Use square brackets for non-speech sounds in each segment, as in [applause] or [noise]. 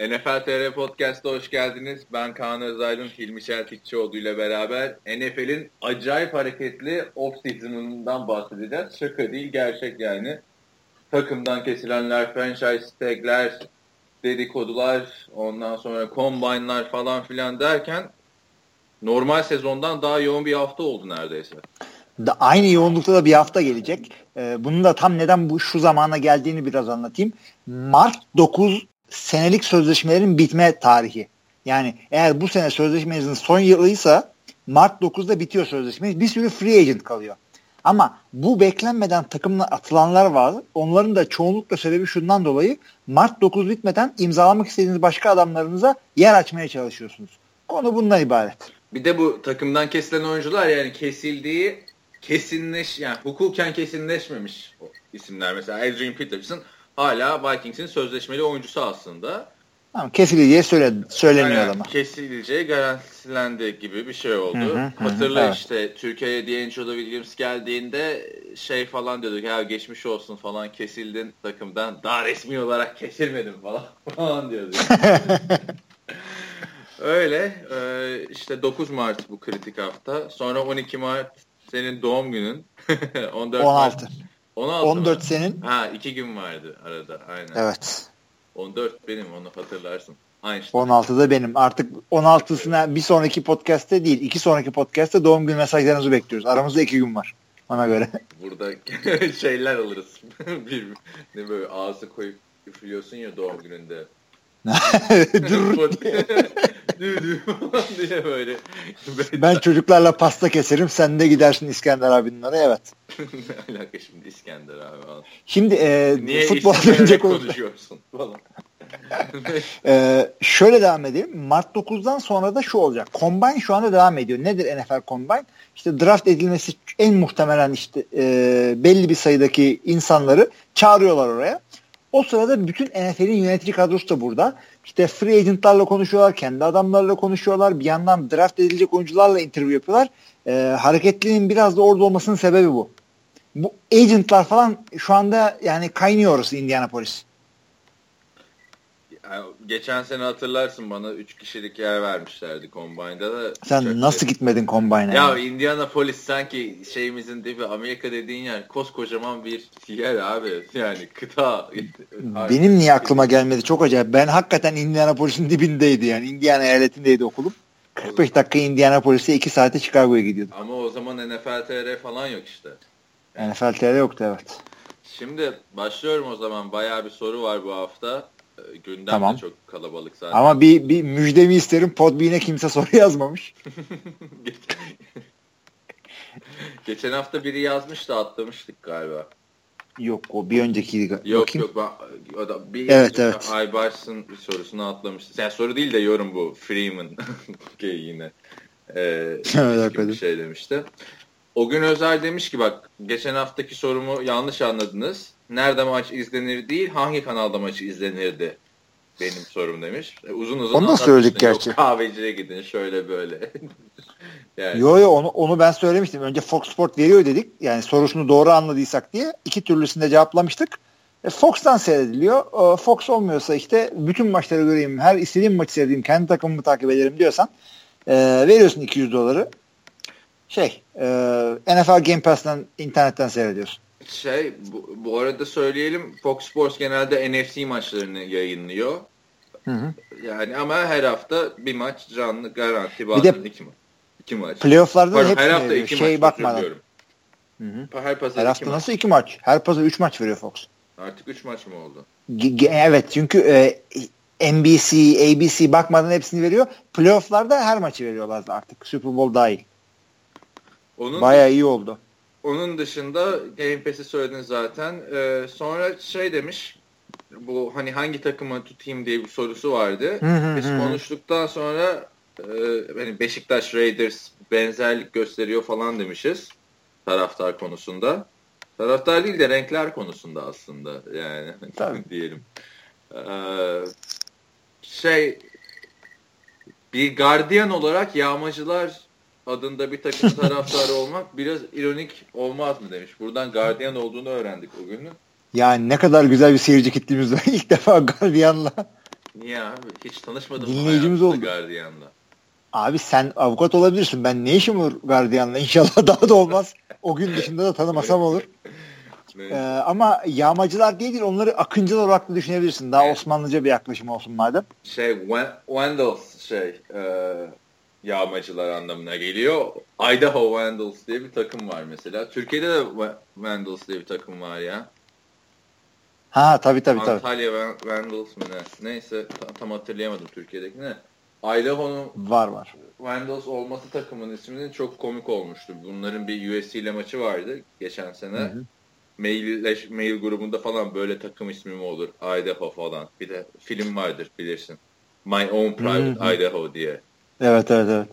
NFL TR Podcast'a hoş geldiniz. Ben Kaan Özaydın, Hilmi Çeltikçioğlu ile beraber NFL'in acayip hareketli off-season'ından bahsedeceğiz. Şaka değil, gerçek yani. Takımdan kesilenler, franchise tagler, dedikodular, ondan sonra combine'lar falan filan derken normal sezondan daha yoğun bir hafta oldu neredeyse. Da aynı yoğunlukta da bir hafta gelecek. Ee, bunun da tam neden bu şu zamana geldiğini biraz anlatayım. Mart 9 senelik sözleşmelerin bitme tarihi. Yani eğer bu sene sözleşmenizin son yılıysa Mart 9'da bitiyor sözleşmeniz. Bir sürü free agent kalıyor. Ama bu beklenmeden takımına atılanlar var. Onların da çoğunlukla sebebi şundan dolayı Mart 9 bitmeden imzalamak istediğiniz başka adamlarınıza yer açmaya çalışıyorsunuz. Konu bundan ibaret. Bir de bu takımdan kesilen oyuncular yani kesildiği kesinleş yani hukuken kesinleşmemiş isimler. Mesela Adrian Peterson hala Vikings'in sözleşmeli oyuncusu aslında. Tamam, kesileceği söyle, söyleniyor yani, ama. Kesileceği garantilendi gibi bir şey oldu. Hı hı, Hatırla hı, işte evet. Türkiye'ye D'Angelo Williams geldiğinde şey falan diyorduk ya geçmiş olsun falan kesildin takımdan daha resmi olarak kesilmedim falan [laughs] falan diyorduk. [laughs] Öyle e, işte 9 Mart bu kritik hafta sonra 12 Mart senin doğum günün [laughs] 14 16. Mart 16 14 mı? senin. Ha iki gün vardı arada aynen. Evet. 14 benim onu hatırlarsın. Einstein. 16 da benim. Artık 16'sına bir sonraki podcast'te değil, iki sonraki podcast'te doğum gün mesajlarınızı bekliyoruz. Aramızda iki gün var. Ona göre. [laughs] Burada [laughs] şeyler alırız. [laughs] bir, ne böyle ağzı koyup üflüyorsun ya doğum gününde. [laughs] Dur [laughs] [laughs] diye böyle. ben çocuklarla pasta keserim sen de gidersin İskender abinin oraya evet. ne alaka şimdi İskender abi? Şimdi e, Niye futboldan önce konuşuyorsun falan. ee, şöyle devam edelim. Mart 9'dan sonra da şu olacak. Combine şu anda devam ediyor. Nedir NFL Combine? İşte draft edilmesi en muhtemelen işte e, belli bir sayıdaki insanları çağırıyorlar oraya. O sırada bütün NFL'in yönetici kadrosu da burada. İşte free agentlarla konuşuyorlar, kendi adamlarla konuşuyorlar. Bir yandan draft edilecek oyuncularla interview yapıyorlar. Ee, hareketliliğin biraz da orada olmasının sebebi bu. Bu agentlar falan şu anda yani kaynıyoruz Indianapolis geçen sene hatırlarsın bana 3 kişilik yer vermişlerdi Combine'da da. Sen nasıl şey... gitmedin Combine'a? Ya Indianapolis sanki şeyimizin dibi Amerika dediğin yer koskocaman bir yer abi. Yani kıta. [laughs] Benim niye aklıma gelmedi çok acayip. Ben hakikaten Indianapolis'in dibindeydi yani. Indiana eyaletindeydi okulum. 45 dakika Indianapolis'e 2 saate Chicago'ya gidiyordum. Ama o zaman NFL TR falan yok işte. Yani. NFL TR yoktu evet. Şimdi başlıyorum o zaman. Bayağı bir soru var bu hafta. Gündem tamam. de çok kalabalık zaten. Ama bir, bir müjdemi isterim. Podbean'e kimse soru [laughs] yazmamış. [laughs] Geçen hafta biri yazmış da atlamıştık galiba. Yok o bir öncekiydi. Yok Bakayım. yok ben, o da bir evet, evet. Aybars'ın bir sorusunu atlamıştı. Yani soru değil de yorum bu. Freeman [laughs] yine. Ee, evet, bir şey demişti. O gün özel demiş ki bak geçen haftaki sorumu yanlış anladınız nerede maç izlenir değil hangi kanalda maçı izlenirdi benim sorum demiş. E, uzun uzun Onu da söyledik gerçi. Yok, kahveciye gidin şöyle böyle. [laughs] yani. Yo yo onu, onu ben söylemiştim. Önce Fox Sport veriyor dedik. Yani sorusunu doğru anladıysak diye. iki türlüsünde cevaplamıştık. E, Fox'tan seyrediliyor. E, Fox olmuyorsa işte bütün maçları göreyim, her istediğim maçı seyredeyim, kendi takımımı takip ederim diyorsan e, veriyorsun 200 doları. Şey, e, NFL Game Pass'tan internetten seyrediyorsun. Şey bu, bu arada söyleyelim Fox Sports genelde NFC maçlarını yayınlıyor. Hı hı. Yani ama her hafta bir maç canlı garanti bazen de, iki maç. İki maç. Playoff'larda Pardon, her hafta iki şey maç bakmadan. Hı hı. Her, pazar her hafta maç. nasıl iki maç? Her pazar üç maç veriyor Fox. Artık üç maç mı oldu? G- evet çünkü e, NBC, ABC bakmadan hepsini veriyor. Playoff'larda her maçı veriyorlar artık. Super Bowl dahil. Onun Bayağı iyi oldu. Onun dışında Game Pass'i söyledin zaten. Ee, sonra şey demiş bu hani hangi takımı tutayım diye bir sorusu vardı. Biz konuştuktan sonra e, hani Beşiktaş Raiders benzerlik gösteriyor falan demişiz taraftar konusunda. Taraftar değil de renkler konusunda aslında yani [laughs] diyelim. Ee, şey bir gardiyan olarak yağmacılar adında bir takım [laughs] taraftarı olmak biraz ironik olmaz mı demiş. Buradan gardiyan olduğunu öğrendik o günü. Yani ne kadar güzel bir seyirci kitlemiz var. [laughs] İlk defa gardiyanla Niye abi? Hiç tanışmadım. Dinleyicimiz oldu. Gardiyan'la. Abi sen avukat olabilirsin. Ben ne işim var gardiyanla? İnşallah [laughs] daha da olmaz. O gün dışında da tanımasam olur. Ee, ama yağmacılar değil, değil onları akıncılar olarak da düşünebilirsin. Daha evet. Osmanlıca bir yaklaşım olsun madem. Şey Vandals şey e, yağmacılar anlamına geliyor. Idaho Vandals diye bir takım var mesela. Türkiye'de de Vandals diye bir takım var ya. Ha tabii tabii tabii. Antalya Vandals mı ne? Neyse tam hatırlayamadım Türkiye'deki ne. Idaho'nun var var. Vandals olması takımın isminin çok komik olmuştu. Bunların bir USC ile maçı vardı geçen sene. Hı hı. Mail, mail grubunda falan böyle takım ismi mi olur? Idaho falan. Bir de film vardır bilirsin. My Own Private hı hı. Idaho diye. Evet evet evet.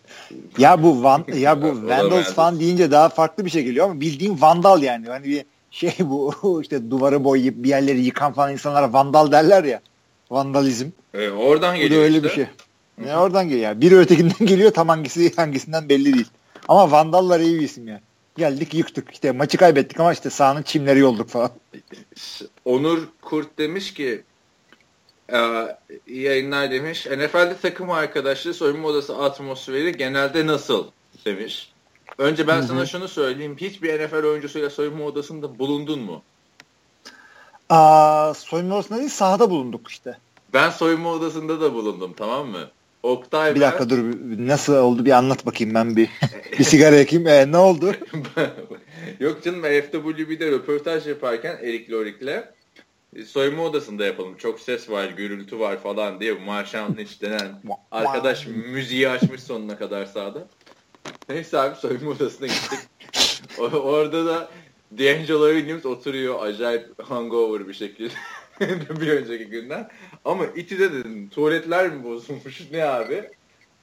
Ya bu Van ya bu [laughs] Vandals falan deyince daha farklı bir şey geliyor ama bildiğin Vandal yani. Hani bir şey bu [laughs] işte duvarı boyayıp bir yerleri yıkan falan insanlara Vandal derler ya. Vandalizm. Evet, oradan geliyor. Bu da öyle işte. bir şey. Ne oradan geliyor yani. Biri ötekinden [laughs] geliyor tam hangisi hangisinden belli değil. Ama Vandallar iyi bir isim yani. Geldik yıktık. İşte maçı kaybettik ama işte sahanın çimleri yolduk falan. Onur Kurt demiş ki e, iyi yayınlar demiş. NFL'de takım arkadaşlığı soyunma odası atmosferi genelde nasıl demiş. Önce ben Hı-hı. sana şunu söyleyeyim. Hiçbir NFL oyuncusuyla soyunma odasında bulundun mu? Aa, soyunma odasında değil sahada bulunduk işte. Ben soyunma odasında da bulundum tamam mı? Oktay Bir dakika dur nasıl oldu bir anlat bakayım ben bir [laughs] bir sigara yakayım. Ee, ne oldu? [laughs] Yok canım FWB'de röportaj yaparken Erik Lorik'le soyunma odasında yapalım. Çok ses var, gürültü var falan diye Marshall Lynch denen [laughs] arkadaş müziği açmış sonuna kadar sağda. Neyse abi soyunma odasına gittik. Orada da D'Angelo Williams oturuyor acayip hangover bir şekilde. [laughs] bir önceki günden. Ama İTÜ'de dedim tuvaletler mi bozulmuş ne abi?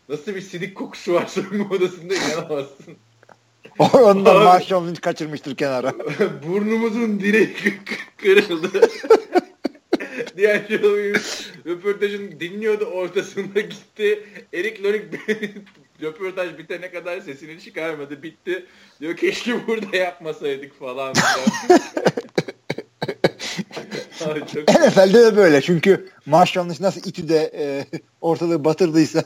Nasıl bir sidik kokusu var soyunma odasında inanamazsın. [laughs] Onda Marshall Lynch kaçırmıştır kenara. [laughs] Burnumuzun direği [laughs] kırıldı. Diğer şey röportajını dinliyordu ortasında gitti. Erik Lorik röportaj bitene kadar sesini çıkarmadı. Bitti. Diyor keşke burada yapmasaydık falan. NFL'de de böyle çünkü maaş yanlış nasıl İTÜ'de e, ortalığı batırdıysa.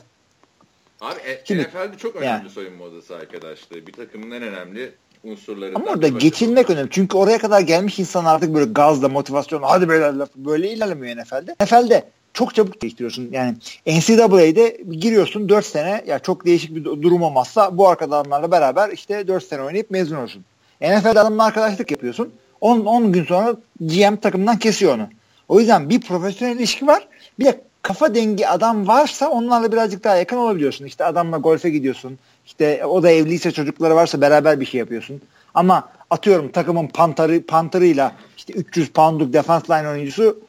Abi e, Şimdi, NFL'de çok önemli yani. soyunma odası arkadaşlar. Bir takımın en önemli unsurlarından. Ama orada geçilmek önemli. Çünkü oraya kadar gelmiş insan artık böyle gazla, motivasyonla hadi böyle böyle ilerlemiyor NFL'de. NFL'de çok çabuk değiştiriyorsun. Yani NCAA'de giriyorsun 4 sene ya çok değişik bir durum olmazsa bu arkadaşlarla beraber işte 4 sene oynayıp mezun olursun. NFL'de adamla arkadaşlık yapıyorsun. 10, 10 gün sonra GM takımdan kesiyor onu. O yüzden bir profesyonel ilişki var. Bir de kafa dengi adam varsa onlarla birazcık daha yakın olabiliyorsun. İşte adamla golfe gidiyorsun. İşte o da evliyse çocukları varsa beraber bir şey yapıyorsun. Ama atıyorum takımın pantarı, pantarıyla işte 300 poundluk defense line oyuncusu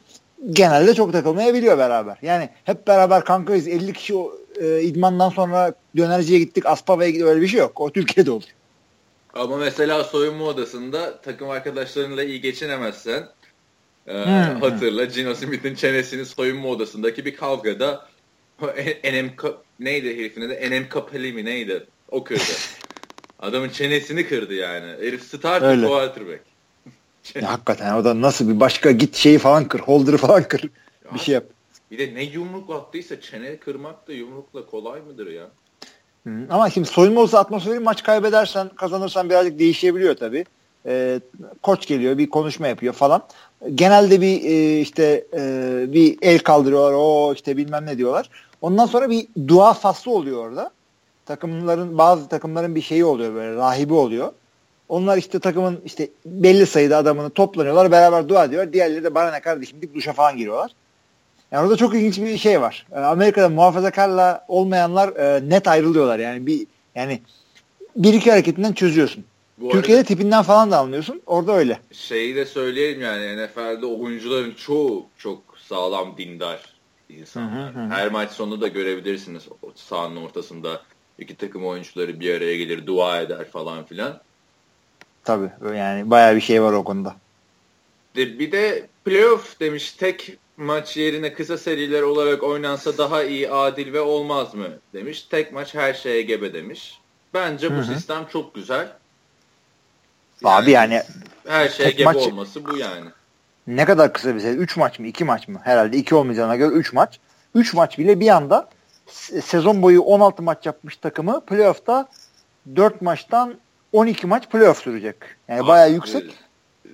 genelde çok takılmayabiliyor beraber. Yani hep beraber kankayız 50 kişi e, idmandan sonra dönerciye gittik Aspava'ya gittik öyle bir şey yok. O Türkiye'de olur. Ama mesela soyunma odasında takım arkadaşlarınla iyi geçinemezsen hmm. hatırla Gino Smith'in çenesini soyunma odasındaki bir kavgada [laughs] Enem neydi herifin adı? Enem Kapeli mi neydi? O kırdı. [laughs] Adamın çenesini kırdı yani. Herif starter Öyle. quarterback. [laughs] ya, hakikaten o da nasıl bir başka git şeyi falan kır. Holder'ı falan kır. Ya, bir şey yap. Bir de ne yumruk attıysa çene kırmak da yumrukla kolay mıdır ya? Ama şimdi soyunma odası atmosferi maç kaybedersen kazanırsan birazcık değişebiliyor tabii. Ee, koç geliyor bir konuşma yapıyor falan. Genelde bir e, işte e, bir el kaldırıyorlar o işte bilmem ne diyorlar. Ondan sonra bir dua faslı oluyor orada. Takımların bazı takımların bir şeyi oluyor böyle rahibi oluyor. Onlar işte takımın işte belli sayıda adamını toplanıyorlar beraber dua ediyor. Diğerleri de bana ne kardeşim deyip duşa falan giriyorlar. Yani orada çok ilginç bir şey var. Ee, Amerika'da muhafazakarla olmayanlar e, net ayrılıyorlar. Yani bir yani bir iki hareketinden çözüyorsun. Bu Türkiye'de arada, tipinden falan da anlıyorsun. Orada öyle. Şeyi de söyleyelim yani NFL'de oyuncuların çoğu çok sağlam dindar insanlar. Hı hı hı. Her maç sonu da görebilirsiniz sahanın ortasında iki takım oyuncuları bir araya gelir, dua eder falan filan. Tabii yani bayağı bir şey var o konuda. Bir de playoff demiş tek maç yerine kısa seriler olarak oynansa daha iyi, adil ve olmaz mı demiş. Tek maç her şeye gebe demiş. Bence bu Hı-hı. sistem çok güzel. Abi yani her şeye gebe maç, olması bu yani. Ne kadar kısa bir seri? 3 maç mı? 2 maç mı? Herhalde 2 olmayacağına göre 3 maç. 3 maç bile bir anda sezon boyu 16 maç yapmış takımı playoff'ta 4 maçtan 12 maç playoff sürecek. Yani Abi, bayağı yüksek.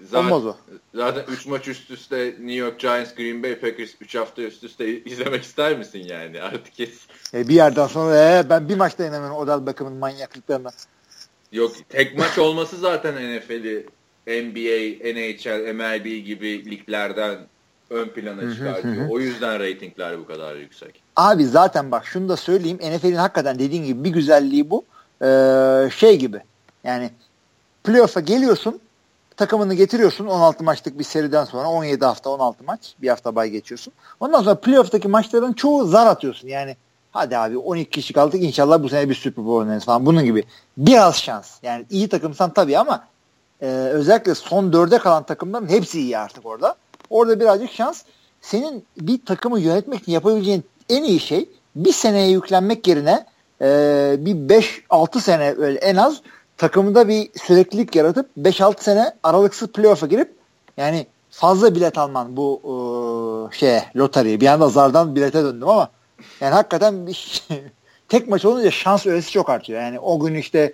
Zaten, Olmaz o. Zaten 3 maç üst üste New York Giants, Green Bay Packers 3 hafta üst üste izlemek ister misin yani? [laughs] Artık kes. E bir yerden sonra e, ben bir maçta inemem Odell Beckham'ın manyaklıklarına. Yok tek maç olması zaten NFL'i NBA, NHL, MLB gibi liglerden ön plana çıkartıyor. o yüzden reytingler bu kadar yüksek. Abi zaten bak şunu da söyleyeyim. NFL'in hakikaten dediğin gibi bir güzelliği bu. Ee, şey gibi. Yani playoff'a geliyorsun takımını getiriyorsun 16 maçlık bir seriden sonra 17 hafta 16 maç bir hafta bay geçiyorsun. Ondan sonra playoff'taki maçların çoğu zar atıyorsun. Yani hadi abi 12 kişi kaldık inşallah bu sene bir Super Bowl oynarız falan bunun gibi. Biraz şans. Yani iyi takımsan tabii ama e, özellikle son dörde kalan takımların hepsi iyi artık orada. Orada birazcık şans. Senin bir takımı yönetmek için yapabileceğin en iyi şey bir seneye yüklenmek yerine e, bir 5-6 sene öyle en az takımında bir süreklilik yaratıp 5-6 sene aralıksız playoff'a girip yani fazla bilet alman bu e, şeye loteriye. Bir anda zardan bilete döndüm ama yani hakikaten bir [laughs] tek maç olunca şans öğesi çok artıyor. Yani o gün işte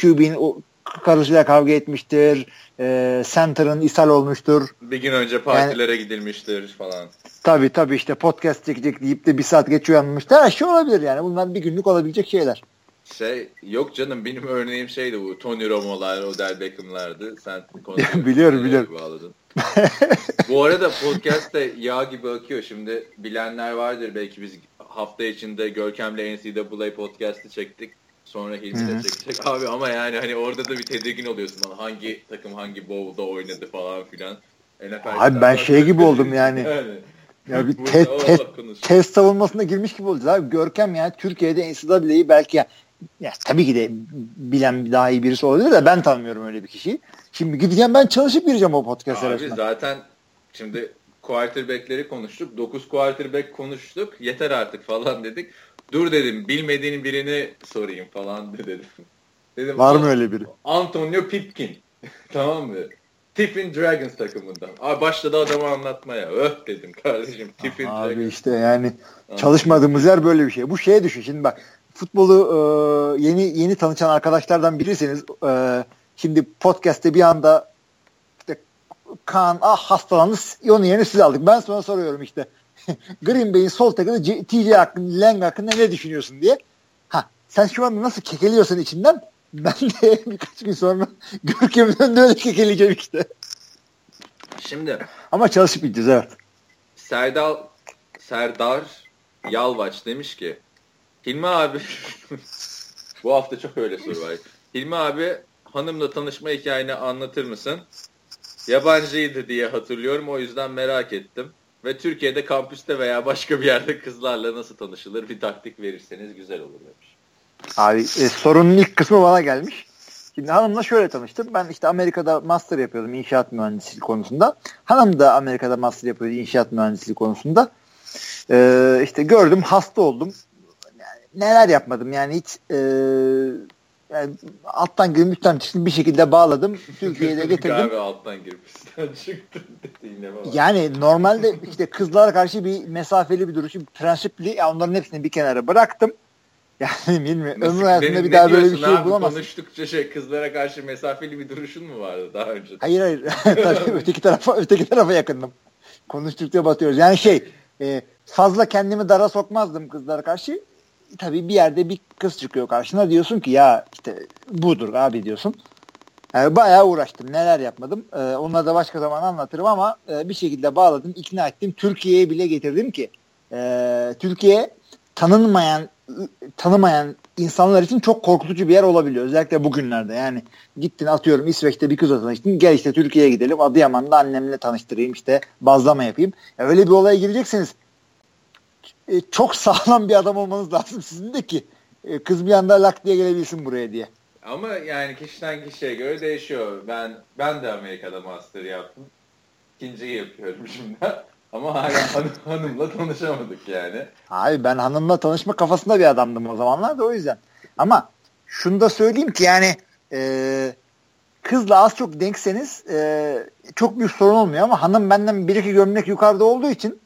QB'nin karısıyla kavga etmiştir. E, center'ın ishal olmuştur. Bir gün önce partilere yani, gidilmiştir falan. Tabii tabii işte podcast çekecek deyip de bir saat geç uyanmıştır. Her şey olabilir yani. Bunlar bir günlük olabilecek şeyler. Şey yok canım benim örneğim şeydi bu Tony Romo'lar, Odell Beckham'lardı. Sen [laughs] biliyorum biliyorum. Bağladın. bu arada podcast de yağ gibi akıyor. Şimdi bilenler vardır belki biz hafta içinde Görkem'le NCAA podcast'ı çektik. Sonra Hilmi de çekecek. [laughs] Abi ama yani hani orada da bir tedirgin oluyorsun. Lan hangi takım hangi bowl'da oynadı falan filan. NFL Abi ben şey gibi oldum yani. [laughs] yani. Ya bir [laughs] te, te, test savunmasına girmiş gibi olacağız abi. Görkem yani Türkiye'de NCAA'yi belki ya, ya tabii ki de bilen daha iyi birisi olabilir de ben tanımıyorum öyle bir kişiyi. Şimdi gideceğim ben çalışıp gireceğim o podcast'a. Abi zaten şimdi quarterback'leri konuştuk. 9 quarterback konuştuk. Yeter artık falan dedik. Dur dedim bilmediğin birini sorayım falan [laughs] dedim. dedim Var mı öyle biri? Antonio Pipkin. [laughs] tamam mı? Tiffin Dragons takımından. Abi başladı adamı anlatmaya. Öh dedim kardeşim. Tiffin Abi Dragons. işte yani çalışmadığımız yer böyle bir şey. Bu şeye düşün. Şimdi bak futbolu e, yeni yeni tanışan arkadaşlardan birisiniz. E, şimdi podcast'te bir anda Kaan ah hastalandı. Onun yerine siz aldık. Ben sonra soruyorum işte. [laughs] Green Bay'in sol takımı TJ hakkında, Lang hakkında ne düşünüyorsun diye. Ha sen şu anda nasıl kekeliyorsun içinden? [laughs] Ben de birkaç gün sonra [laughs] Görkem'in önünde öyle kekeleyeceğim işte. Şimdi ama çalışıp gideceğiz evet. Serdar Serdar Yalvaç demiş ki Hilmi abi bu hafta çok öyle soru var. Hilmi abi hanımla tanışma hikayeni anlatır mısın? Yabancıydı diye hatırlıyorum o yüzden merak ettim. Ve Türkiye'de kampüste veya başka bir yerde kızlarla nasıl tanışılır bir taktik verirseniz güzel olur demiş. Abi e, sorunun ilk kısmı bana gelmiş. Şimdi hanımla şöyle tanıştım. Ben işte Amerika'da master yapıyordum inşaat mühendisliği konusunda. Hanım da Amerika'da master yapıyordu inşaat mühendisliği konusunda. Ee, işte gördüm hasta oldum. Yani neler yapmadım yani hiç e, yani alttan üstten çıktım bir şekilde bağladım. Türkiye'de getirdim. Abi alttan girip üstten çıktım Yani normalde işte kızlara karşı bir mesafeli bir duruşu, prensipli yani onların hepsini bir kenara bıraktım. [laughs] Yani bilmiyorum. Ömrü hayatında bir daha böyle bir şey bulamazsın. Konuştukça şey kızlara karşı mesafeli bir duruşun mu vardı daha önce? Hayır hayır. [laughs] Tabii öteki tarafa öteki tarafa yakındım. Konuştukça batıyoruz. Yani şey e, fazla kendimi dara sokmazdım kızlara karşı. Tabii bir yerde bir kız çıkıyor karşına diyorsun ki ya işte budur abi diyorsun. Yani bayağı uğraştım. Neler yapmadım. Ee, onları da başka zaman anlatırım ama e, bir şekilde bağladım, ikna ettim. Türkiye'ye bile getirdim ki e, Türkiye tanınmayan tanımayan insanlar için çok korkutucu bir yer olabiliyor. Özellikle bugünlerde. Yani gittin atıyorum İsveç'te bir kızla tanıştın. Gel işte Türkiye'ye gidelim. Adıyaman'da annemle tanıştırayım işte bazlama yapayım. Ya öyle bir olaya gireceksiniz. E, çok sağlam bir adam olmanız lazım sizin de ki e, kız bir anda lak diye gelebilsin buraya diye. Ama yani kişiden kişiye göre değişiyor. Ben ben de Amerika'da master yaptım. İkinciyi yapıyorum [laughs] şimdi. Ama hala hanım, hanımla tanışamadık yani. Abi ben hanımla tanışma kafasında bir adamdım o zamanlar da o yüzden. Ama şunu da söyleyeyim ki yani e, kızla az çok denkseniz e, çok büyük sorun olmuyor ama hanım benden bir iki gömlek yukarıda olduğu için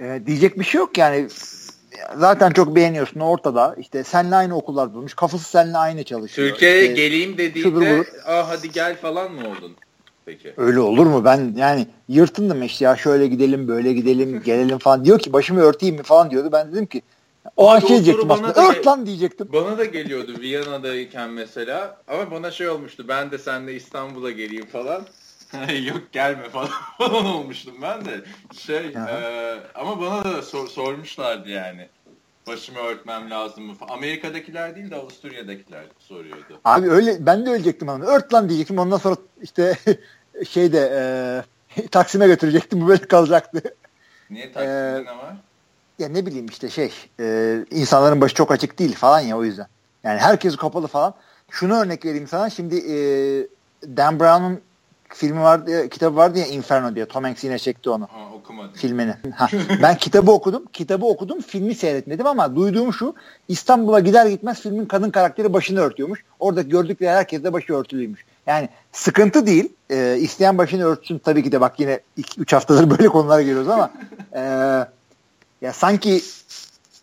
E, diyecek bir şey yok yani. Zaten çok beğeniyorsun ortada. İşte seninle aynı okullar bulmuş. Kafası seninle aynı çalışıyor. Türkiye'ye işte, geleyim dediğinde aa hadi gel falan mı oldun? Peki. Öyle olur mu? Ben yani yırtındım işte ya şöyle gidelim böyle gidelim gelelim falan. Diyor ki başımı örteyim mi falan diyordu. Ben dedim ki o an şey diyecektim aslında. Ört lan diyecektim. Bana da geliyordu Viyana'dayken mesela. Ama bana şey olmuştu. Ben de seninle İstanbul'a geleyim falan. [laughs] Yok gelme falan, falan [laughs] olmuştum ben de. Şey e, ama bana da sor, sormuşlardı yani. Başımı örtmem lazım mı? Amerika'dakiler değil de Avusturya'dakiler soruyordu. Abi öyle ben de ölecektim onu. Ört lan diyecektim. Ondan sonra işte [laughs] şeyde e, Taksim'e götürecektim. Bu böyle kalacaktı. Niye Taksim'de ee, ne var? Ya ne bileyim işte şey e, insanların başı çok açık değil falan ya o yüzden. Yani herkes kapalı falan. Şunu örnek vereyim sana. Şimdi e, Dan Brown'un filmi vardı ya, kitabı vardı ya Inferno diye. Tom Hanks yine çekti onu. Ha, okumadım. Filmini. [laughs] Ha, ben kitabı okudum. Kitabı okudum. Filmi seyretmedim ama duyduğum şu. İstanbul'a gider gitmez filmin kadın karakteri başını örtüyormuş. Orada gördükleri herkes de başı örtülüymüş. Yani sıkıntı değil. E, isteyen başını örtsün tabii ki de bak yine 3 haftadır [laughs] böyle konulara geliyoruz ama e, ya sanki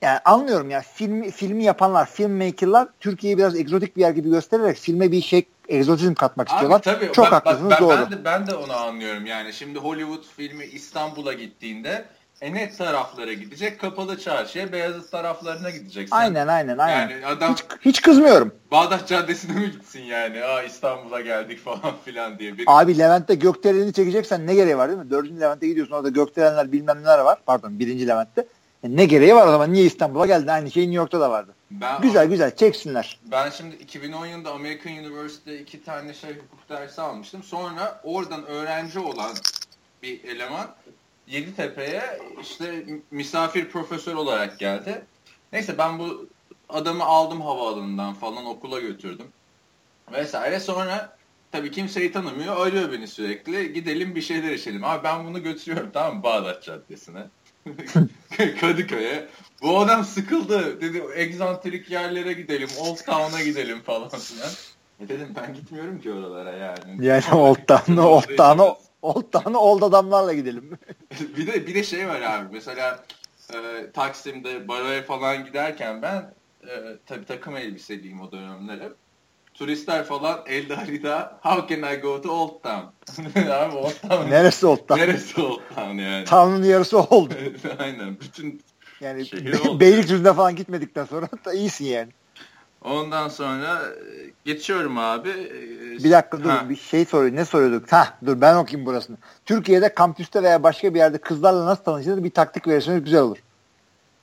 yani anlıyorum ya filmi filmi yapanlar, filmmaker'lar Türkiye'yi biraz egzotik bir yer gibi göstererek filme bir şey egzotizm katmak Abi, istiyorlar. Tabii, Çok ben, haklısınız ben, doğru. Ben de, ben de onu anlıyorum yani. Şimdi Hollywood filmi İstanbul'a gittiğinde e net taraflara gidecek. Kapalı çarşıya, Beyazıt taraflarına gidecek. Aynen aynen aynen. Yani adam hiç, hiç kızmıyorum. Bağdat Caddesi'ne mi gitsin yani? Aa İstanbul'a geldik falan [laughs] filan diye. Bir... Abi Levent'te Gökdelen'i çekeceksen ne gereği var değil mi? Dördüncü Levent'te gidiyorsun orada Gökdelenler bilmem neler var. Pardon birinci Levent'te. E ne gereği var o zaman? Niye İstanbul'a geldi? Aynı şey New York'ta da vardı. Ben, güzel güzel çeksinler. Ben şimdi 2010 yılında American University'de iki tane şey hukuk dersi almıştım. Sonra oradan öğrenci olan bir eleman Yeditepe'ye işte misafir profesör olarak geldi. Neyse ben bu adamı aldım havaalanından falan okula götürdüm. Vesaire sonra tabii kimseyi tanımıyor. Arıyor beni sürekli. Gidelim bir şeyler içelim. Abi ben bunu götürüyorum tamam mı Bağdat Caddesi'ne. [laughs] Kadıköy'e. Bu adam sıkıldı. Dedi egzantrik yerlere gidelim. Old Town'a gidelim falan filan. E dedim ben gitmiyorum ki oralara yani. Yani Old Town'a [laughs] Old Town'a Old Town'a Old adamlarla gidelim. [laughs] bir de bir de şey var abi. Mesela e, Taksim'de baroya falan giderken ben e, tabii takım elbiseliyim o dönemler hep turistler falan elde harita how can I go to Old Town? [laughs] Abi Old Town. Neresi Old Town? Neresi Old Town yani? Town'un yarısı oldu. [laughs] Aynen. Bütün yani Be- Beylikdüzü'ne falan gitmedikten sonra da iyisin yani. Ondan sonra e, geçiyorum abi. E, bir dakika dur ha. bir şey soruyor. Ne soruyorduk? Ha dur ben okuyayım burasını. Türkiye'de kampüste veya başka bir yerde kızlarla nasıl tanışılır bir taktik verirseniz güzel olur.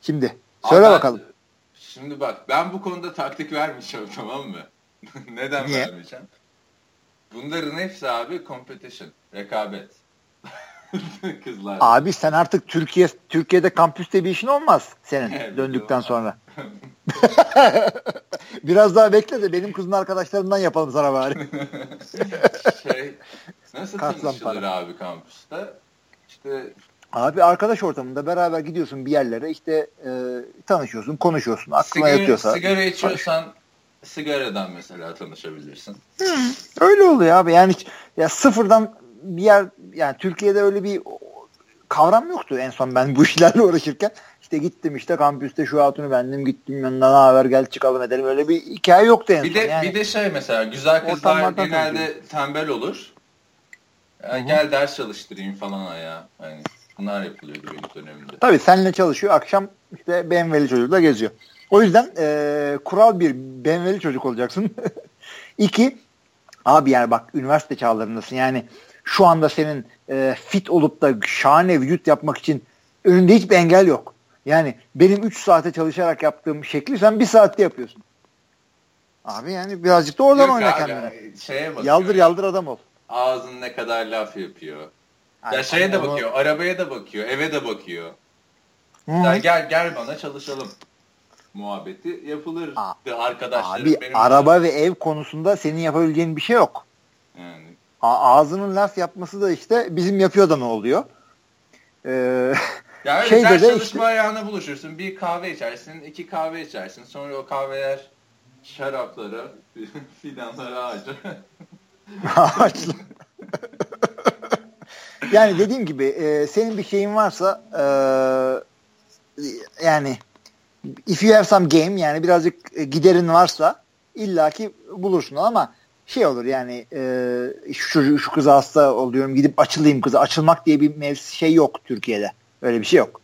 Şimdi söyle abi bakalım. şimdi bak ben bu konuda taktik vermeyeceğim [laughs] tamam mı? [laughs] Neden Niye? vermeyeceğim? Bunların hepsi abi competition, rekabet. [laughs] Kızlar. Abi sen artık Türkiye Türkiye'de kampüste bir işin olmaz senin döndükten sonra. [laughs] Biraz daha bekle de benim kızın arkadaşlarından yapalım sana bari. şey, nasıl tanışılır abi kampüste? İşte Abi arkadaş ortamında beraber gidiyorsun bir yerlere işte e, tanışıyorsun, konuşuyorsun. Aklına sigara, yatıyorsa. Sigara içiyorsan sigaradan mesela tanışabilirsin. Hı, öyle oluyor abi. Yani ya sıfırdan bir yer yani Türkiye'de öyle bir kavram yoktu en son ben bu [laughs] işlerle uğraşırken. İşte gittim işte kampüste şu hatunu bendim gittim yanına ne haber gel çıkalım edelim öyle bir hikaye yoktu en bir son. De, yani, bir de şey mesela güzel kızlar genelde tanışıyor. tembel olur. Yani gel ders çalıştırayım falan ya. Yani bunlar yapılıyordu benim dönemimde. Tabii seninle çalışıyor akşam işte BMW'li çocukla geziyor. O yüzden e, kural bir BMW'li çocuk olacaksın. [laughs] İki abi yani bak üniversite çağlarındasın yani şu anda senin e, fit olup da şahane vücut yapmak için önünde hiçbir engel yok. Yani benim 3 saate çalışarak yaptığım şekli sen 1 saatte yapıyorsun. Abi yani birazcık da oradan yok oyna kendine. Şeye yaldır yaldır adam ol. Ağzın ne kadar laf yapıyor. Ay, ya şeye de bakıyor, arabaya da bakıyor, eve de bakıyor. Ya gel gel bana çalışalım muhabbeti yapılır arkadaşlarım. Abi benim araba var. ve ev konusunda senin yapabileceğin bir şey yok. Yani. A- ağzının laf yapması da işte bizim yapıyor da ne oluyor? Ee, [laughs] ya öyle şey ders çalışma işte, ayağına buluşursun. Bir kahve içersin, iki kahve içersin. Sonra o kahveler şaraplara, [laughs] fidanlara ağaca. Ağaçla. [laughs] yani dediğim gibi e, senin bir şeyin varsa e, yani if you have some game yani birazcık e, giderin varsa illaki bulursun ama şey olur yani e, şu, şu kıza hasta oluyorum gidip açılayım kıza açılmak diye bir mevsi şey yok Türkiye'de öyle bir şey yok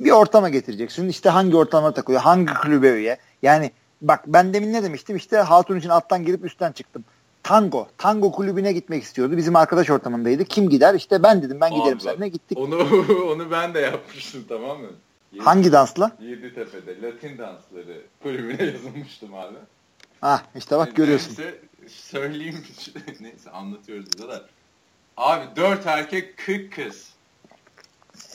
bir ortama getireceksin işte hangi ortama takılıyor hangi kulübe üye yani bak ben demin ne demiştim işte hatun için alttan girip üstten çıktım Tango. Tango kulübüne gitmek istiyordu. Bizim arkadaş ortamındaydı. Kim gider? İşte ben dedim. Ben giderim seninle. Gittik. Onu [laughs] onu ben de yapmıştım tamam mı? Yedi, Hangi dansla? Yeditepe'de Latin dansları kulübüne [laughs] yazılmıştım abi. Ah işte bak görüyorsun. Neyse söyleyeyim. [laughs] Neyse anlatıyoruz bize de. Abi dört erkek kırk kız.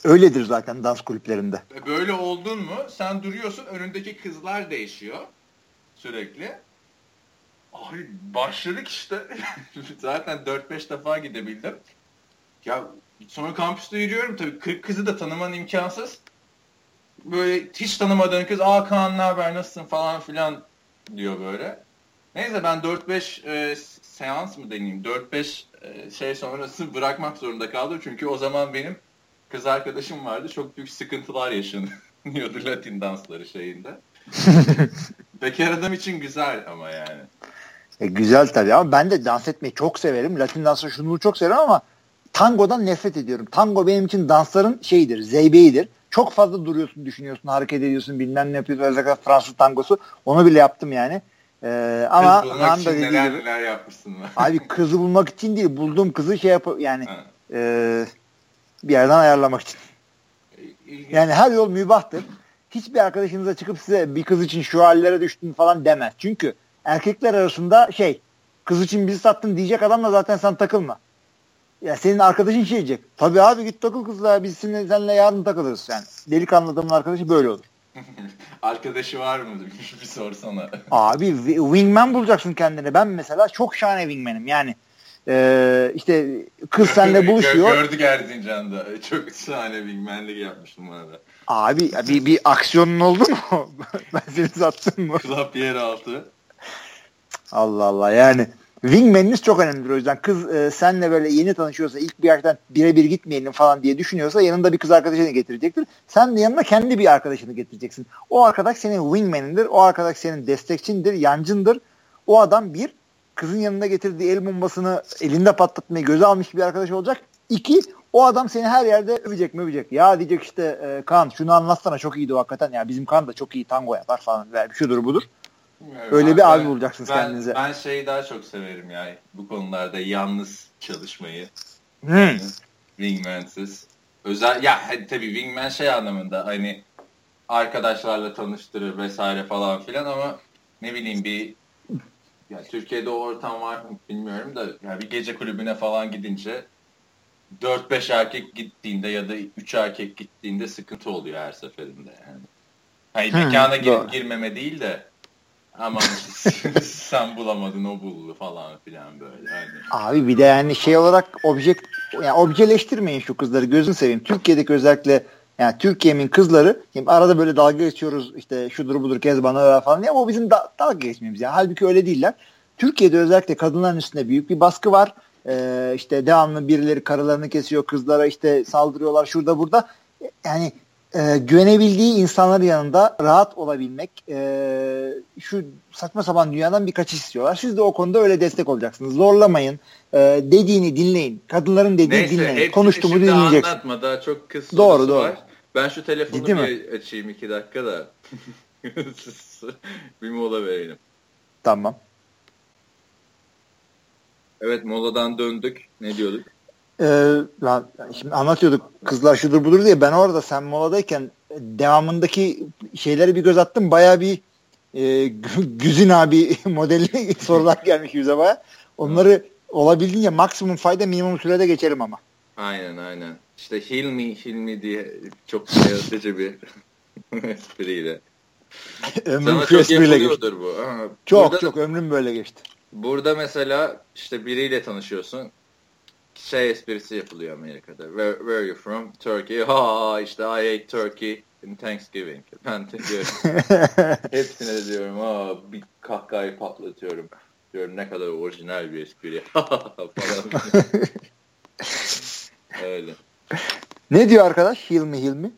Öyledir zaten dans kulüplerinde. E, böyle oldun mu sen duruyorsun önündeki kızlar değişiyor sürekli. Abi başladık işte. [laughs] Zaten 4-5 defa gidebildim. Ya sonra kampüste yürüyorum tabii 40 kızı da tanıman imkansız. Böyle hiç tanımadığın kız aa Kaan ne haber nasılsın falan filan diyor böyle. Neyse ben 4-5 e, seans mı deneyeyim 4-5 e, şey sonrası [laughs] bırakmak zorunda kaldım. Çünkü o zaman benim kız arkadaşım vardı. Çok büyük sıkıntılar yaşanıyordu [laughs] Latin dansları şeyinde. [laughs] Bekar adam için güzel ama yani. E, güzel tabii ama ben de dans etmeyi çok severim. Latin dansı şunu çok severim ama tangodan nefret ediyorum. Tango benim için dansların şeyidir, zeybeğidir. Çok fazla duruyorsun, düşünüyorsun, hareket ediyorsun, bilmem ne yapıyorsun. Özellikle Fransız tangosu. Onu bile yaptım yani. Ee, ama Kız bulmak için neler gibi, neler yapmışsın mı? Abi kızı bulmak için değil. Bulduğum kızı şey yap yani e, bir yerden ayarlamak için. Yani her yol mübahtır. Hiçbir arkadaşınıza çıkıp size bir kız için şu hallere düştün falan demez. Çünkü erkekler arasında şey kız için bizi sattın diyecek adamla zaten sen takılma. Ya senin arkadaşın şey diyecek. Tabii abi git takıl kızla biz seninle, seninle yarın takılırız yani. Delikanlı adamın arkadaşı böyle olur. [laughs] Arkadaşı var mı? [laughs] bir sorsana. Abi wingman bulacaksın kendine. Ben mesela çok şahane wingman'im. Yani ee, işte kız seninle buluşuyor. Gördük Erzincan'da. Çok şahane wingmanlik yapmıştım arada. Abi bir, bir aksiyonun oldu mu? [laughs] ben seni sattım mı? Club yer altı. Allah Allah yani wingman'iniz çok önemlidir o yüzden. Kız e, senle böyle yeni tanışıyorsa ilk bir yerden birebir gitmeyelim falan diye düşünüyorsa yanında bir kız arkadaşını getirecektir. Sen de yanına kendi bir arkadaşını getireceksin. O arkadaş senin wingman'indir. O arkadaş senin destekçindir, yancındır. O adam bir kızın yanında getirdiği el bombasını elinde patlatmayı göze almış bir arkadaş olacak. İki, o adam seni her yerde övecek mi övecek. Ya diyecek işte e, Kaan şunu anlatsana çok iyiydi o hakikaten. Ya bizim Kaan da çok iyi tango yapar falan. Yani şudur budur. Öyle ben, bir abi bulacaksınız ben, kendinize. Ben şeyi daha çok severim yani bu konularda yalnız çalışmayı. Hmm. Wingman'sız. Özel ya tabii wingman şey anlamında hani arkadaşlarla tanıştırır vesaire falan filan ama ne bileyim bir ya Türkiye'de o ortam var mı bilmiyorum da yani bir gece kulübüne falan gidince 4-5 erkek gittiğinde ya da 3 erkek gittiğinde sıkıntı oluyor her seferinde yani. Hani mekana girip girmeme değil de ama [laughs] sen bulamadın o buldu falan filan böyle. Yani. Abi bir de yani şey olarak objek yani objeleştirmeyin şu kızları gözün seveyim. Türkiye'deki özellikle yani Türkiye'nin kızları yani arada böyle dalga geçiyoruz işte şudur budur kez bana falan diye o bizim da, dalga geçmemiz yani. Halbuki öyle değiller. Türkiye'de özellikle kadınların üstünde büyük bir baskı var. Ee, işte devamlı birileri karılarını kesiyor kızlara işte saldırıyorlar şurada burada. Yani e, güvenebildiği insanların yanında rahat olabilmek e, şu saçma sapan dünyadan birkaç istiyorlar. Siz de o konuda öyle destek olacaksınız. Zorlamayın. E, dediğini dinleyin. Kadınların dediğini Neyse, dinleyin. Konuştuğumu dinleyeceksiniz. anlatma daha çok kız doğru, doğru. var. Ben şu telefonu Ciddi bir mi? açayım iki dakika da. [laughs] bir mola verelim. Tamam. Evet moladan döndük. Ne diyorduk? Ee, lan, şimdi anlatıyorduk kızlar şudur budur diye ben orada sen moladayken devamındaki şeyleri bir göz attım baya bir e, Güzin abi [laughs] modeli [laughs] sorular gelmiş yüze baya. Onları olabildiğince maksimum fayda minimum sürede geçelim ama. Aynen aynen. İşte Hilmi Hilmi diye çok yaratıcı bir [laughs] espriyle. ömrüm Sana çok geçti. bu. Ha, çok burada, çok ömrüm böyle geçti. Burada mesela işte biriyle tanışıyorsun şey esprisi yapılıyor Amerika'da. Where, where are you from? Turkey. Ha işte I ate turkey in Thanksgiving. [laughs] Ben de diyorum. hepsine de diyorum ha bir kahkahayı patlatıyorum. Diyorum ne kadar orijinal bir espri [laughs] falan. [laughs] Öyle. ne diyor arkadaş Hilmi Hilmi?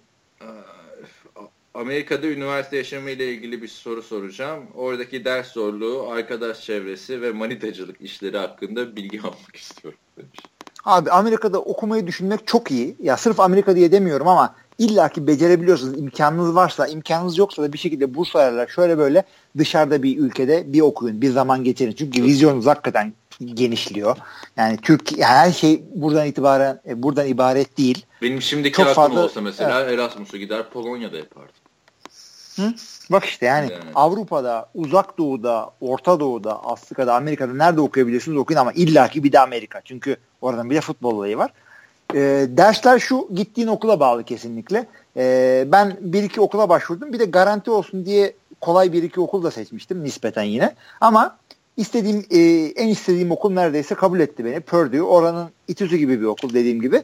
Amerika'da üniversite yaşamı ile ilgili bir soru soracağım. Oradaki ders zorluğu, arkadaş çevresi ve manitacılık işleri hakkında bilgi almak istiyorum demiş. Abi Amerika'da okumayı düşünmek çok iyi. Ya sırf Amerika diye demiyorum ama illaki becerebiliyorsunuz. İmkanınız varsa, imkanınız yoksa da bir şekilde burs ayarlar. Şöyle böyle dışarıda bir ülkede bir okuyun, bir zaman geçirin. Çünkü vizyonunuz hakikaten genişliyor. Yani Türk her şey buradan itibaren e, buradan ibaret değil. Benim şimdiki Çok aklım fazla, olsa mesela evet. Erasmus'u gider Polonya'da yapardım. Hı? Bak işte yani, yani Avrupa'da, Uzak Doğu'da, Orta Doğu'da, Afrika'da, Amerika'da nerede okuyabilirsiniz okuyun ama illaki bir de Amerika. Çünkü oradan bir de futbol olayı var. E, dersler şu gittiğin okula bağlı kesinlikle. E, ben bir iki okula başvurdum. Bir de garanti olsun diye kolay bir iki okul da seçmiştim nispeten yine. Ama istediğim e, en istediğim okul neredeyse kabul etti beni. Purdue. Oranın İTÜ'sü gibi bir okul dediğim gibi.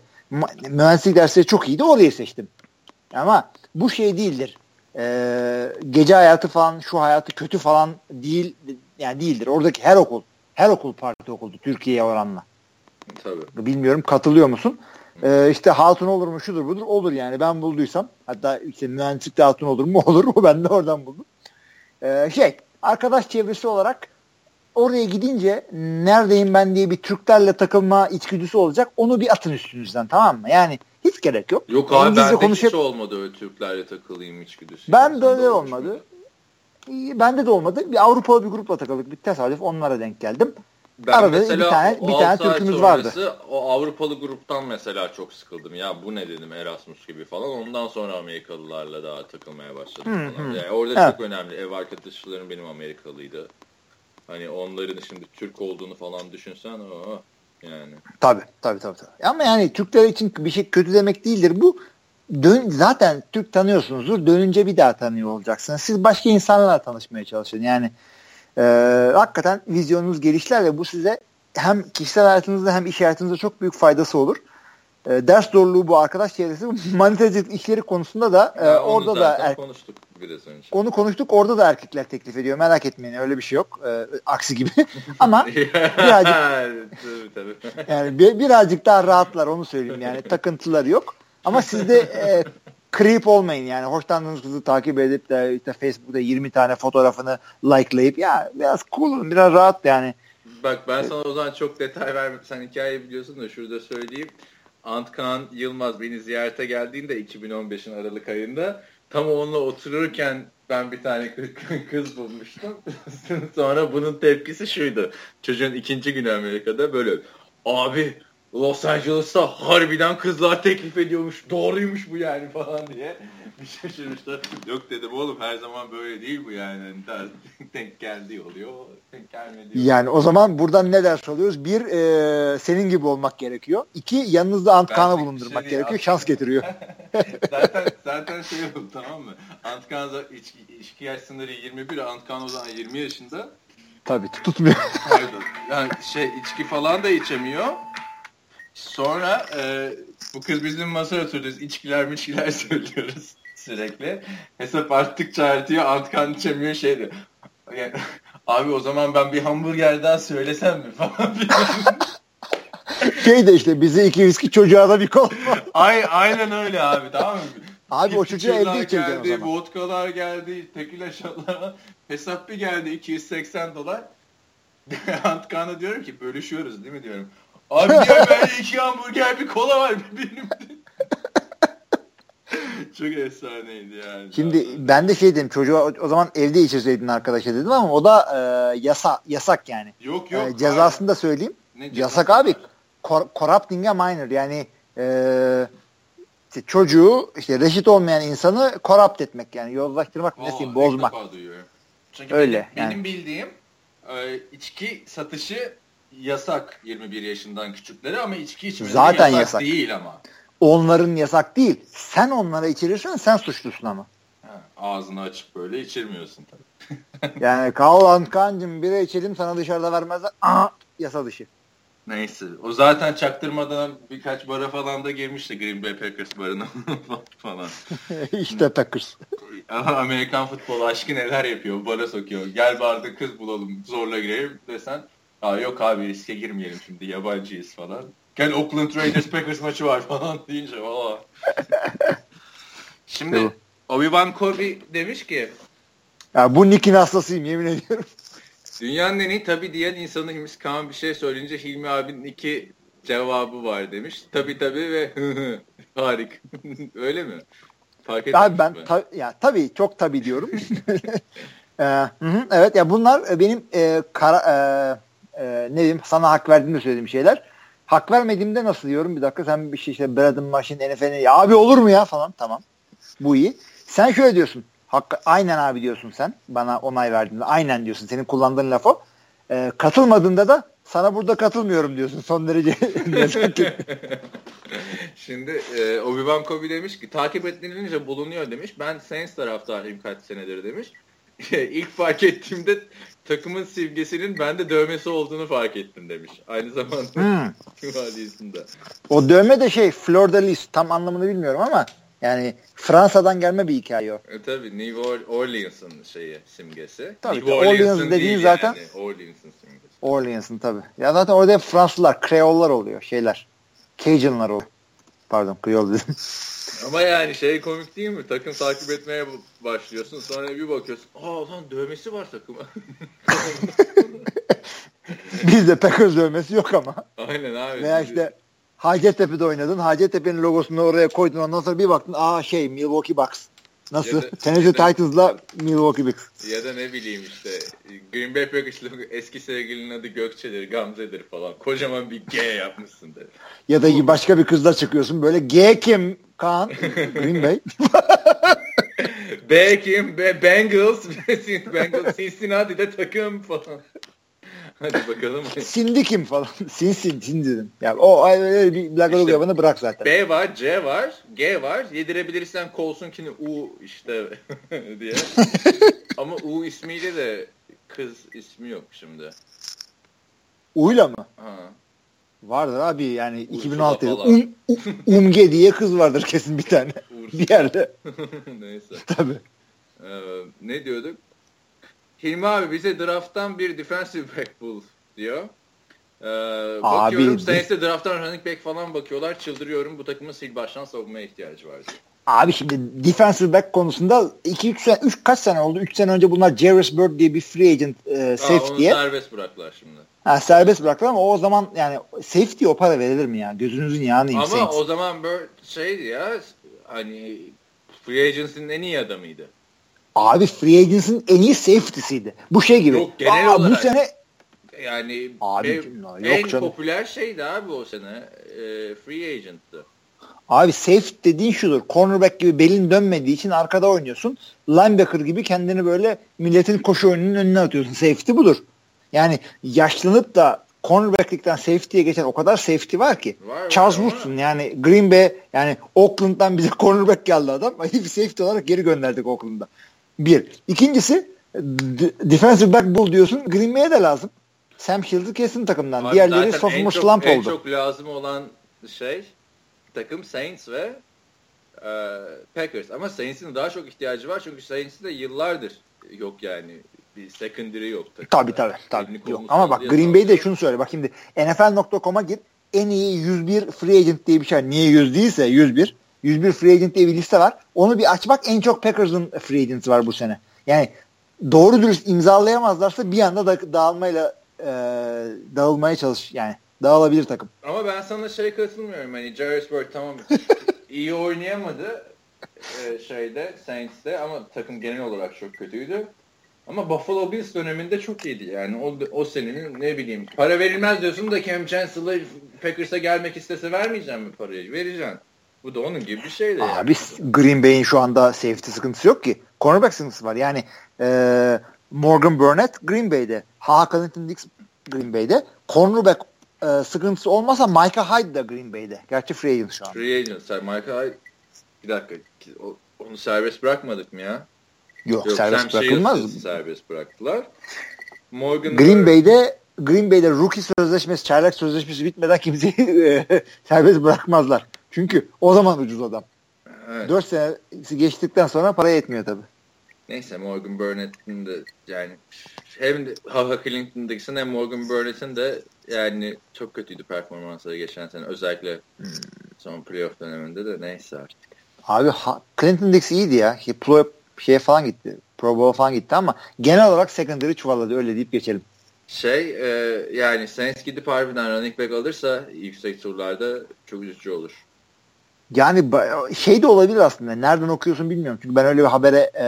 Mühendislik dersleri çok iyiydi. Orayı seçtim. Ama bu şey değildir. E, gece hayatı falan şu hayatı kötü falan değil yani değildir. Oradaki her okul her okul parti okuldu Türkiye'ye oranla. Tabii. Bilmiyorum katılıyor musun? Ee, işte hatun olur mu şudur budur olur yani ben bulduysam hatta işte mühendislikte hatun olur mu [laughs] olur mu ben de oradan buldum. Ee, şey arkadaş çevresi olarak oraya gidince neredeyim ben diye bir Türklerle takılma içgüdüsü olacak onu bir atın üstünüzden tamam mı? Yani hiç gerek yok. Yok abi bende konuşup... hiç olmadı öyle Türklerle takılayım içgüdüsü. Ben de öyle olmadı. Muydu? Bende de olmadı. Bir Avrupalı bir grupla takıldık. Bir tesadüf onlara denk geldim. Ben Arada mesela bir tane, bir tane Türk'ümüz vardı. O Avrupalı gruptan mesela çok sıkıldım. Ya bu ne dedim Erasmus gibi falan. Ondan sonra Amerikalılarla daha takılmaya başladım. Hı, falan. Hı. Yani orada evet. çok önemli. Ev arkadaşlarım benim Amerikalıydı. Hani onların şimdi Türk olduğunu falan düşünsen o yani. Tabii tabii tabii. tabii. Ama yani Türkler için bir şey kötü demek değildir. Bu dön zaten Türk tanıyorsunuzdur. Dönünce bir daha tanıyor olacaksınız. Siz başka insanlarla tanışmaya çalışın. Yani e, hakikaten vizyonunuz gelişler ve bu size hem kişisel hayatınızda hem iş hayatınızda çok büyük faydası olur. E, ders zorluğu bu arkadaş çevresi manitacılık işleri konusunda da e, orada da er, konuştuk biraz önce. Onu konuştuk. Orada da erkekler teklif ediyor. Merak etmeyin öyle bir şey yok. E, aksi gibi. [laughs] Ama [laughs] birazcık tabii, tabii. [laughs] yani bir, birazcık daha rahatlar onu söyleyeyim yani takıntıları yok. Ama siz de e, creep olmayın yani. Hoşlandığınız kızı takip edip de işte Facebook'ta 20 tane fotoğrafını likelayıp ya biraz cool olun, biraz rahat yani. Bak ben sana o zaman çok detay vermem. Sen hikayeyi biliyorsun da şurada söyleyeyim. Antkan Yılmaz beni ziyarete geldiğinde 2015'in Aralık ayında tam onunla otururken ben bir tane kız bulmuştum. [laughs] Sonra bunun tepkisi şuydu. Çocuğun ikinci günü Amerika'da böyle abi Los Angeles'ta harbiden kızlar teklif ediyormuş. Doğruymuş bu yani falan diye. [laughs] Bir şaşırmışlar. Yok dedim oğlum her zaman böyle değil bu yani. Hani [laughs] denk geldiği oluyor. Denk gelmediği Yani o zaman buradan ne ders alıyoruz? Bir, e, senin gibi olmak gerekiyor. İki, yanınızda Antkan'ı bulundurmak şey gerekiyor. Şans getiriyor. [laughs] zaten zaten şey oldu tamam mı? Antkan içki, içki yaş sınırı 21, Antkan o zaman 20 yaşında. Tabii tutmuyor. Pardon. Yani şey içki falan da içemiyor. Sonra e, bu kız bizim masaya oturuyoruz. İçkiler miçkiler [laughs] söylüyoruz sürekli. Hesap arttıkça artıyor. Antkan içemiyor şey diyor. Yani, [laughs] abi o zaman ben bir hamburgerden söylesem mi [laughs] falan şey de işte bize iki viski çocuğa da bir kol. Ay, aynen öyle abi tamam mı? Abi o çocuğa elde içirdin o zaman. Vodkalar geldi, tekila şatlar. Hesap bir geldi 280 dolar. Antkan'a diyorum ki bölüşüyoruz değil mi diyorum. Abi diyor ben iki hamburger bir kola var benim. [laughs] Çok efsaneydi yani. Şimdi ben de şey dedim çocuğa o zaman evde içirseydin arkadaşa dedim ama o da e, yasa, yasak yani. Yok yok. E, cezasını da söyleyeyim. Ne yasak abi. Cor corrupting a minor yani e, işte çocuğu işte reşit olmayan insanı corrupt etmek yani yozlaştırmak oh, nesiyim bozmak. Çünkü Öyle. Benim, yani. benim bildiğim e, içki satışı yasak 21 yaşından küçüklere ama içki içmeleri Zaten yasak, yasak değil ama. Onların yasak değil. Sen onlara içirirsen sen suçlusun ama. Ha, ağzını açıp böyle içirmiyorsun tabii. [laughs] yani Kaolan kancım bira içelim sana dışarıda vermezler. Aha yasa dışı. Neyse. O zaten çaktırmadan birkaç bara falan da girmişti Green Bay Packers barına [laughs] falan. [laughs] İşte Packers. Amerikan futbol aşkı neler yapıyor. Bara sokuyor. Gel barda kız bulalım zorla girelim desen Aa, yok abi riske girmeyelim şimdi yabancıyız falan. Gel Oakland Raiders Packers maçı var falan [laughs] deyince valla. [laughs] Şimdi Obi-Wan Kobe demiş ki ya bu Nick'in hastasıyım yemin ediyorum. Dünyanın en iyi tabi diyen insanıymış. Kaan bir şey söyleyince Hilmi abinin iki cevabı var demiş. Tabi tabi ve harik. [laughs] Öyle mi? Fark Abi ben ta, ya tabii çok tabi diyorum. ee, hı, evet ya bunlar benim e, kara, e, e, ne diyeyim sana hak verdiğimde söylediğim şeyler. Hak vermediğimde nasıl diyorum bir dakika sen bir şey işte Braden Machine NFL'e abi olur mu ya falan tamam. Bu iyi. Sen şöyle diyorsun. Hakkı, aynen abi diyorsun sen. Bana onay verdiğinde aynen diyorsun. Senin kullandığın laf o. Ee, katılmadığında da sana burada katılmıyorum diyorsun. Son derece [laughs] [laughs] Şimdi e, Obi-Wan Kobe demiş ki takip edilince bulunuyor demiş. Ben Saints taraftarıyım kaç senedir demiş. [laughs] İlk fark ettiğimde takımın simgesinin bende dövmesi olduğunu fark ettim demiş. Aynı zamanda hmm. [laughs] O dövme de şey Flor de Lis tam anlamını bilmiyorum ama yani Fransa'dan gelme bir hikaye o. E, tabii New Orleans'ın şeyi simgesi. Tabii, New Orleans dediğin zaten yani, Orleans'ın simgesi. Orleans'ın tabii. Ya zaten orada hep Fransızlar, Kreollar oluyor şeyler. Cajunlar oluyor. Pardon, Kreol dedim. [laughs] Ama yani şey komik değil mi? Takım takip etmeye başlıyorsun. Sonra bir bakıyorsun. Aa lan dövmesi var takıma. [laughs] Bizde Packers dövmesi yok ama. Aynen abi. Veya işte Hacettepe'de oynadın. Hacettepe'nin logosunu oraya koydun. Ondan sonra bir baktın. Aa şey Milwaukee Bucks. Nasıl? Tennessee Titans'la Milwaukee Bucks. Ya da ne bileyim işte Green Bay Packers'lı eski sevgilinin adı Gökçe'dir, Gamze'dir falan. Kocaman bir G yapmışsın dedi. Ya da başka bir kızla çıkıyorsun böyle G kim Kaan? [laughs] Green Bay. B kim? B Bengals. [laughs] Bengals Cincinnati'de takım falan. Hadi bakalım. Sindi kim falan. Sin sin sin dedim. Ya o öyle bir lagalı işte, yapanı bırak zaten. B var, C var, G var. Yedirebilirsen Colson'kini U işte [laughs] diye. Ama U ismiyle de kız ismi yok şimdi. U'yla mı? Ha. Vardır abi yani Ursula 2006 yılı. Um, Umge diye kız vardır kesin bir tane. [laughs] bir yerde. [laughs] Neyse. Tabii. Ee, ne diyorduk? Hilmi abi bize drafttan bir defensive back bul diyor. Ee, bakıyorum Saints'te drafttan running back falan bakıyorlar. Çıldırıyorum bu takımın sil baştan savunmaya ihtiyacı var diyor. Abi şimdi defensive back konusunda 2-3 sene, 3 kaç sene oldu? 3 sene önce bunlar Jarvis Bird diye bir free agent e, safety diye. serbest bıraktılar şimdi. Ha, serbest bıraktılar ama o zaman yani safety o para verilir mi ya? Gözünüzün yağını Ama Saints. o zaman Bird şeydi ya hani free agency'nin en iyi adamıydı. Abi free agency'nin en iyi safety'siydi. Bu şey gibi. Yok genel Aa, olarak. Bu sene yani abi, ev, en canım. popüler şeydi abi o sene. E, free agent'tı. Abi safe dediğin şudur. Cornerback gibi belin dönmediği için arkada oynuyorsun. Linebacker gibi kendini böyle milletin koşu oyununun önüne atıyorsun. Safety budur. Yani yaşlanıp da cornerback'likten safety'ye geçen o kadar safety var ki. Var, Charles Woodson yani Green Bay yani Oakland'dan bize cornerback geldi adam. [laughs] Bir safety olarak geri gönderdik Oakland'da. Bir. İkincisi defensive back bul diyorsun. Green Bay'e de lazım. Sam Shield'ı kesin takımdan. Abi Diğerleri sophomore slump oldu. En çok lazım olan şey takım Saints ve e, Packers. Ama Saints'in daha çok ihtiyacı var çünkü Saints'in de yıllardır yok yani. Bir secondary yok. Tabii tabii. tabii. Yok. Ama bak Green Bay'de şunu söyle. Bak şimdi NFL.com'a git. En iyi 101 free agent diye bir şey. Niye 100 değilse 101. 101 free agent diye bir liste var. Onu bir aç bak en çok Packers'ın free agent'ı var bu sene. Yani doğru dürüst imzalayamazlarsa bir anda da dağılmayla e, dağılmaya çalış yani dağılabilir takım. Ama ben sana şey katılmıyorum hani Jarvis Bird tamam [laughs] iyi oynayamadı e, şeyde Saints'te ama takım genel olarak çok kötüydü. Ama Buffalo Bills döneminde çok iyiydi yani o, o senenin ne bileyim para verilmez diyorsun da Cam Chancellor Packers'a gelmek istese vermeyeceğim mi parayı? Vereceksin. Bu da onun gibi bir şeydi. Abi yani. Green Bay'in şu anda safety sıkıntısı yok ki. Cornerback sıkıntısı var. Yani e, Morgan Burnett Green Bay'de. Ha Clinton Dix Green Bay'de. Cornerback e, sıkıntısı olmasa Micah Hyde da Green Bay'de. Gerçi free agent şu an. Free agent. Micah Hyde bir dakika. Onu serbest bırakmadık mı ya? Yok, Yok serbest bırakılmaz. Serbest bıraktılar. Morgan Green Bay'de Green Bay'de rookie sözleşmesi, çaylak sözleşmesi bitmeden kimseyi [laughs] serbest bırakmazlar. Çünkü o zaman ucuz adam. Evet. 4 senesi geçtikten sonra para yetmiyor tabii. Neyse Morgan Burnett'in de yani hem Hava Clinton'dakisin hem Morgan Burnett'in de yani çok kötüydü performansları geçen sene. Özellikle hmm. son playoff döneminde de neyse artık. Abi ha, Clinton Dix iyiydi ya. Pro, şeye falan gitti. Pro Bowl falan gitti ama genel olarak secondary çuvalladı öyle deyip geçelim. Şey e, yani Saints gidip harbiden running back alırsa yüksek turlarda çok üzücü olur. Yani şey de olabilir aslında. Nereden okuyorsun bilmiyorum. Çünkü ben öyle bir habere e,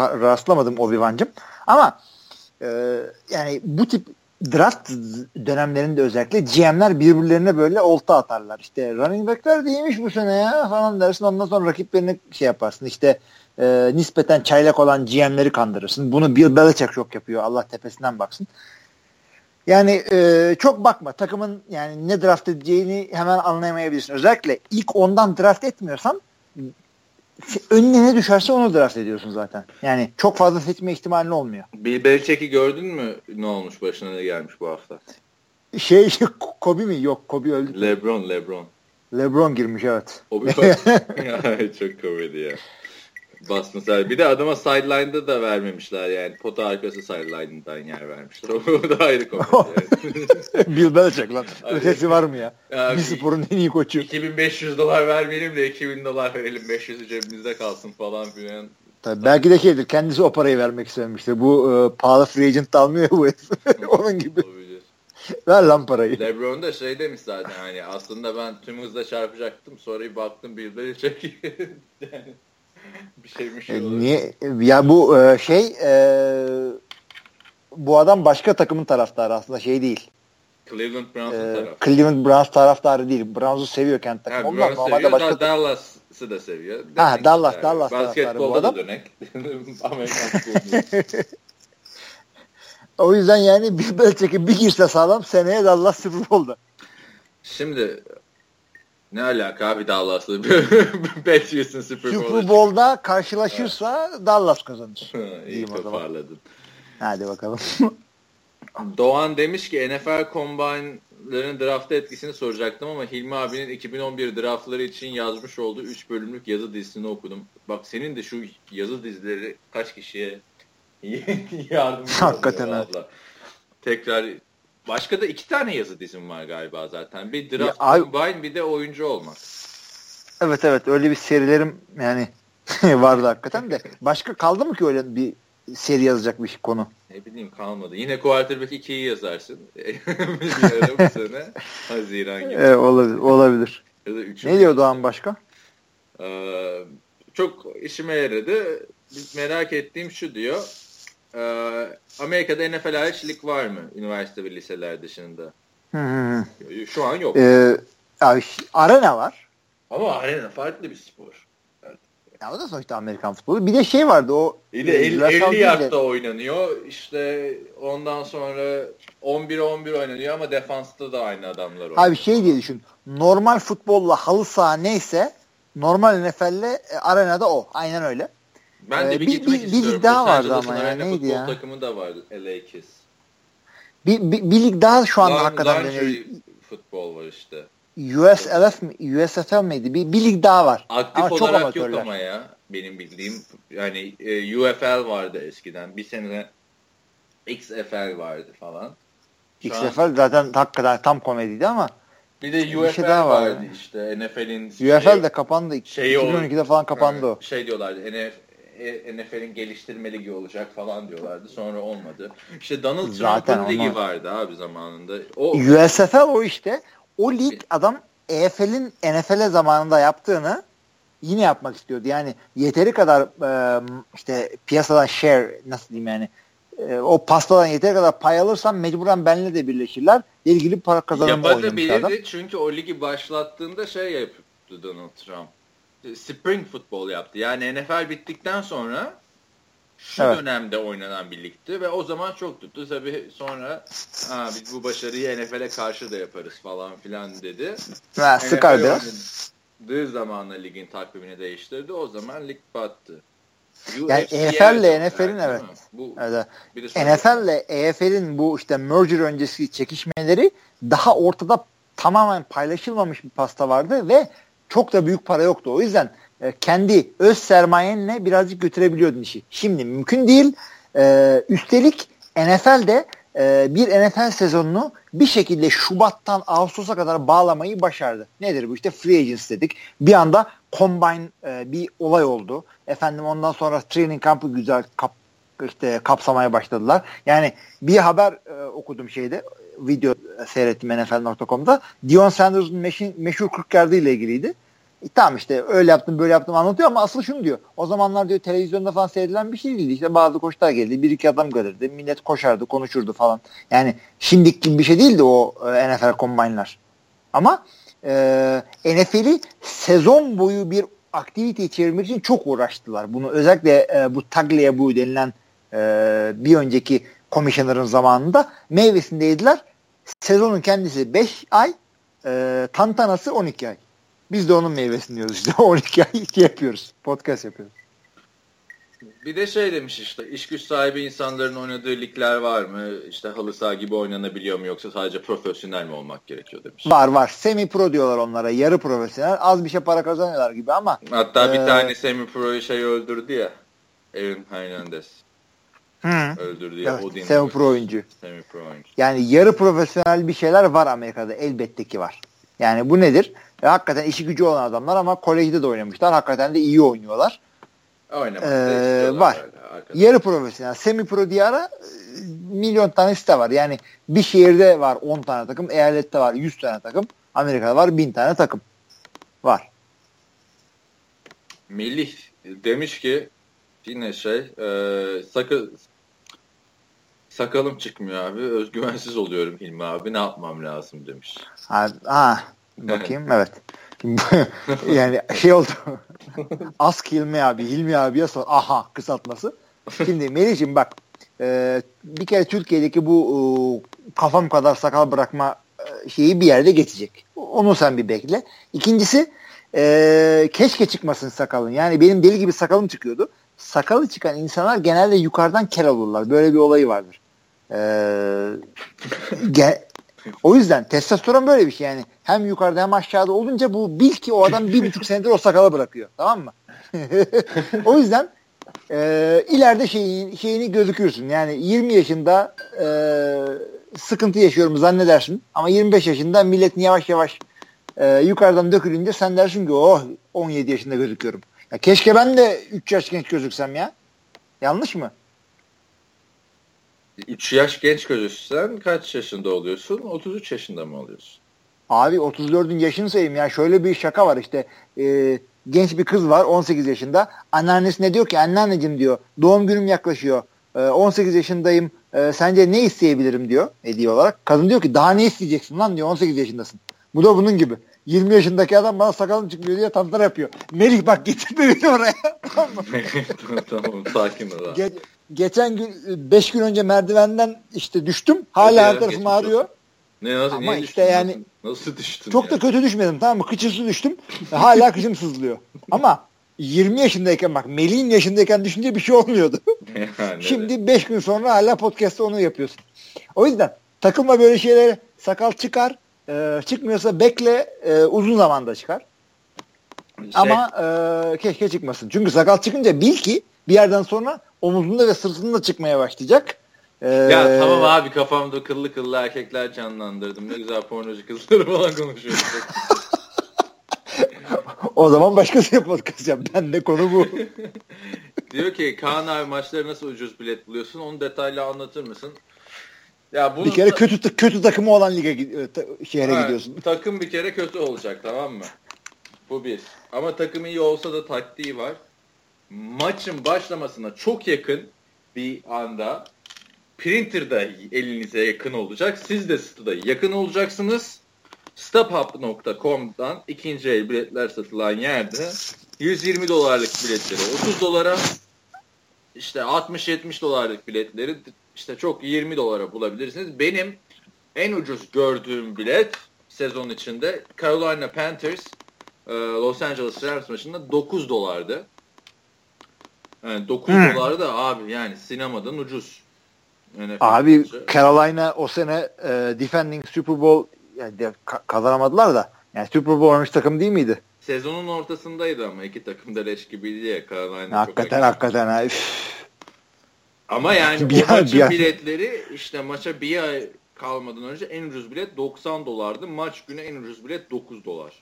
rastlamadım Obi-Wan'cım. Ama e, yani bu tip draft dönemlerinde özellikle GM'ler birbirlerine böyle olta atarlar. İşte running backler değilmiş bu sene ya falan dersin. Ondan sonra rakiplerini şey yaparsın. İşte e, nispeten çaylak olan GM'leri kandırırsın. Bunu Bill Belichick çok yapıyor. Allah tepesinden baksın. Yani e, çok bakma. Takımın yani ne draft edeceğini hemen anlayamayabilirsin. Özellikle ilk ondan draft etmiyorsan önüne ne düşerse onu draft ediyorsun zaten. Yani çok fazla seçme ihtimalin olmuyor. Bill Belichick'i gördün mü ne olmuş başına ne gelmiş bu hafta? Şey [laughs] Kobe mi? Yok Kobe öldü. Lebron, Lebron. Lebron girmiş evet. Kobe [laughs] [laughs] çok komedi ya. Basmışlar. Bir de adama sideline'da da vermemişler yani. Pota arkası sideline'dan yer vermişler. [laughs] O da ayrı komedi [laughs] yani. Bill Belichick lan. Ötesi var mı ya? ya bir sporun en iyi koçu. 2500 dolar vermeyelim de 2000 dolar verelim. 500 cebimizde kalsın falan filan. Tabii belki de şeydir. Kendisi o parayı vermek istemiştir. Bu e, pahalı free agent almıyor bu [laughs] Onun gibi. Ver lan parayı. Lebron da şey demiş zaten hani aslında ben tüm hızla çarpacaktım sonra bir baktım Bill Belichick yani [laughs] bir şeymiş. E, niye? Ya bu e, şey e, bu adam başka takımın taraftarı aslında şey değil. Cleveland Browns'un ee, taraftarı. Browns taraftarı değil. Browns'u seviyor kendi takım. Ha, Onlar normalde başka Dallas'ı da seviyor. Ha, Dallas, yani. Dallas adam. [laughs] da dönek. [laughs] O yüzden yani bir Belichick'in bir girse sağlam seneye Dallas Super Bowl'da. Şimdi ne alaka abi Dallas'la [laughs] Patriots'ın Super Bowl'da. Super Bowl'da karşılaşırsa evet. Dallas kazanır. İyi toparladın. Hadi bakalım. [laughs] Doğan demiş ki NFL Combine'ların draft etkisini soracaktım ama Hilmi abinin 2011 draftları için yazmış olduğu 3 bölümlük yazı dizisini okudum. Bak senin de şu yazı dizileri kaç kişiye [laughs] yardımcı Hakikaten abla. Tekrar Başka da iki tane yazı dizim var galiba zaten. Bir draft ya, combine bir de oyuncu olmak. Evet evet öyle bir serilerim yani [laughs] vardı hakikaten de. Başka kaldı mı ki öyle bir seri yazacak bir konu? Ne bileyim kalmadı. Yine quarterback 2'yi yazarsın. [laughs] Yarım sene Haziran gibi. Evet, olabilir. olabilir. Ya da ne diyor Doğan başka? Ee, çok işime yaradı. Merak ettiğim şu diyor ee, Amerika'da NFL hariç lig var mı? Üniversite ve liseler dışında. Hı hı. Şu an yok. Ee, abi, arena var. Ama arena farklı bir spor. Evet. Ya o da sonuçta Amerikan futbolu. Bir de şey vardı o. Bir de 50, 50 yardta oynanıyor. İşte ondan sonra 11-11 oynanıyor ama defansta da aynı adamlar oynuyor. Abi şey diye düşün. Normal futbolla halı saha neyse normal NFL'le e, arenada o. Aynen öyle. Ben de ee, bir, bir gitmek bir, istiyorum. Bir lig daha vardı ama ya. Neydi ya? takımı da vardı. LA Kiss. Bir, bir, bir lig daha şu anda Larn, hakikaten dönüyor. futbol var işte. USLF mi? USFL miydi? Bir, bir lig daha var. Aktif ama olarak çok yok ama ya. Benim bildiğim yani e, UFL vardı eskiden. Bir sene XFL vardı falan. Şu XFL an... zaten hakikaten tam komediydi ama bir de UFL bir şey daha vardı, vardı işte NFL'in UFL şey, de kapandı. Şey 2012'de falan kapandı o. Şey diyorlardı NFL e, NFL'in geliştirme ligi olacak falan diyorlardı. Sonra olmadı. İşte Donald Trump'ın ligi vardı abi zamanında. O USFL o işte. O lig adam EFL'in NFL zamanında yaptığını yine yapmak istiyordu. Yani yeteri kadar e, işte piyasadan share nasıl diyeyim yani e, o pastadan yeteri kadar pay alırsan mecburen benle de birleşirler. İlgili para kazanımı adam. çünkü o ligi başlattığında şey yaptı Donald Trump spring futbol yaptı. Yani NFL bittikten sonra şu evet. dönemde oynanan bir ligdi ve o zaman çok tuttu. Tabii sonra ha, biz bu başarıyı NFL'e karşı da yaparız falan filan dedi. Ha, sıkar biraz. Oynadığı zamanla ligin takvimini değiştirdi. O zaman lig battı. Yani NFL ile NFL'in evet. Bu, evet. NFL ile EFL'in bu işte merger öncesi çekişmeleri daha ortada tamamen paylaşılmamış bir pasta vardı ve çok da büyük para yoktu. O yüzden e, kendi öz sermayenle birazcık götürebiliyordun işi. Şimdi mümkün değil. E, üstelik NFL'de e, bir NFL sezonunu bir şekilde Şubat'tan Ağustos'a kadar bağlamayı başardı. Nedir bu? İşte free agents dedik. Bir anda combine e, bir olay oldu. Efendim ondan sonra training kampı güzel kap, işte kapsamaya başladılar. Yani bir haber e, okudum şeyde video seyrettim NFL.com'da. Dion Sanders'ın meşhur, meşhur 40 yardı ile ilgiliydi. E, tamam işte öyle yaptım böyle yaptım anlatıyor ama asıl şunu diyor. O zamanlar diyor televizyonda falan seyredilen bir şey değildi. İşte bazı koçlar geldi. Bir iki adam gelirdi. Millet koşardı konuşurdu falan. Yani şimdiki gibi bir şey değildi o e, NFL combine'lar. Ama e, NFL'i sezon boyu bir aktivite çevirmek için çok uğraştılar. Bunu özellikle e, bu Tagliabue denilen e, bir önceki komisyonerin zamanında meyvesini yediler. Sezonun kendisi 5 ay, e, tantanası 12 ay. Biz de onun meyvesini yiyoruz işte. [laughs] 12 ay yapıyoruz. Podcast yapıyoruz. Bir de şey demiş işte iş güç sahibi insanların oynadığı ligler var mı? İşte halı saha gibi oynanabiliyor mu yoksa sadece profesyonel mi olmak gerekiyor demiş. Var var. Semi pro diyorlar onlara. Yarı profesyonel. Az bir şey para kazanıyorlar gibi ama. Hatta bir e, tane semi pro'yu şey öldürdü ya. Aaron Hernandez. Hı. Öldürdü ya. Evet, semi pro oyuncu. Semi pro oyuncu. Yani yarı profesyonel bir şeyler var Amerika'da. Elbette ki var. Yani bu nedir? E, hakikaten işi gücü olan adamlar ama kolejde de oynamışlar. Hakikaten de iyi oynuyorlar. Ee, var. Böyle, Yarı profesyonel. Semi pro diye ara milyon tane site var. Yani bir şehirde var 10 tane takım. Eyalette var 100 tane takım. Amerika'da var 1000 tane takım. Var. Melih demiş ki yine şey e, sakı sakalım çıkmıyor abi. Özgüvensiz oluyorum Hilmi abi. Ne yapmam lazım demiş. Ha, ha bakayım [laughs] evet. [laughs] yani şey oldu. [laughs] Ask Hilmi abi. Hilmi abiye sor. Aha kısaltması. Şimdi Melih'ciğim bak e, bir kere Türkiye'deki bu e, kafam kadar sakal bırakma e, şeyi bir yerde geçecek. Onu sen bir bekle. İkincisi e, keşke çıkmasın sakalın. Yani benim deli gibi sakalım çıkıyordu. Sakalı çıkan insanlar genelde yukarıdan kel olurlar. Böyle bir olayı vardır. Ee, o yüzden testosteron böyle bir şey yani. Hem yukarıda hem aşağıda olunca bu bil ki o adam bir buçuk senedir o sakalı bırakıyor. Tamam mı? [laughs] o yüzden e, ileride şeyin, şeyini gözükürsün. Yani 20 yaşında e, sıkıntı yaşıyorum zannedersin. Ama 25 yaşında milletin yavaş yavaş e, yukarıdan dökülünce sen dersin ki oh 17 yaşında gözüküyorum. Ya keşke ben de 3 yaş genç gözüksem ya. Yanlış mı? 3 yaş genç gözüksen kaç yaşında oluyorsun? 33 yaşında mı oluyorsun? Abi 34'ün yaşını sayayım ya. Şöyle bir şaka var işte. E, genç bir kız var 18 yaşında. Anneannesine diyor ki anneanneciğim diyor doğum günüm yaklaşıyor. E, 18 yaşındayım. E, sence ne isteyebilirim diyor hediye olarak. Kadın diyor ki daha ne isteyeceksin lan diyor 18 yaşındasın. Bu da bunun gibi. 20 yaşındaki adam bana sakalım çıkmıyor diye tantana yapıyor. Melih bak getirme beni oraya. [laughs] [laughs] tamam tamam sakin ol. Ge- geçen gün 5 gün önce merdivenden işte düştüm. Hala her tarafım ağrıyor. Ne nasıl Ama işte yani nasıl düştün? Çok ya? da kötü düşmedim tamam mı? Kıçısı düştüm. Hala kıçım sızlıyor. Ama 20 yaşındayken bak Melih'in yaşındayken düşünce bir şey olmuyordu. [laughs] Şimdi 5 gün sonra hala podcast'ta onu yapıyorsun. O yüzden takılma böyle şeylere sakal çıkar. E, çıkmıyorsa bekle e, uzun zamanda çıkar. Şey, Ama e, keşke çıkmasın. Çünkü sakal çıkınca bil ki bir yerden sonra omuzunda ve sırtında çıkmaya başlayacak. Ee, ya tamam abi kafamda kıllı kıllı erkekler canlandırdım. Ne güzel pornocu kızları falan konuşuyoruz. [laughs] o zaman başkası yapmadı kız ya. Ben de konu bu. [laughs] Diyor ki Kaan abi maçları nasıl ucuz bilet buluyorsun? Onu detaylı anlatır mısın? Ya bunu bir kere kötü kötü takımı olan lige e, şehre ha, gidiyorsun. Takım bir kere kötü olacak tamam mı? Bu bir. Ama takım iyi olsa da taktiği var. Maçın başlamasına çok yakın bir anda printer da elinize yakın olacak. Siz de stada yakın olacaksınız. StubHub.com'dan ikinci el biletler satılan yerde 120 dolarlık biletleri 30 dolara işte 60-70 dolarlık biletleri işte çok 20 dolara bulabilirsiniz. Benim en ucuz gördüğüm bilet sezon içinde Carolina Panthers e, Los Angeles Rams maçında 9 dolardı. Yani 9 hmm. dolar da abi yani sinemadan ucuz. NFL abi maçı. Carolina o sene e, defending Super Bowl yani de, kazanamadılar da yani Super Bowl oynamış takım değil miydi? sezonun ortasındaydı ama iki takım da leş gibiydi ya. Carolina hakikaten hakikaten. Ha. Ama yani [laughs] bir ay, maçın bir biletleri işte maça bir ay kalmadan önce en ucuz bilet 90 dolardı. Maç günü en ucuz bilet 9 dolar.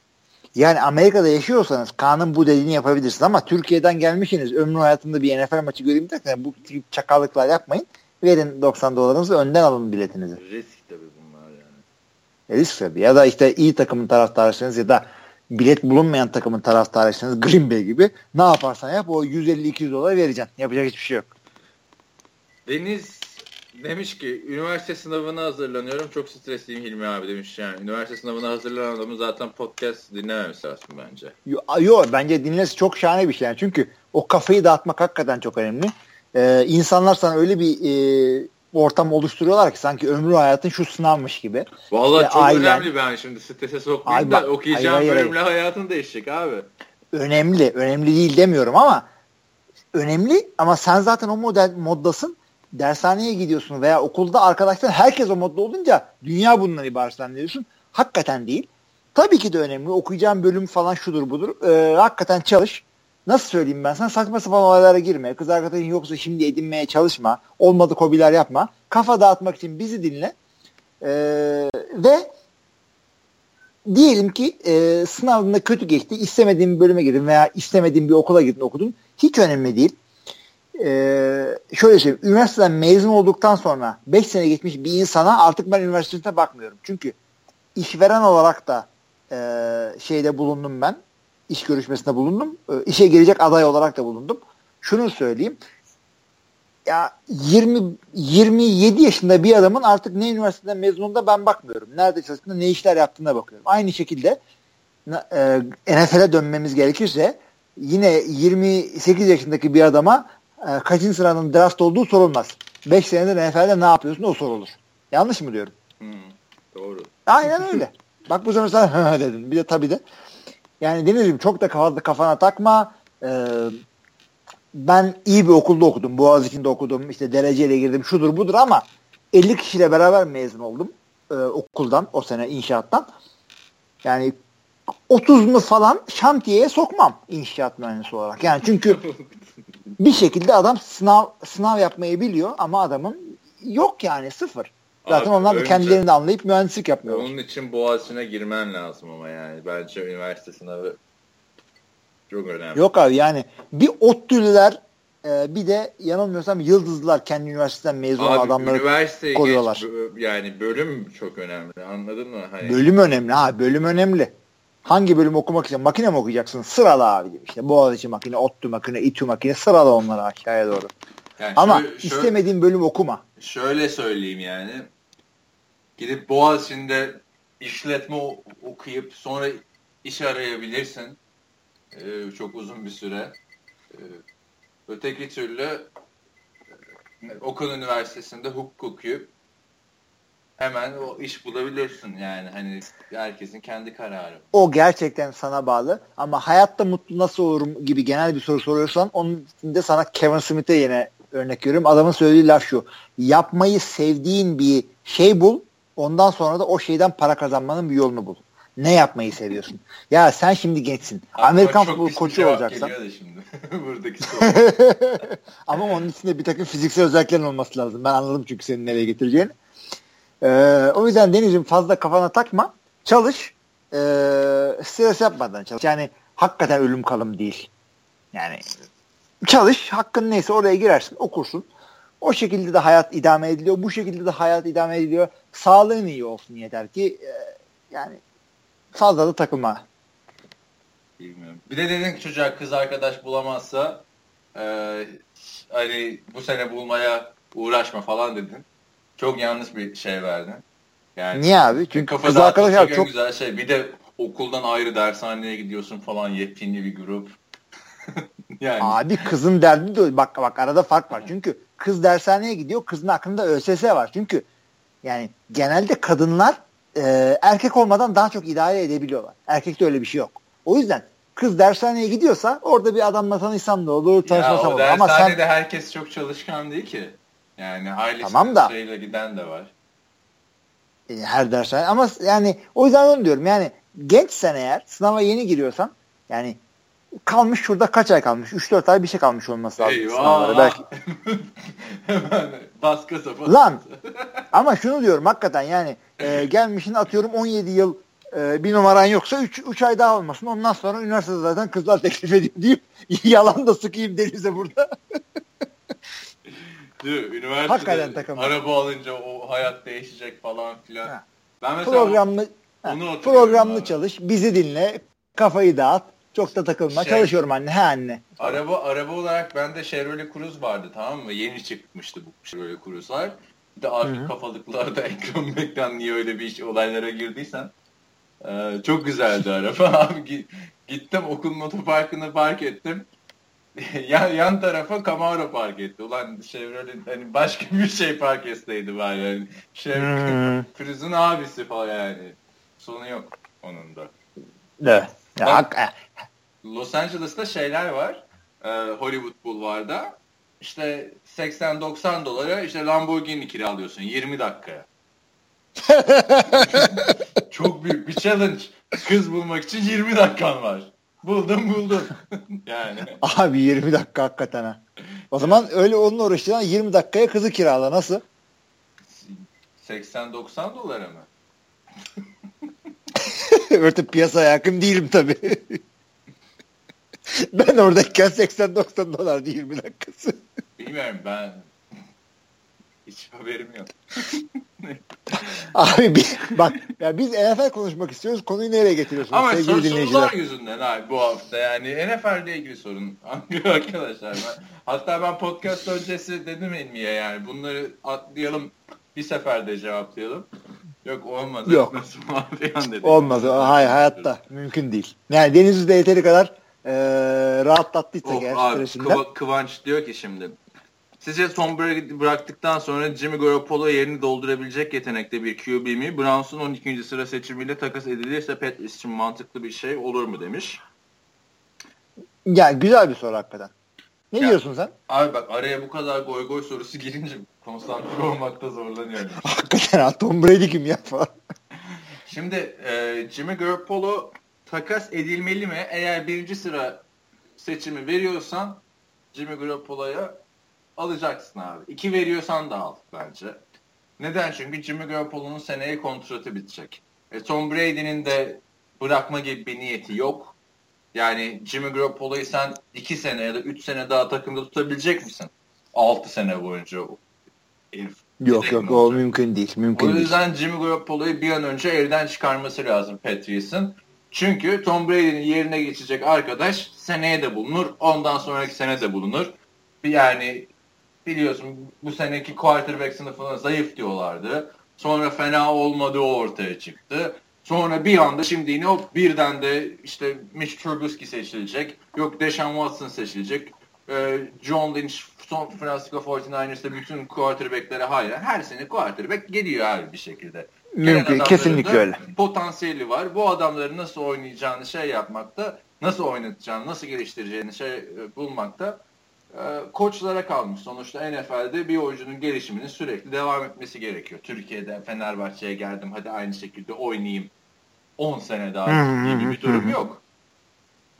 Yani Amerika'da yaşıyorsanız Kaan'ın bu dediğini yapabilirsiniz ama Türkiye'den gelmişsiniz ömrü hayatımda bir NFL maçı göreyim derken bu tip çakallıklar yapmayın. Verin 90 dolarınızı önden alın biletinizi. Risk tabii bunlar yani. E risk tabii. Ya da işte iyi takımın taraftarıysanız ya da bilet bulunmayan takımın taraftarıysanız Green Bay gibi ne yaparsan yap o 150-200 dolar vereceksin. Yapacak hiçbir şey yok. Deniz demiş ki üniversite sınavına hazırlanıyorum. Çok stresliyim Hilmi abi demiş yani. Üniversite sınavına hazırlanan adamın zaten podcast dinlememesi lazım bence. Yok yo, bence dinlemesi çok şahane bir şey. Yani. Çünkü o kafayı dağıtmak hakikaten çok önemli. Ee, insanlar sana öyle bir e, ortam oluşturuyorlar ki sanki ömrü hayatın şu sınavmış gibi. Vallahi çok ailen, önemli ben şimdi strese sokmayayım da okuyacağım hayır, bölümle hayır. hayatın değişecek abi. Önemli. Önemli değil demiyorum ama önemli ama sen zaten o model moddasın dershaneye gidiyorsun veya okulda arkadaşlar herkes o modda olunca dünya bundan ibaret zannediyorsun. Hakikaten değil. Tabii ki de önemli. Okuyacağım bölüm falan şudur budur. Ee, hakikaten çalış. Nasıl söyleyeyim ben sana saçma sapan olaylara girme. Kız arkadaşın yoksa şimdi edinmeye çalışma. Olmadık hobiler yapma. Kafa dağıtmak için bizi dinle. Ee, ve diyelim ki e, sınavında kötü geçti. istemediğin bir bölüme girdin veya istemediğin bir okula girdin okudun. Hiç önemli değil e, şöyle söyleyeyim. Üniversiteden mezun olduktan sonra 5 sene geçmiş bir insana artık ben üniversitesine bakmıyorum. Çünkü işveren olarak da e, şeyde bulundum ben. İş görüşmesinde bulundum. E, işe gelecek aday olarak da bulundum. Şunu söyleyeyim. Ya 20 27 yaşında bir adamın artık ne üniversiteden mezununda ben bakmıyorum. Nerede çalıştığında ne işler yaptığına bakıyorum. Aynı şekilde e, NFL'e dönmemiz gerekirse yine 28 yaşındaki bir adama e, kaçıncı sıranın draft olduğu sorulmaz. 5 senedir NFL'de ne yapıyorsun o sorulur. Yanlış mı diyorum? Hmm, doğru. Aynen öyle. [laughs] Bak bu sefer sen [laughs] dedin. Bir de tabii de. Yani Deniz'im çok da kafana, kafana takma. Ee, ben iyi bir okulda okudum. Boğaziçi'nde okudum. İşte dereceyle girdim. Şudur budur ama 50 kişiyle beraber mezun oldum. Ee, okuldan o sene inşaattan. Yani 30'unu falan şantiyeye sokmam inşaat mühendisi olarak. Yani çünkü [laughs] bir şekilde adam sınav sınav yapmayı biliyor ama adamın yok yani sıfır. Zaten Abi, onlar da kendilerini anlayıp mühendislik yapmıyorlar. Onun için Boğaziçi'ne girmen lazım ama yani. Bence üniversite sınavı çok önemli. Yok abi yani bir ODTÜ'lüler e, bir de yanılmıyorsam Yıldızlılar kendi üniversiteden mezun abi, adamları koruyorlar. Geç, yani bölüm çok önemli anladın mı? Hani... Bölüm önemli ha bölüm önemli. Hangi bölüm okumak için makine mi okuyacaksın? Sırala abi gibi işte. Boğaziçi makine, ODTÜ makine, İTÜ makine sırala onları aşağıya doğru. Yani Ama şöyle, istemediğin bölüm okuma. Şöyle söyleyeyim yani. Gidip Boğaziçi'nde işletme okuyup sonra iş arayabilirsin. Ee, çok uzun bir süre. Ee, öteki türlü e, Okul Üniversitesi'nde hukuk okuyup hemen o iş bulabilirsin yani hani herkesin kendi kararı. O gerçekten sana bağlı ama hayatta mutlu nasıl olurum gibi genel bir soru soruyorsan onun için de sana Kevin Smith'e yine örnek veriyorum. Adamın söylediği laf şu. Yapmayı sevdiğin bir şey bul. Ondan sonra da o şeyden para kazanmanın bir yolunu bul. Ne yapmayı seviyorsun? Ya sen şimdi gençsin. Ama Amerikan futbol koçu olacaksan. şimdi. [laughs] Buradaki [laughs] Ama onun içinde bir takım fiziksel özelliklerin olması lazım. Ben anladım çünkü senin nereye getireceğini. Ee, o yüzden Deniz'im fazla kafana takma. Çalış. E, stres yapmadan çalış. Yani hakikaten ölüm kalım değil. Yani çalış. Hakkın neyse oraya girersin. Okursun. O şekilde de hayat idame ediliyor. Bu şekilde de hayat idame ediliyor. Sağlığın iyi olsun yeter ki e, yani fazla da takılma. Bilmiyorum. Bir de dedin ki çocuğa kız arkadaş bulamazsa e, hani bu sene bulmaya uğraşma falan dedin. Çok yanlış bir şey verdin. Yani Niye abi? Çünkü kız arkadaşlar çok güzel şey. Bir de okuldan ayrı dershaneye gidiyorsun falan yepyeni bir grup. [laughs] yani. Abi kızın derdi de bak bak arada fark var. Çünkü kız dershaneye gidiyor. Kızın aklında ÖSS var. Çünkü yani genelde kadınlar e, erkek olmadan daha çok idare edebiliyorlar. Erkekte öyle bir şey yok. O yüzden kız dershaneye gidiyorsa orada bir adamla tanışsam da olur, tanışmasam olur. Ama sen herkes çok çalışkan değil ki. Yani ailesi tamam da, şeyle giden de var. E, her dershane ama yani o yüzden onu diyorum yani gençsen eğer sınava yeni giriyorsan Yani kalmış şurada kaç ay kalmış? 3-4 ay bir şey kalmış olması lazım. Eyvah. Belki. [laughs] Hemen baskı sapı. Lan ama şunu diyorum hakikaten yani e, gelmişin atıyorum 17 yıl e, bir numaran yoksa 3 3 ay daha olmasın. Ondan sonra üniversitede zaten kızlar teklif ediyor deyip [laughs] yalan da sıkayım denize burada. [laughs] Mi? Üniversitede takım. araba alınca o hayat değişecek falan filan. Ha. Ben mesela programlı onu programlı abi. çalış, bizi dinle, kafayı dağıt. Çok da takılma. Şey, Çalışıyorum anne. He anne. Araba araba olarak bende Chevrolet Cruze vardı tamam mı? Yeni çıkmıştı bu Chevrolet Cruze'lar. Bir de arka kafalıklarda [laughs] ekran ekran niye öyle bir iş olaylara girdiysen. Ee, çok güzeldi araba. [laughs] Abi gittim okul motoparkına park ettim. [laughs] yan, yan tarafa Camaro park etti. Ulan Chevrolet hani başka bir şey park etseydi var yani. Chevrolet hmm. [laughs] Cruze'un abisi falan yani. Sonu yok onun da. Evet. Ya, Bak. Los Angeles'ta şeyler var. E, Hollywood Boulevard'da. İşte 80-90 dolara işte Lamborghini kiralıyorsun 20 dakikaya. [laughs] Çok büyük bir challenge. Kız bulmak için 20 dakikan var. Buldum buldum. [laughs] yani. Abi 20 dakika hakikaten ha. O zaman öyle onun uğraştığından 20 dakikaya kızı kirala nasıl? 80-90 dolara mı? [laughs] Örtüp piyasaya yakın değilim tabii. [laughs] ben oradayken 80-90 dolardı 20 dakikası. Bilmiyorum ben hiç haberim yok. [laughs] abi bir, bak ya biz NFL konuşmak istiyoruz. Konuyu nereye getiriyorsunuz Ama sevgili dinleyiciler? Yüzünden abi bu hafta yani NFL ile ilgili sorun [laughs] arkadaşlar. Ben, hatta ben podcast öncesi dedim Elmiye yani bunları atlayalım bir seferde cevaplayalım. Yok olmaz. Yok. [laughs] Olmaz. Hayır hayatta. Mümkün değil. Yani Denizli'de yeteri kadar e, rahatlattıysa oh, eğer abi, Kıva, Kıvanç diyor ki şimdi Sizce Tom Brady bıraktıktan sonra Jimmy Garoppolo yerini doldurabilecek yetenekte bir QB mi? Browns'un 12. sıra seçimiyle takas edilirse Patriots için mantıklı bir şey olur mu demiş. Ya güzel bir soru hakikaten. Ne ya, diyorsun sen? Abi bak araya bu kadar goy goy sorusu girince konsantre olmakta zorlanıyorum. [laughs] hakikaten ha Tom Brady kim ya falan. [laughs] Şimdi e, Jimmy Garoppolo takas edilmeli mi? Eğer birinci sıra seçimi veriyorsan Jimmy Garoppolo'ya alacaksın abi. İki veriyorsan da al bence. Neden? Çünkü Jimmy Garoppolo'nun seneye kontratı bitecek. E, Tom Brady'nin de bırakma gibi bir niyeti yok. Yani Jimmy Garoppolo'yu sen iki sene ya da üç sene daha takımda tutabilecek misin? Altı sene boyunca herif. Yok yok o mümkün değil. Mümkün o yüzden değil. Jimmy Garoppolo'yu bir an önce elden çıkarması lazım Patriots'ın. Çünkü Tom Brady'nin yerine geçecek arkadaş seneye de bulunur. Ondan sonraki sene de bulunur. Yani biliyorsun bu seneki quarterback sınıfına zayıf diyorlardı. Sonra fena olmadığı ortaya çıktı. Sonra bir anda şimdi yine o birden de işte Mitch Trubisky seçilecek. Yok Deshaun Watson seçilecek. Ee, John Lynch San Francisco 49ers'te bütün quarterbacklere hayır. Her sene quarterback geliyor her bir şekilde. Mümkün, kesinlikle öyle. Potansiyeli var. Bu adamları nasıl oynayacağını şey yapmakta, nasıl oynatacağını, nasıl geliştireceğini şey e, bulmakta koçlara kalmış. Sonuçta NFL'de bir oyuncunun gelişiminin sürekli devam etmesi gerekiyor. Türkiye'de Fenerbahçe'ye geldim hadi aynı şekilde oynayayım 10 sene daha gibi bir durum yok.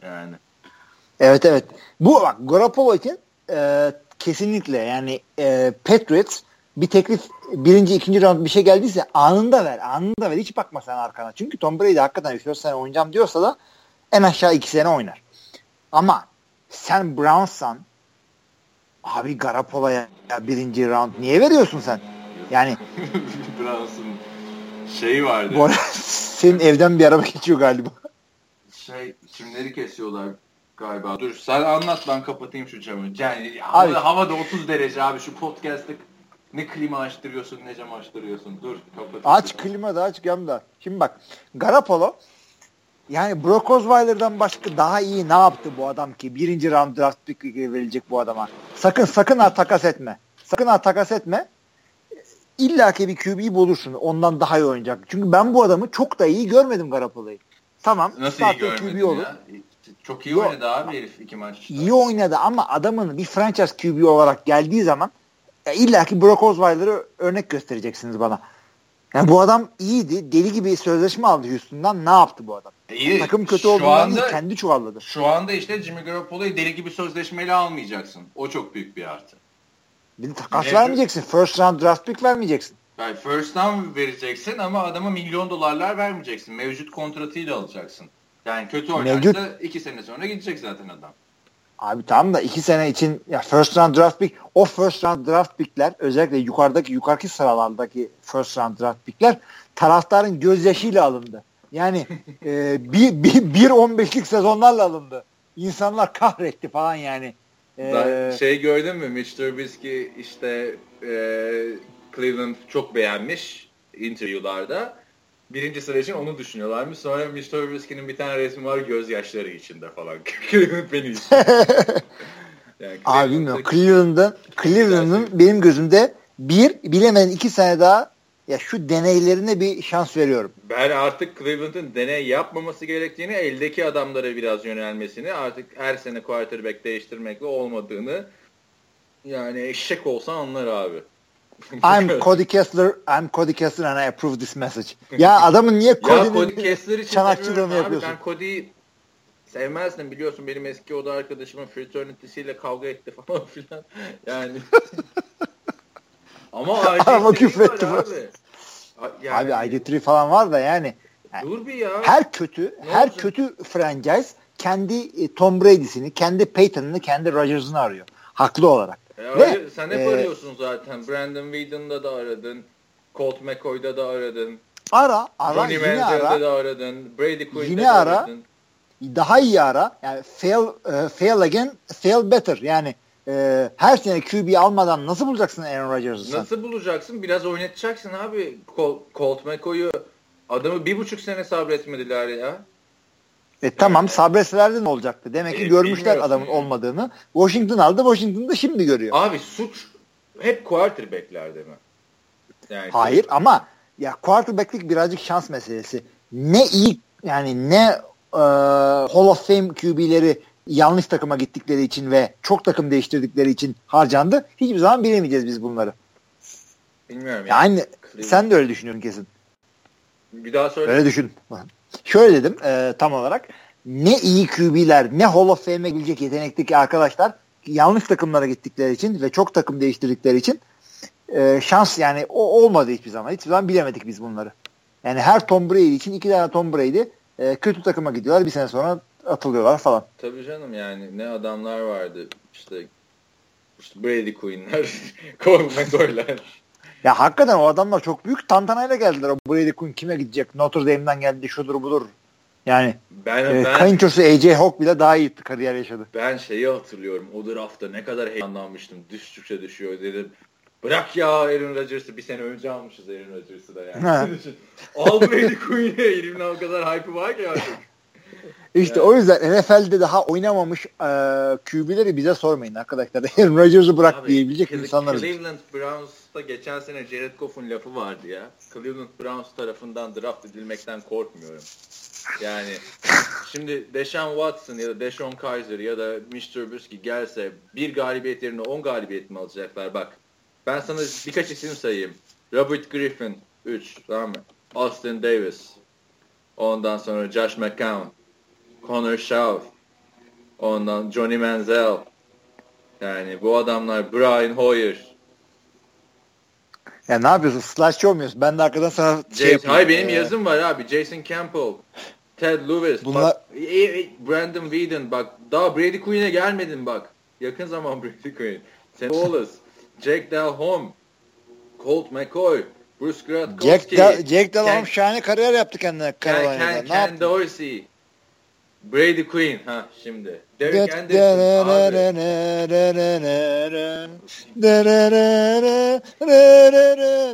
Yani. Evet evet. Bu bak Garoppolo için e, kesinlikle yani e, Patriots bir teklif birinci ikinci round bir şey geldiyse anında ver. Anında ver. Hiç bakma sen arkana. Çünkü Tom Brady hakikaten 3-4 sene oynayacağım diyorsa da en aşağı 2 sene oynar. Ama sen Browns'san Abi Garapola'ya birinci round niye veriyorsun sen? Yani [laughs] Browns'ın şeyi vardı. Bu senin evden bir araba geçiyor galiba. Şey çimleri kesiyorlar galiba. Dur sen anlat ben kapatayım şu camı. Yani abi, havada 30 derece abi şu podcast'te ne klima açtırıyorsun ne cam açtırıyorsun. Dur kapat. Aç klima da aç cam da. Şimdi bak Garapolo yani Brock Osweiler'dan başka daha iyi ne yaptı bu adam ki? Birinci round draft pick verilecek bu adama. Sakın sakın ha takas etme. Sakın ha takas etme. İlla ki bir QB'yi bulursun. Ondan daha iyi oynayacak. Çünkü ben bu adamı çok da iyi görmedim Garoppolo'yu. Tamam. Nasıl iyi görmedin QB olur. ya? Çok iyi oynadı abi herif iki maçta. İyi oynadı ama adamın bir franchise QB olarak geldiği zaman illa ki Brock Osweiler'ı örnek göstereceksiniz bana. Yani bu adam iyiydi. Deli gibi sözleşme aldı Houston'dan. Ne yaptı bu adam? İyi. Takım kötü olduğundan anda, değil, kendi çuvalladı. Şu anda işte Jimmy Garoppolo'yu deli gibi sözleşmeyle almayacaksın. O çok büyük bir artı. Bir de takas Mevcut. vermeyeceksin. First round draft pick vermeyeceksin. Yani first round vereceksin ama adama milyon dolarlar vermeyeceksin. Mevcut kontratıyla alacaksın. Yani kötü oynarsa Mevcut... iki sene sonra gidecek zaten adam. Abi tamam da iki sene için ya first round draft pick o first round draft pickler özellikle yukarıdaki yukarıki sıralardaki first round draft pickler taraftarın gözyaşıyla alındı. Yani e, [laughs] bir, bir, bir 15'lik sezonlarla alındı. İnsanlar kahretti falan yani. Ee, şey gördün mü Mitch Trubisky işte e, Cleveland çok beğenmiş interviewlarda. Birinci sıra için onu düşünüyorlarmış. Sonra Mitch Trubisky'nin bir tane resmi var gözyaşları içinde falan. [laughs] Cleveland beni [laughs] yani Abi bilmiyorum. Cleveland'ın Cleveland'ın benim gözümde bir bilemeden iki sene daha ya şu deneylerine bir şans veriyorum. Ben artık Cleveland'ın deney yapmaması gerektiğini, eldeki adamlara biraz yönelmesini, artık her sene quarterback değiştirmekle olmadığını yani eşek olsan anlar abi. I'm [laughs] Cody Kessler, I'm Cody Kessler and I approve this message. Ya adamın niye Cody'nin Cody Kessler için çanakçılığını yapıyorsun? Ben Cody'yi sevmezdim biliyorsun benim eski oda arkadaşımın fraternity'siyle kavga etti falan [laughs] filan. Yani Ama Ama küfretti abi. Yani, abi ID3 falan var da yani. Dur bir ya. Her kötü, ne her olsun? kötü franchise kendi e, Tom Brady'sini, kendi Peyton'ını, kendi Rodgers'ını arıyor. Haklı olarak. E, Ve, sen hep e, arıyorsun zaten. Brandon Whedon'da da aradın. Colt McCoy'da da aradın. Ara, ara, Johnny yine ara. da aradın. Brady Quinn'de yine ara. aradın. Daha iyi ara. Yani fail, uh, fail again, fail better. Yani e, her sene QB almadan nasıl bulacaksın Aaron Rodgers'ı Nasıl bulacaksın? Biraz oynatacaksın abi. Col Colt McCoy'u adamı bir buçuk sene sabretmediler ya. E tamam sabretselerdi ne olacaktı? Demek ki e, görmüşler adamın yani. olmadığını. Washington aldı. Washington da şimdi görüyor. Abi suç hep quarterback'lerde mi? Yani Hayır ama ya quarterback'lik birazcık şans meselesi. Ne iyi yani ne e, Hall of Fame QB'leri yanlış takıma gittikleri için ve çok takım değiştirdikleri için harcandı. Hiçbir zaman bilemeyeceğiz biz bunları. Bilmiyorum. Yani, yani sen de öyle düşünüyorsun kesin. Bir daha söyle. Öyle düşün. Şöyle dedim e, tam olarak. Ne iyi QB'ler, ne Hall of Fame'e gelecek yetenekteki arkadaşlar yanlış takımlara gittikleri için ve çok takım değiştirdikleri için e, şans yani o olmadı hiçbir zaman. Hiçbir zaman bilemedik biz bunları. Yani her Tom Brady için iki tane Tom Brady e, kötü takıma gidiyorlar. Bir sene sonra atılıyorlar falan. Tabii canım yani ne adamlar vardı işte, işte Brady Quinn'ler, [laughs] Colt McCoy'ler. Ya hakikaten o adamlar çok büyük tantanayla geldiler. O Brady Quinn kime gidecek? Notre Dame'den geldi şudur budur. Yani ben, e, ben, kayınçosu AJ Hawk bile daha iyi kariyer yaşadı. Ben şeyi hatırlıyorum. O draftta ne kadar heyecanlanmıştım. Düştükçe düşüyor dedim. Bırak ya Aaron Rodgers'ı bir sene önce almışız Aaron Rodgers'ı da yani. [laughs] Al Brady Quinn'i elimde o kadar hype var ki artık. İşte yani. o yüzden NFL'de daha oynamamış e, QB'leri bize sormayın arkadaşlar. [laughs] Aaron Rodgers'ı bırak Abi, diyebilecek insanlar. Cleveland Browns'ta geçen sene Jared Goff'un lafı vardı ya. Cleveland Browns tarafından draft edilmekten korkmuyorum. Yani [laughs] şimdi Deshaun Watson ya da Deshaun Kaiser ya da Mitch Trubisky gelse bir galibiyet yerine 10 galibiyet mi alacaklar? Bak ben sana birkaç isim sayayım. Robert Griffin 3 tamam mı? Austin Davis. Ondan sonra Josh McCown. Connor Shaw, ondan Johnny Manziel, yani bu adamlar Brian Hoyer. Ya ne yapıyorsun? Slashçı olmuyorsun. Ben de arkadan sana şey Jason, Hayır benim ee... yazım var abi. Jason Campbell, Ted Lewis, Bunlar... bak, e, e, Brandon Whedon bak. Daha Brady Quinn'e gelmedin bak. Yakın zaman [laughs] Brady Quinn. Sam Wallace, Jake Delhomme, Colt McCoy, Bruce Grotkowski. Jack, Del Jack Delhomme şahane kariyer yaptı kendine. Ken, Ken, Ken Dorsey. Brady Queen ha şimdi. Derek Anderson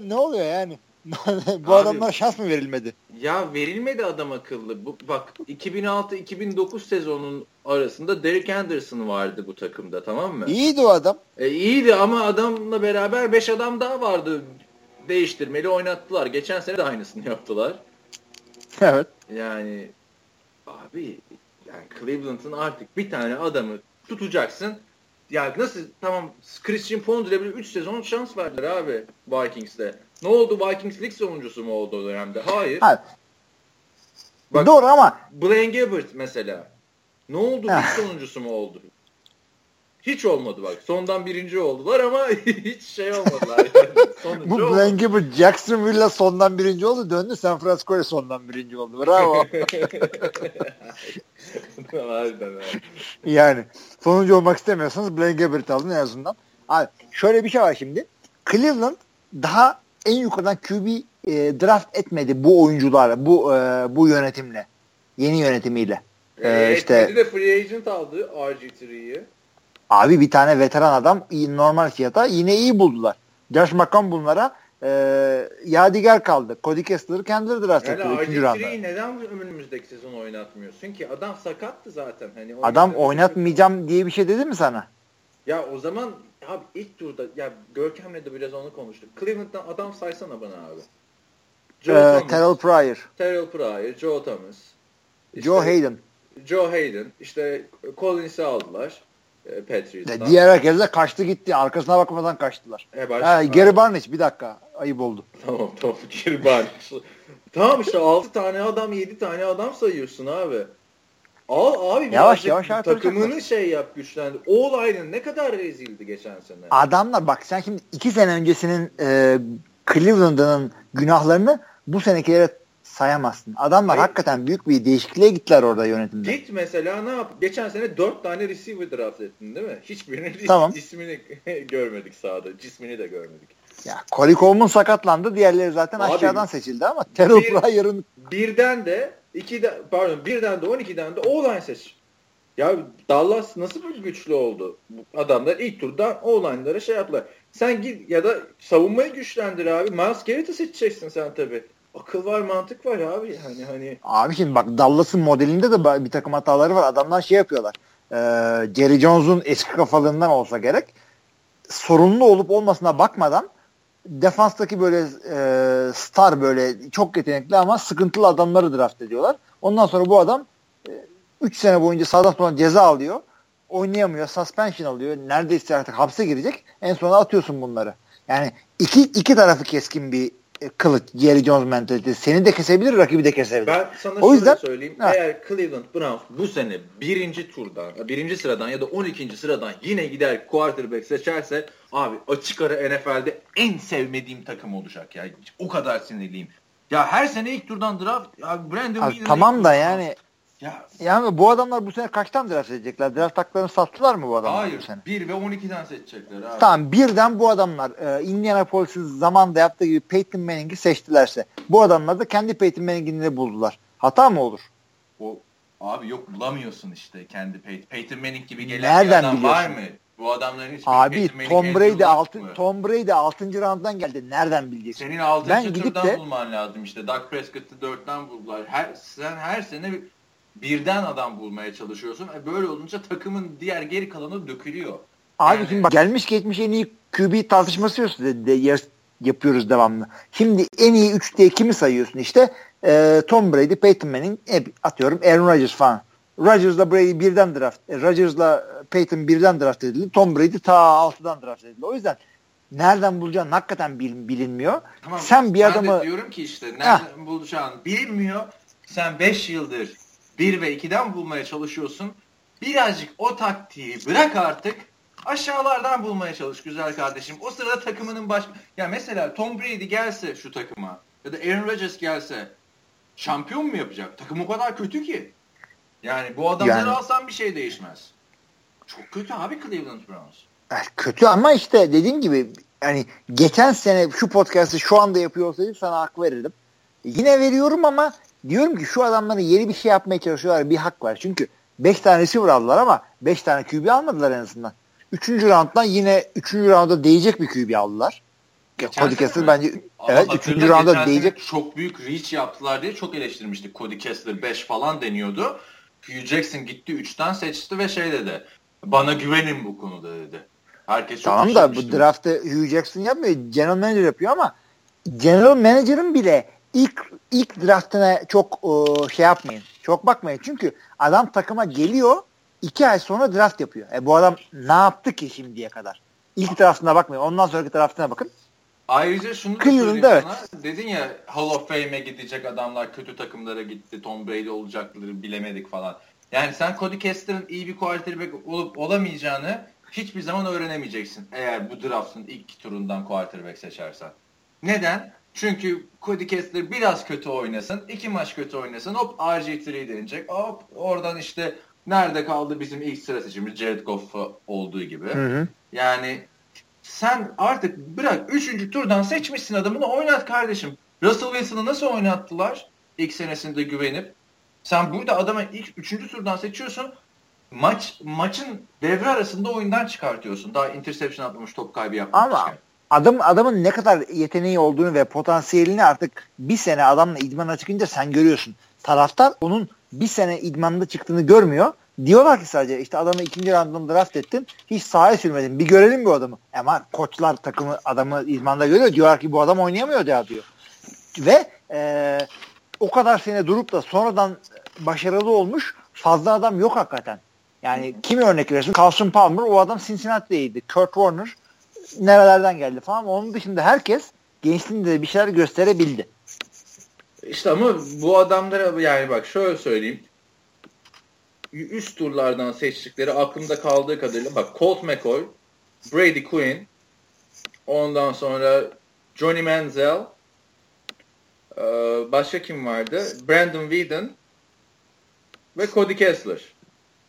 Ne oluyor yani? Bu Abi, adamlar şans mı verilmedi? Ya verilmedi adam akıllı. Bu, bak 2006-2009 sezonun arasında Derek Anderson vardı bu takımda tamam mı? İyiydi o adam. E, iyiydi ama adamla beraber 5 adam daha vardı. Değiştirmeli oynattılar. Geçen sene de aynısını yaptılar. Evet. Yani abi yani Cleveland'ın artık bir tane adamı tutacaksın. ya nasıl tamam Christian Pondra'ya bile 3 sezon şans verdiler abi Vikings'te. Ne oldu Vikings lig sonuncusu mu oldu o dönemde? Hayır. Hayır. Bak, Doğru ama Blaine Gabbert mesela. Ne oldu lig sonuncusu mu oldu? Hiç olmadı bak. Sondan birinci oldular ama [laughs] hiç şey olmadılar. Yani. Bu Blaine Gabbert Jacksonville'la sondan birinci oldu. Döndü San Francisco'ya sondan birinci oldu. Bravo. [laughs] yani sonuncu olmak istemiyorsanız Blaine Gabbert alın en azından. Abi şöyle bir şey var şimdi. Cleveland daha en yukarıdan QB e, draft etmedi bu oyuncularla, bu e, bu yönetimle. Yeni yönetimiyle. E, e işte de free agent aldı RG3'yi. Abi bir tane veteran adam normal fiyata yine iyi buldular. Josh McCown bunlara e, yadigar kaldı. Cody Kessler'ı kendileri draft yani etti. üçüncü rounda. neden önümüzdeki sezon oynatmıyorsun ki? Adam sakattı zaten. Hani Adam oynatmayacağım diye bir şey dedi mi sana? Ya o zaman abi ilk turda ya Görkem'le de biraz onu konuştuk. Cleveland'dan adam saysana bana abi. Joe ee, Thomas, Terrell Pryor. Terrell Pryor, Joe Thomas. Işte, Joe Hayden. Joe Hayden. İşte Collins'i aldılar. E, Patriots'tan. Diğer herkes de kaçtı gitti. Arkasına bakmadan kaçtılar. E ha, Gary Barnage bir dakika. Ayıp oldu. [laughs] Tamam tamam Gary Barnage. tamam işte 6 tane adam 7 tane adam sayıyorsun abi. Al abi yavaş yavaş takımını şey yap güçlendir. All ne kadar rezildi geçen sene. Adamlar bak sen şimdi 2 sene öncesinin e, Cleveland'ın günahlarını bu senekilere sayamazsın. Adamlar Hayır. hakikaten büyük bir değişikliğe gittiler orada yönetimde. Git mesela ne yap? Geçen sene dört tane receiver draft ettin değil mi? Hiçbirinin tamam. ismini [laughs] görmedik sahada. Cismini de görmedik. Ya Corey Coleman sakatlandı. Diğerleri zaten Abi, aşağıdan seçildi ama Terrell bir, Pryor'ın birden de iki de, pardon birden de 12'den de o seç. Ya Dallas nasıl bir güçlü oldu? Adamlar ilk turdan o şey yaptılar. Sen git ya da savunmayı güçlendir abi. Miles Garrett'ı seçeceksin sen tabii akıl var mantık var abi hani hani. Abi şimdi bak Dallas'ın modelinde de bir takım hataları var. Adamlar şey yapıyorlar. Ee, Jerry Jones'un eski kafalığından olsa gerek sorunlu olup olmasına bakmadan defanstaki böyle e, star böyle çok yetenekli ama sıkıntılı adamları draft ediyorlar. Ondan sonra bu adam 3 e, sene boyunca sağdan sonra ceza alıyor. Oynayamıyor. Suspension alıyor. Neredeyse artık hapse girecek. En sonunda atıyorsun bunları. Yani iki, iki tarafı keskin bir e, kılıç Jerry Jones mentalitesi. Seni de kesebilir, rakibi de kesebilir. Ben sana o yüzden, söyleyeyim. Ha. Eğer Cleveland Browns bu sene birinci turdan, birinci sıradan ya da 12. sıradan yine gider quarterback seçerse abi açık ara NFL'de en sevmediğim takım olacak ya. O kadar sinirliyim. Ya her sene ilk turdan draft ya Brandon abi, Tamam da yani ya. Yani bu adamlar bu sene kaçtan draft edecekler? Draft haklarını sattılar mı bu adamlar Hayır, bu sene? 1 ve 12'den seçecekler abi. Tamam birden bu adamlar e, Indianapolis'in zamanda yaptığı gibi Peyton Manning'i seçtilerse bu adamlar da kendi Peyton Manning'ini buldular. Hata mı olur? O abi yok bulamıyorsun işte kendi Peyton, Peyton Manning gibi gelen Nereden bir adam biliyorsun? var mı? Bu adamların hiç Abi Tom Brady altın Tom Brady 6. rounddan geldi. Nereden bileceksin? Senin 6. Ben turdan de, bulman lazım işte. Doug Prescott'ı 4'ten buldular. Her sen her sene birden adam bulmaya çalışıyorsun. E böyle olunca takımın diğer geri kalanı dökülüyor. Abi yani... şimdi bak gelmiş geçmiş en iyi QB tartışması de, de, yapıyoruz devamlı. Şimdi en iyi 3 diye kimi sayıyorsun işte? E, Tom Brady, Peyton Manning, e, atıyorum Aaron Rodgers falan. Rodgers'la Brady birden draft, e, Rodgers'la Peyton birden draft edildi. Tom Brady ta 6'dan draft edildi. O yüzden nereden bulacağın hakikaten bilin, bilinmiyor. Tamam, Sen bir adamı... diyorum ki işte nereden Heh. bulacağın bilinmiyor. Sen 5 yıldır 1 ve 2'den bulmaya çalışıyorsun. Birazcık o taktiği bırak artık. Aşağılardan bulmaya çalış güzel kardeşim. O sırada takımının baş... Ya mesela Tom Brady gelse şu takıma ya da Aaron Rodgers gelse şampiyon mu yapacak? Takım o kadar kötü ki. Yani bu adamları yani... alsan bir şey değişmez. Çok kötü abi Cleveland Browns. Kötü ama işte dediğim gibi yani geçen sene şu podcast'ı şu anda yapıyor olsaydım sana hak verirdim. Yine veriyorum ama diyorum ki şu adamların yeni bir şey yapmaya çalışıyorlar. Bir hak var. Çünkü 5 tane receiver aldılar ama 5 tane QB almadılar en azından. 3. rounddan yine 3. rounda değecek bir QB aldılar. Cody Kessler bence Ama evet 3. rounda değecek. Çok büyük reach yaptılar diye çok eleştirmiştik. Cody Kessler 5 falan deniyordu. Hugh Jackson gitti 3'ten seçti ve şey dedi. Bana güvenin bu konuda dedi. Herkes çok Tamam da bu draftta Hugh Jackson yapmıyor. General Manager yapıyor ama General Manager'ın bile ilk ilk draftına çok e, şey yapmayın. Çok bakmayın. Çünkü adam takıma geliyor iki ay sonra draft yapıyor. E bu adam ne yaptı ki şimdiye kadar? İlk draftına bakmayın. Ondan sonraki draftına bakın. Ayrıca şunu da söyleyeyim evet. sana. Dedin ya Hall of Fame'e gidecek adamlar kötü takımlara gitti. Tom Brady olacakları bilemedik falan. Yani sen Cody Kessler'ın iyi bir quarterback olup olamayacağını hiçbir zaman öğrenemeyeceksin. Eğer bu draftın ilk turundan quarterback seçersen. Neden? Çünkü Cody Kessler biraz kötü oynasın, iki maç kötü oynasın, hop RG3 denecek, hop oradan işte nerede kaldı bizim ilk sıra seçimimiz Jared Goff olduğu gibi. Hı hı. Yani sen artık bırak 3. turdan seçmişsin adamını oynat kardeşim. Russell Wilson'ı nasıl oynattılar ilk senesinde güvenip? Sen burada adamı ilk 3. turdan seçiyorsun. Maç maçın devre arasında oyundan çıkartıyorsun. Daha interception atmamış top kaybı yapmamışken. Ama adam adamın ne kadar yeteneği olduğunu ve potansiyelini artık bir sene adamla idmana çıkınca sen görüyorsun. Taraftar onun bir sene idmanda çıktığını görmüyor. Diyorlar ki sadece işte adamı ikinci random draft ettin. Hiç sahaya sürmedin. Bir görelim bu adamı. Ama koçlar takımı adamı idmanda görüyor. Diyorlar ki bu adam oynayamıyor ya diyor. Ve e, o kadar sene durup da sonradan başarılı olmuş fazla adam yok hakikaten. Yani kimi örnek veriyorsun? Carson Palmer o adam Cincinnati'deydi. Kurt Warner nerelerden geldi falan. Onun dışında herkes gençliğinde bir şeyler gösterebildi. İşte ama bu adamlara yani bak şöyle söyleyeyim. Üst turlardan seçtikleri aklımda kaldığı kadarıyla bak Colt McCoy, Brady Quinn, ondan sonra Johnny Manziel, başka kim vardı? Brandon Whedon ve Cody Kessler.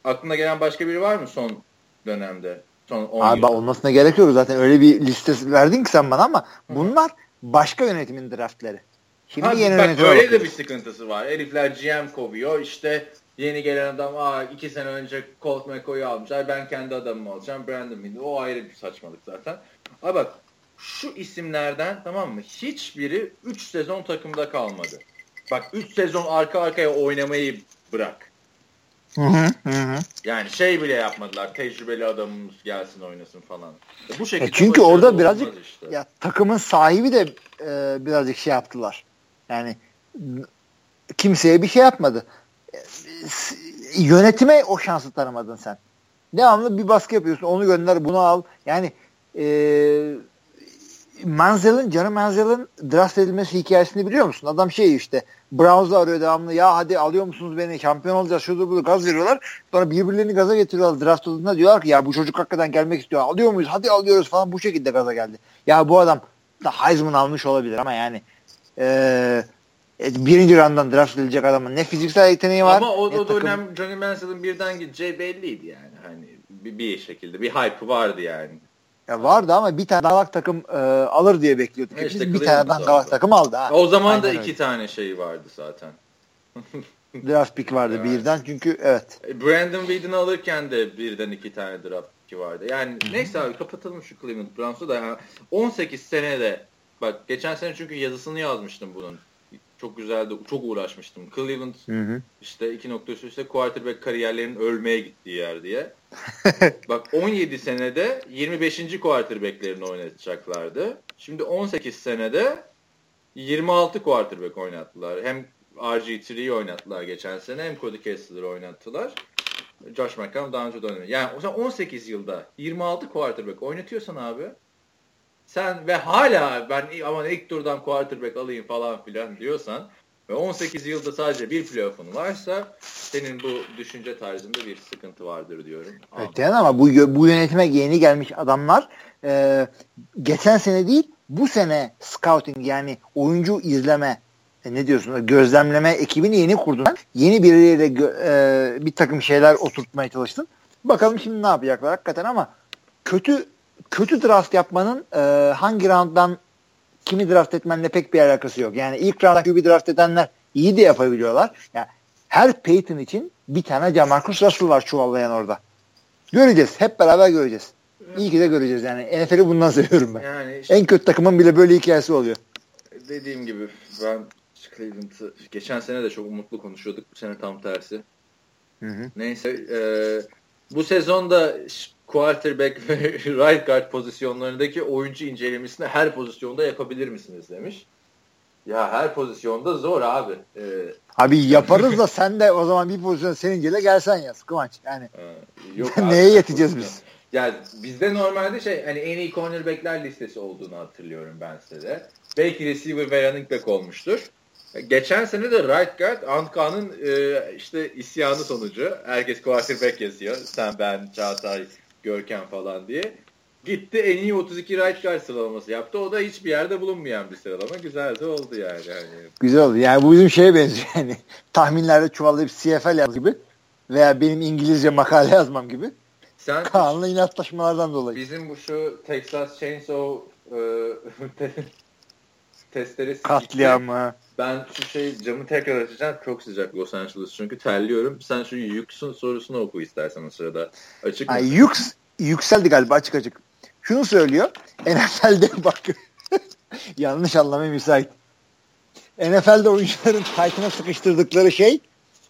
Aklına gelen başka biri var mı son dönemde? Son 10 Abi yılda? olmasına gerek yok zaten öyle bir liste verdin ki sen bana ama bunlar başka yönetimin draftları. Şimdi ha, yeni bak öyle bakıyoruz. de bir sıkıntısı var. Herifler GM kovuyor. İşte yeni gelen adam aa iki sene önce Colt McCoy'u almışlar. Ben kendi adamımı alacağım. Brandon Miller. O ayrı bir saçmalık zaten. Abi bak şu isimlerden tamam mı? Hiçbiri 3 sezon takımda kalmadı. Bak 3 sezon arka arkaya oynamayı bırak. Hı hı, hı. Yani şey bile yapmadılar. Tecrübeli adamımız gelsin oynasın falan. Bu şekilde. E çünkü orada birazcık işte. ya takımın sahibi de e, birazcık şey yaptılar. Yani kimseye bir şey yapmadı. E, yönetime o şansı tanımadın sen. Devamlı bir baskı yapıyorsun. Onu gönder, bunu al. Yani e, Manziel'in, Canı Manziel'in draft edilmesi hikayesini biliyor musun? Adam şey işte Browns'u arıyor devamlı. Ya hadi alıyor musunuz beni? Şampiyon olacağız. Şudur budur gaz veriyorlar. Sonra birbirlerini gaza getiriyorlar. Draft olduğunda diyorlar ki ya bu çocuk hakikaten gelmek istiyor. Alıyor muyuz? Hadi alıyoruz falan. Bu şekilde gaza geldi. Ya bu adam da Heisman almış olabilir ama yani ee, birinci randan draft edilecek adamın ne fiziksel yeteneği var. Ama o, o dönem Johnny Manziel'in birden gideceği belliydi yani. Hani bir, bir şekilde bir hype vardı yani. Ya vardı ama bir tane dalak takım e, alır diye bekliyorduk. E işte bir tane dalak takım aldı. Ha. O zaman Aynen da iki öyle. tane şey vardı zaten. [laughs] draft pick vardı evet. birden çünkü evet. E, Brandon Whedon'ı alırken de birden iki tane draft pick vardı. Yani Hı-hı. neyse abi kapatalım şu Cleveland Browns'u da. Yani 18 senede bak geçen sene çünkü yazısını yazmıştım bunun. Çok güzeldi. Çok uğraşmıştım. Cleveland hı hı. işte iki nokta üst üste quarterback kariyerlerinin ölmeye gittiği yer diye. [laughs] Bak 17 senede 25. quarterbacklerini oynatacaklardı. Şimdi 18 senede 26 quarterback oynattılar. Hem RG3'yi oynattılar geçen sene hem Cody Kessler'ı oynattılar. Josh McCown daha önce de oynadı. Yani o zaman 18 yılda 26 quarterback oynatıyorsan abi sen ve hala ben aman ilk turdan quarterback alayım falan filan diyorsan ve 18 yılda sadece bir playoff'un varsa senin bu düşünce tarzında bir sıkıntı vardır diyorum. Evet yani ama bu, bu yönetime yeni gelmiş adamlar e, geçen sene değil bu sene scouting yani oyuncu izleme e, ne diyorsun gözlemleme ekibini yeni kurdun. Yeni birileriyle e, bir takım şeyler oturtmaya çalıştın. Bakalım şimdi ne yapacaklar hakikaten ama kötü kötü draft yapmanın e, hangi rounddan kimi draft etmenle pek bir alakası yok. Yani ilk roundda QB draft edenler iyi de yapabiliyorlar. Yani her Peyton için bir tane Jamarcus Russell var çuvallayan orada. Göreceğiz. Hep beraber göreceğiz. İyi ki de göreceğiz yani. NFL'i bundan [laughs] seviyorum ben. Yani işte, en kötü takımın bile böyle hikayesi oluyor. Dediğim gibi ben Cleveland'ı geçen sene de çok umutlu konuşuyorduk. Bu sene tam tersi. Hı hı. Neyse e, bu sezonda quarterback ve [laughs] right guard pozisyonlarındaki oyuncu incelemesini her pozisyonda yapabilir misiniz demiş. Ya her pozisyonda zor abi. Ee, Abi yaparız da sen de o zaman bir pozisyon senin gele gelsen yaz Kıvanç. Yani Yok [laughs] neye yeteceğiz biz? [laughs] Ya bizde normalde şey hani en iyi cornerbackler listesi olduğunu hatırlıyorum ben size de. Belki receiver ve running back olmuştur. Geçen sene de right guard Antka'nın e, işte isyanı sonucu. Herkes quarterback yazıyor. Sen, ben, Çağatay, Görkem falan diye. Gitti en iyi 32 right guard sıralaması yaptı. O da hiçbir yerde bulunmayan bir sıralama. Güzel de oldu yani. yani. Güzel oldu. Yani bu bizim şeye benziyor. [laughs] Yani tahminlerde çuvallayıp CFL yaz gibi veya benim İngilizce makale yazmam gibi. Sen Kaan'la inatlaşmalardan dolayı. Bizim bu şu Texas Chainsaw e, [laughs] testleri katliamı. Ben şu şey camı tekrar açacağım. Çok sıcak Los Angeles çünkü terliyorum. Sen şu Yux'un sorusunu oku istersen o sırada. Açık mı? Yux yükseldi galiba açık açık. Şunu söylüyor. NFL'de [laughs] bak yanlış anlamaya müsait. NFL'de oyuncuların tight'ına sıkıştırdıkları şey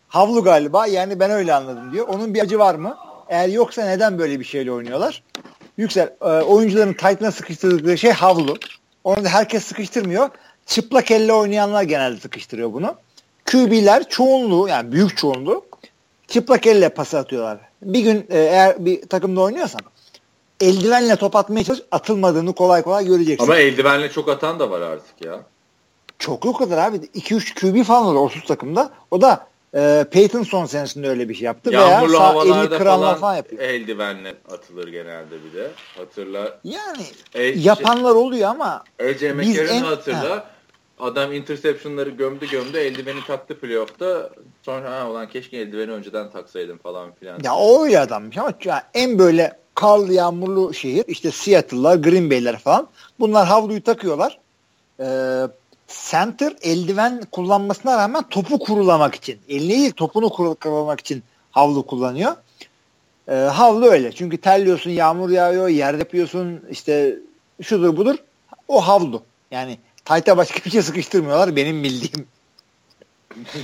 havlu galiba. Yani ben öyle anladım diyor. Onun bir acı var mı? Eğer yoksa neden böyle bir şeyle oynuyorlar? Yüksel e, oyuncuların tight'ına sıkıştırdıkları şey havlu. Onu da herkes sıkıştırmıyor. Çıplak elle oynayanlar genelde sıkıştırıyor bunu. QB'ler çoğunluğu yani büyük çoğunluğu çıplak elle pas atıyorlar. Bir gün e, eğer bir takımda oynuyorsan eldivenle top atmaya çalış atılmadığını kolay kolay göreceksin. Ama eldivenle çok atan da var artık ya. Çok o kadar abi. 2-3 QB falan olur 30 takımda. O da e, Peyton son senesinde öyle bir şey yaptı. Yağmurlu veya havalarda falan, falan yapıyor. eldivenle atılır genelde bir de. Hatırla. Yani e, yapanlar oluyor ama AJ McCarron'ı hatırla. Ha. Adam interceptionları gömdü gömdü eldiveni taktı playoff'ta. Sonra ha ulan keşke eldiveni önceden taksaydım falan filan. Ya o öyle adammış ama ya en böyle karlı yağmurlu şehir işte Seattle'lar, Green Bay'ler falan. Bunlar havluyu takıyorlar. Ee, center eldiven kullanmasına rağmen topu kurulamak için. Elini değil topunu kurulamak için havlu kullanıyor. Ee, havlu öyle. Çünkü terliyorsun, yağmur yağıyor, yer yapıyorsun, işte şudur budur. O havlu. Yani tayta başka bir şey sıkıştırmıyorlar benim bildiğim.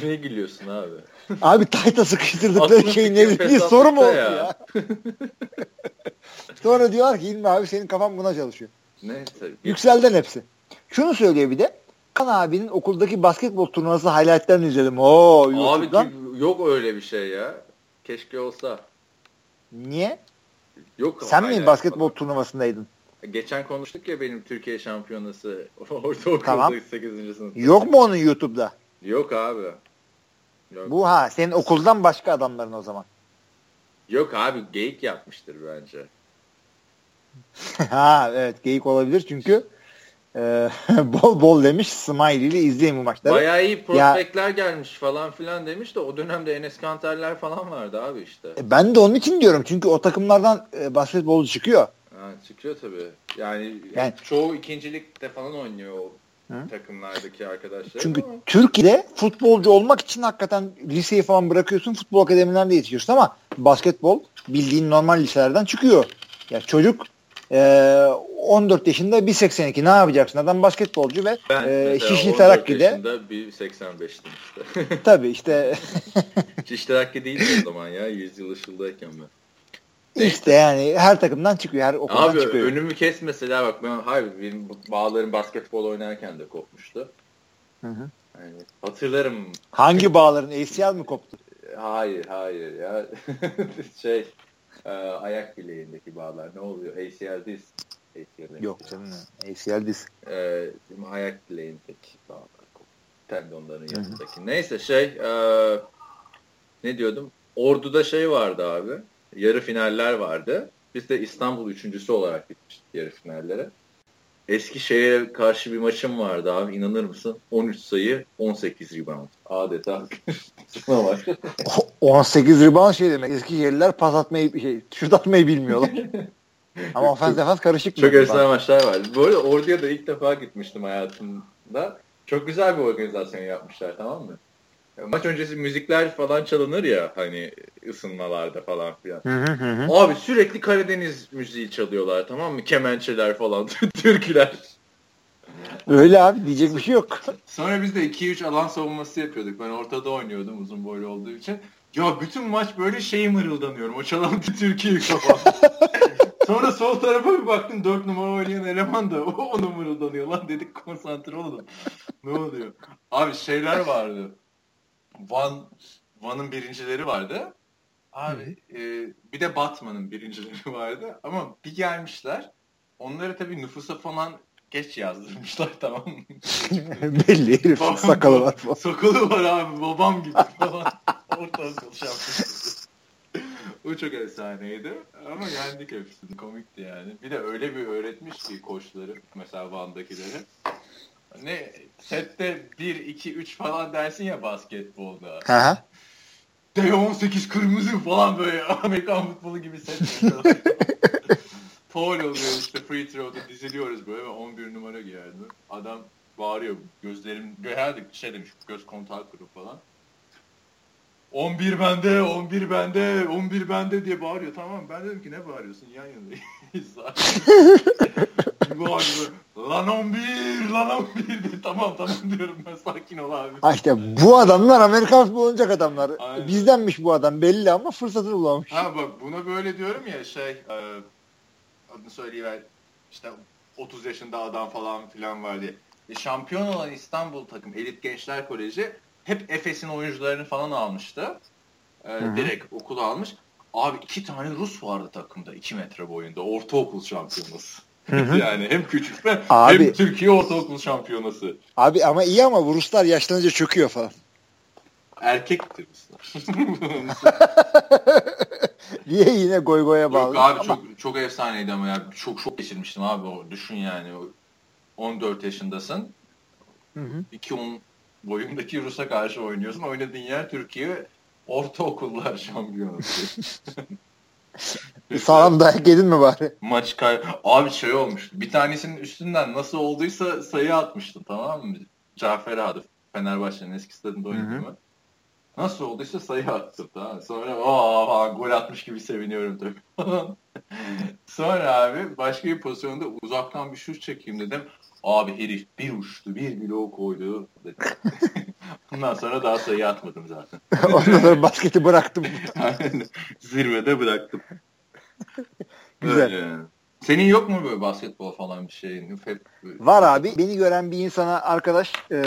ne gülüyorsun abi? Abi tayta sıkıştırdıkları şey ne diye soru mu oldu ya? ya? Sonra diyorlar ki İlmi abi senin kafan buna çalışıyor. Neyse. Yükselden hepsi. Şunu söylüyor bir de. Kan abinin okuldaki basketbol turnuvası highlightlerini izledim. Oo, YouTube'dan. Abi yok öyle bir şey ya. Keşke olsa. Niye? Yok. Sen mi basketbol falan. turnuvasındaydın? Geçen konuştuk ya benim Türkiye şampiyonası [laughs] ortaokulda tamam. 8. sınıfta. Yok mu onun YouTube'da? Yok abi. Yok. Bu ha senin okuldan başka adamların o zaman. Yok abi geyik yapmıştır bence. [laughs] ha evet geyik olabilir çünkü e, [laughs] bol bol demiş Smiley ile izleyin bu maçları. Bayağı iyi prospektler ya, gelmiş falan filan demiş de o dönemde Enes Kanterler falan vardı abi işte. E, ben de onun için diyorum çünkü o takımlardan e, basketbolcu çıkıyor. Ha, çıkıyor tabii. Yani, yani çoğu ikincilikte falan oynuyor o Hı? takımlardaki arkadaşlar. Çünkü ama. Türkiye'de futbolcu olmak için hakikaten liseyi falan bırakıyorsun futbol akademilerinde yetişiyorsun ama basketbol bildiğin normal liselerden çıkıyor. Ya çocuk e, 14 yaşında 1.82 ne yapacaksın? Adam basketbolcu ve ben e, Şişli Terakki'de. yaşında 1.85'tim işte. [laughs] Tabii işte. [laughs] Şişli Terakki değil o zaman ya 100 yıl ışıldayken ben. İşte yani her takımdan çıkıyor. Her okuldan Abi, çıkıyor. önümü kes mesela bak ben hayır benim bağlarım basketbol oynarken de kopmuştu. Hı hı. Yani hatırlarım. Hangi bağların? ACL mi koptu? Hayır hayır ya. [laughs] şey e, ayak bileğindeki bağlar ne oluyor? ACL diz. ACL Yok canım. ACL diz. E, ayak bileğindeki bağlar. Tendonların yanındaki. Neyse şey e, ne diyordum? Ordu'da şey vardı abi yarı finaller vardı. Biz de İstanbul üçüncüsü olarak gitmiştik yarı finallere. Eskişehir'e karşı bir maçım vardı abi inanır mısın? 13 sayı 18 rebound. Adeta [laughs] var. 18 rebound şey demek. Eskişehirliler pas atmayı şey, şut atmayı bilmiyorlar. Ama ofens defans karışık. Çok efsane maçlar vardı. Arada Ordu'ya da ilk defa gitmiştim hayatımda. Çok güzel bir organizasyon yapmışlar tamam mı? Maç öncesi müzikler falan çalınır ya hani ısınmalarda falan filan. Hı hı Abi sürekli Karadeniz müziği çalıyorlar tamam mı? Kemençeler falan, [laughs] türküler. Öyle abi diyecek bir şey yok. Sonra biz de 2-3 alan savunması yapıyorduk. Ben ortada oynuyordum uzun boylu olduğu için. Ya bütün maç böyle şey mırıldanıyorum. O çalan bir [laughs] türküyü kafam. Sonra sol tarafa bir baktım 4 numara oynayan eleman da o [laughs] onu mırıldanıyor lan dedik konsantre olalım. ne oluyor? Abi şeyler vardı. Van Van'ın birincileri vardı. Abi e, bir de Batman'ın birincileri [laughs] vardı. Ama bir gelmişler. Onları tabii nüfusa falan geç yazdırmışlar [laughs] tamam mı? [laughs] Belli herif sakalı var falan. Sakalı var abi babam gibi falan. Ortaokul şampiyonu. o çok efsaneydi. Ama yendik hepsini. Komikti yani. Bir de öyle bir öğretmiş ki koçları. Mesela Van'dakileri. Ne sette 1, 2, 3 falan dersin ya basketbolda. Hı D18 kırmızı falan böyle [laughs] Amerikan futbolu gibi set [laughs] Foul oluyor işte free throw'da diziliyoruz böyle 11 numara giyerdi. Adam bağırıyor gözlerim herhalde şey demiş göz kontağı kurup falan. 11 bende, 11 bende, 11 bende diye bağırıyor. Tamam ben dedim ki ne bağırıyorsun yan yanayız. [laughs] bağırıyor. Lan 11, lan 11 diye. Tamam tamam diyorum ben sakin ol abi. Ha işte bu adamlar Amerikan futbolu olacak adamlar. Aynen. Bizdenmiş bu adam belli ama fırsatını bulamamış. Ha bak buna böyle diyorum ya şey e, adını söyleyiver işte 30 yaşında adam falan filan var diye. E, şampiyon olan İstanbul takım Elit Gençler Koleji hep Efes'in oyuncularını falan almıştı. E, direkt okul almış. Abi iki tane Rus vardı takımda 2 metre boyunda. Ortaokul şampiyonası. [laughs] yani hem küçükler [laughs] abi, hem Türkiye ortaokul şampiyonası. Abi ama iyi ama bu Ruslar yaşlanınca çöküyor falan. Erkektir Ruslar. [laughs] Niye yine goy goya bağlı? Yok abi ama... çok çok efsaneydi ama ya çok çok geçirmiştim abi o düşün yani 14 yaşındasın. Hı hı. 2-10 boyundaki Rus'a karşı oynuyorsun. Oynadığın yer Türkiye ortaokullar şampiyonası. Sağlam dayak yedin mi bari? Maç kay... Abi şey olmuş. Bir tanesinin üstünden nasıl olduysa sayı atmıştın tamam mı? Cafer adı. Fenerbahçe'nin eski stadında oynadı? Nasıl olduysa sayı attım tamam Sonra aa gol atmış gibi seviniyorum tabii. [laughs] Sonra abi başka bir pozisyonda uzaktan bir şut çekeyim dedim. Abi herif bir uçtu, bir blok koydu. [laughs] Ondan sonra daha sayı atmadım zaten. [laughs] Ondan sonra basketi bıraktım. [laughs] Zirvede bıraktım. Güzel. Öyle. Senin yok mu böyle basketbol falan bir şeyin? Var abi. Beni gören bir insana arkadaş e,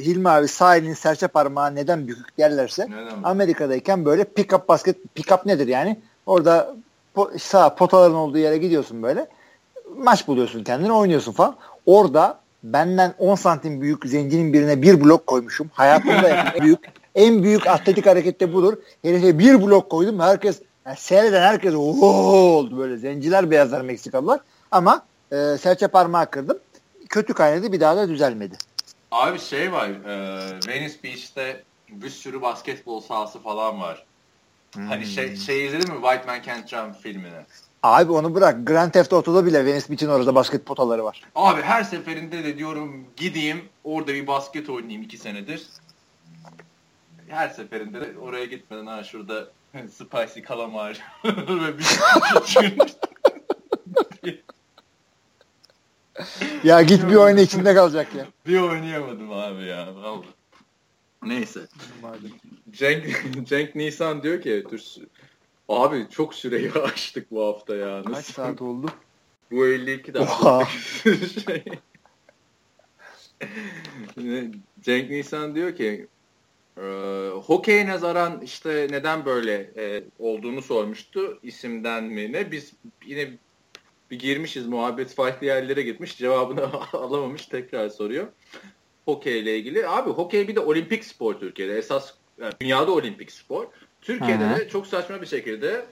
Hilmi abi sağ elinin serçe parmağı neden büyük derlerse neden Amerika'dayken böyle pick up basket pick up nedir yani? Orada po, sağ potaların olduğu yere gidiyorsun böyle. Maç buluyorsun kendini oynuyorsun falan. Orada benden 10 santim büyük zencinin birine bir blok koymuşum. Hayatımda en [laughs] büyük en büyük atletik harekette budur. Herife bir blok koydum. Herkes yani seyreden herkes ooo oldu böyle. Zenciler beyazlar Meksikalılar. Ama e, serçe parmağı kırdım. Kötü kaynadı bir daha da düzelmedi. Abi şey var. E, Venice Beach'te bir sürü basketbol sahası falan var. Hmm. Hani şey, şey izledin mi White Man Can't Jump filmini? Abi onu bırak. Grand Theft Auto'da bile Venice Beach'in orada basket potaları var. Abi her seferinde de diyorum gideyim orada bir basket oynayayım iki senedir. Her seferinde de oraya gitmeden ha şurada [laughs] spicy kalamar [laughs] ve bir [laughs] ya git bir oyna içinde kalacak ya. Bir oynayamadım abi ya. Vallahi. Neyse. Cenk, Cenk Nisan diyor ki Abi çok süreyi [laughs] açtık bu hafta ya. Nasıl? Kaç saat oldu? Bu 52 dakika. [laughs] şey. Cenk Nisan diyor ki e, hokeye nazaran işte neden böyle e, olduğunu sormuştu isimden mi ne biz yine bir girmişiz muhabbet farklı yerlere gitmiş cevabını [laughs] alamamış tekrar soruyor hokey ile ilgili abi hokey bir de olimpik spor Türkiye'de esas yani dünyada olimpik spor Türkiye'de Hı-hı. de çok saçma bir şekilde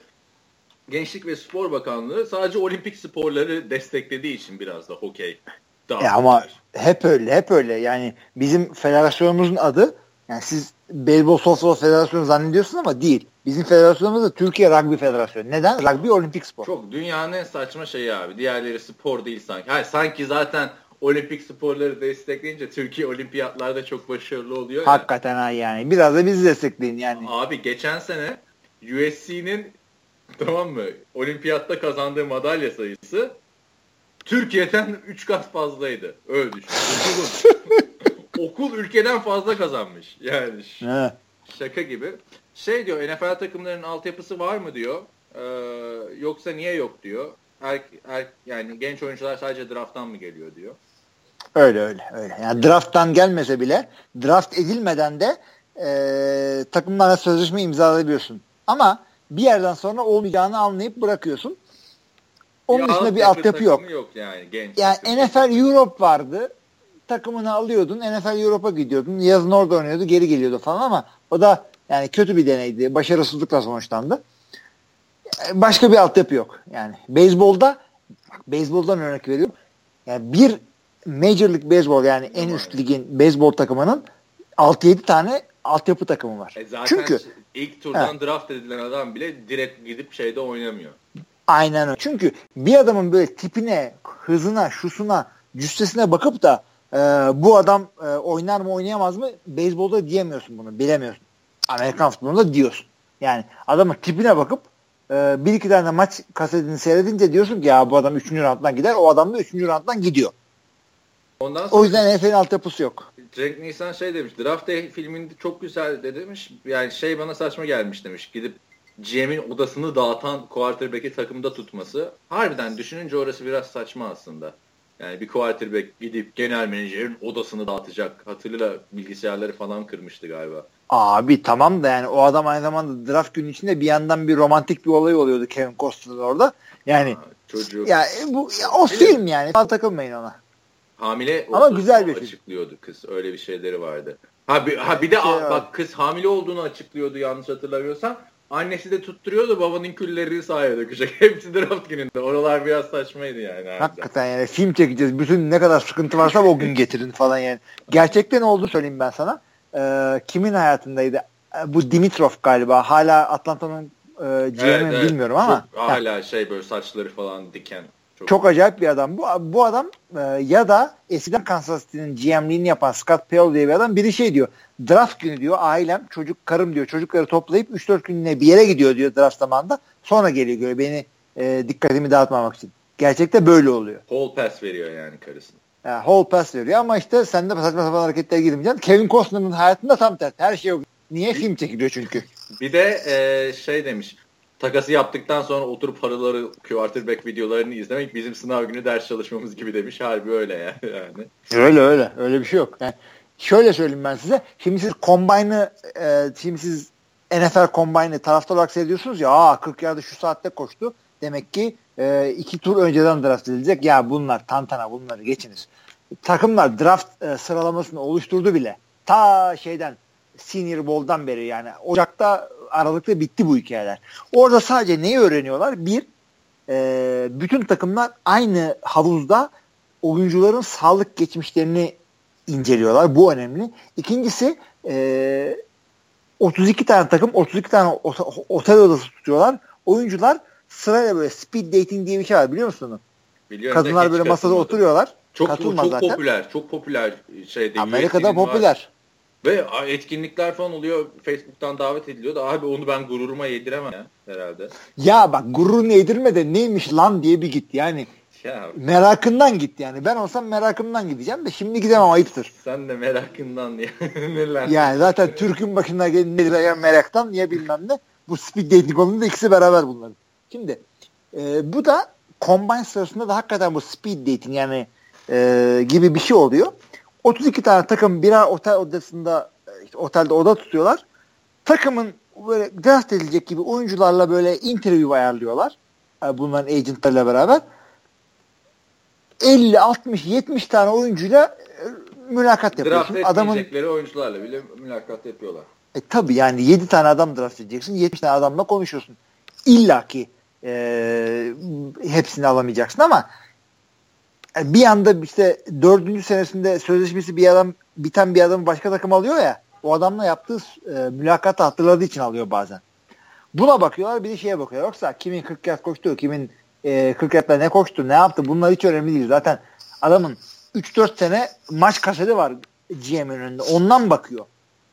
Gençlik ve Spor Bakanlığı sadece olimpik sporları desteklediği için biraz da hokey. E ama hep öyle, hep öyle. Yani bizim federasyonumuzun adı yani siz Beyzbol Softball Federasyonu zannediyorsun ama değil. Bizim federasyonumuz da Türkiye Rugby Federasyonu. Neden? Rugby olimpik spor. Çok dünyanın en saçma şeyi abi. Diğerleri spor değil sanki. Hayır, sanki zaten olimpik sporları destekleyince Türkiye olimpiyatlarda çok başarılı oluyor. Hakikaten ya. yani. Biraz da bizi destekleyin yani. Abi geçen sene USC'nin tamam mı olimpiyatta kazandığı madalya sayısı Türkiye'den [laughs] 3 kat fazlaydı. Öyle düşün. Okul [laughs] ülkeden fazla kazanmış. Yani He. şaka gibi. Şey diyor NFL takımlarının altyapısı var mı diyor. Ee, yoksa niye yok diyor. Er, er, yani genç oyuncular sadece drafttan mı geliyor diyor. Öyle öyle öyle. Yani drafttan gelmese bile draft edilmeden de e, takımlarla sözleşme imzalayabiliyorsun. Ama bir yerden sonra olmayacağını anlayıp bırakıyorsun. Onun ya dışında bir altyapı yok. yok yani, genç yani NFL Europe vardı. Takımını alıyordun. NFL Europe'a gidiyordun. Yazın orada oynuyordu. Geri geliyordu falan ama o da yani kötü bir deneydi. Başarısızlıkla sonuçlandı. Başka bir altyapı yok. Yani beyzbolda bak beyzboldan örnek veriyorum. Yani bir Major League Baseball yani en üst ligin beyzbol takımının 6-7 tane altyapı takımı var. E zaten Çünkü ilk turdan he. draft edilen adam bile direkt gidip şeyde oynamıyor. Aynen öyle. Çünkü bir adamın böyle tipine, hızına, şusuna, cüssesine bakıp da e, bu adam e, oynar mı oynayamaz mı beyzbolda diyemiyorsun bunu. Bilemiyorsun. Amerikan futbolunda diyorsun. Yani adamın tipine bakıp e, bir iki tane maç kasetini seyredince diyorsun ki ya bu adam 3. rounddan gider. O adam da 3. rounddan gidiyor. Ondan sonra o yüzden NFL'in altyapısı yok. Cenk Nisan şey demiş. Draft Day filminde çok güzel de demiş. Yani şey bana saçma gelmiş demiş. Gidip GM'in odasını dağıtan quarterback'i takımda tutması. Harbiden düşününce orası biraz saçma aslında. Yani bir quarterback gidip genel menajerin odasını dağıtacak. Hatırla bilgisayarları falan kırmıştı galiba. Abi tamam da yani o adam aynı zamanda draft günü içinde bir yandan bir romantik bir olay oluyordu Kevin Costner orada. Yani ha, çocuk. Ya bu ya, o film yani. Takılmayın ona. Hamile Ama güzel bir açıklıyordu kız. Öyle bir şeyleri vardı. Ha bir, ha bir de şey bak kız hamile olduğunu açıklıyordu yanlış hatırlamıyorsam. Annesi de tutturuyordu babanın küllerini sahaya dökecek. [laughs] Hepsi draft gününde. Oralar biraz saçmaydı yani. Hakikaten yani film çekeceğiz. Bütün ne kadar sıkıntı varsa o gün getirin falan yani. Gerçekten oldu söyleyeyim ben sana. Ee, kimin hayatındaydı? Ee, bu Dimitrov galiba. Hala Atlanta'nın e, GM'i evet, evet. bilmiyorum ama. Çok, hala şey böyle saçları falan diken. Çok, çok acayip bir adam. Bu, bu adam e, ya da eskiden Kansas City'nin GM'liğini yapan Scott Pell diye bir adam biri şey diyor. Draft günü diyor ailem çocuk karım diyor çocukları toplayıp 3-4 gününe bir yere gidiyor diyor draft zamanında. Sonra geliyor göre beni e, dikkatimi dağıtmamak için. Gerçekte böyle oluyor. Hall pass veriyor yani karısına. Yani hall pass veriyor ama işte sen de saçma sapan hareketler girmeyeceksin. Kevin Costner'ın hayatında tam tersi. Her şey yok. Niye film çekiliyor çünkü? Bir de e, şey demiş takası yaptıktan sonra oturup paraları quarterback videolarını izlemek bizim sınav günü ders çalışmamız gibi demiş. Harbi öyle yani. [laughs] yani. Öyle öyle. Öyle bir şey yok. Yani şöyle söyleyeyim ben size. Şimdi siz Combine'ı e, şimdi siz NFL Combine'ı taraftar olarak seyrediyorsunuz ya aa 40 yarda şu saatte koştu. Demek ki e, iki tur önceden draft edilecek. Ya bunlar tantana bunları geçiniz. Takımlar draft e, sıralamasını oluşturdu bile. Ta şeyden Senior Bowl'dan beri yani Ocak'ta Aralık'ta bitti bu hikayeler. Orada sadece neyi öğreniyorlar? Bir, e, bütün takımlar aynı havuzda oyuncuların sağlık geçmişlerini inceliyorlar. Bu önemli. İkincisi e, 32 tane takım 32 tane otel odası tutuyorlar. Oyuncular sırayla böyle speed dating diye bir şey var biliyor musun onu? Biliyorum Kadınlar böyle masada oturuyorlar. Çok, çok zaten. popüler. Çok popüler şeyde. Amerika'da popüler. Var. Ve etkinlikler falan oluyor. Facebook'tan davet ediliyor da abi onu ben gururuma yediremem ya herhalde. Ya bak gururunu yedirme de neymiş lan diye bir git yani. Ya. Merakından git yani. Ben olsam merakımdan gideceğim de şimdi gidemem ayıptır. Sen de merakından diye. [laughs] Neler? Yani zaten Türk'ün başına gelince ya meraktan ya bilmem ne. Bu speed dating konusunda ikisi beraber bunların. Şimdi e, bu da combine sırasında da hakikaten bu speed dating yani e, gibi bir şey oluyor. 32 tane takım birer otel odasında işte otelde oda tutuyorlar. Takımın böyle draft edilecek gibi oyuncularla böyle interview ayarlıyorlar. Yani bunların agentlarıyla beraber. 50, 60, 70 tane oyuncuyla e, mülakat yapıyorsun. Draft Adamın oyuncularla bile mülakat yapıyorlar. E tabi yani 7 tane adam draft edeceksin. 70 tane adamla konuşuyorsun. İlla ki e, hepsini alamayacaksın ama bir anda işte dördüncü senesinde sözleşmesi bir adam biten bir adamı başka takım alıyor ya o adamla yaptığı e, mülakatı hatırladığı için alıyor bazen. Buna bakıyorlar bir de şeye bakıyorlar. Yoksa kimin 40 yard koştu, kimin e, 40 yardla ne koştu, ne yaptı bunlar hiç önemli değil. Zaten adamın 3-4 sene maç kaseti var GM'in önünde. Ondan bakıyor.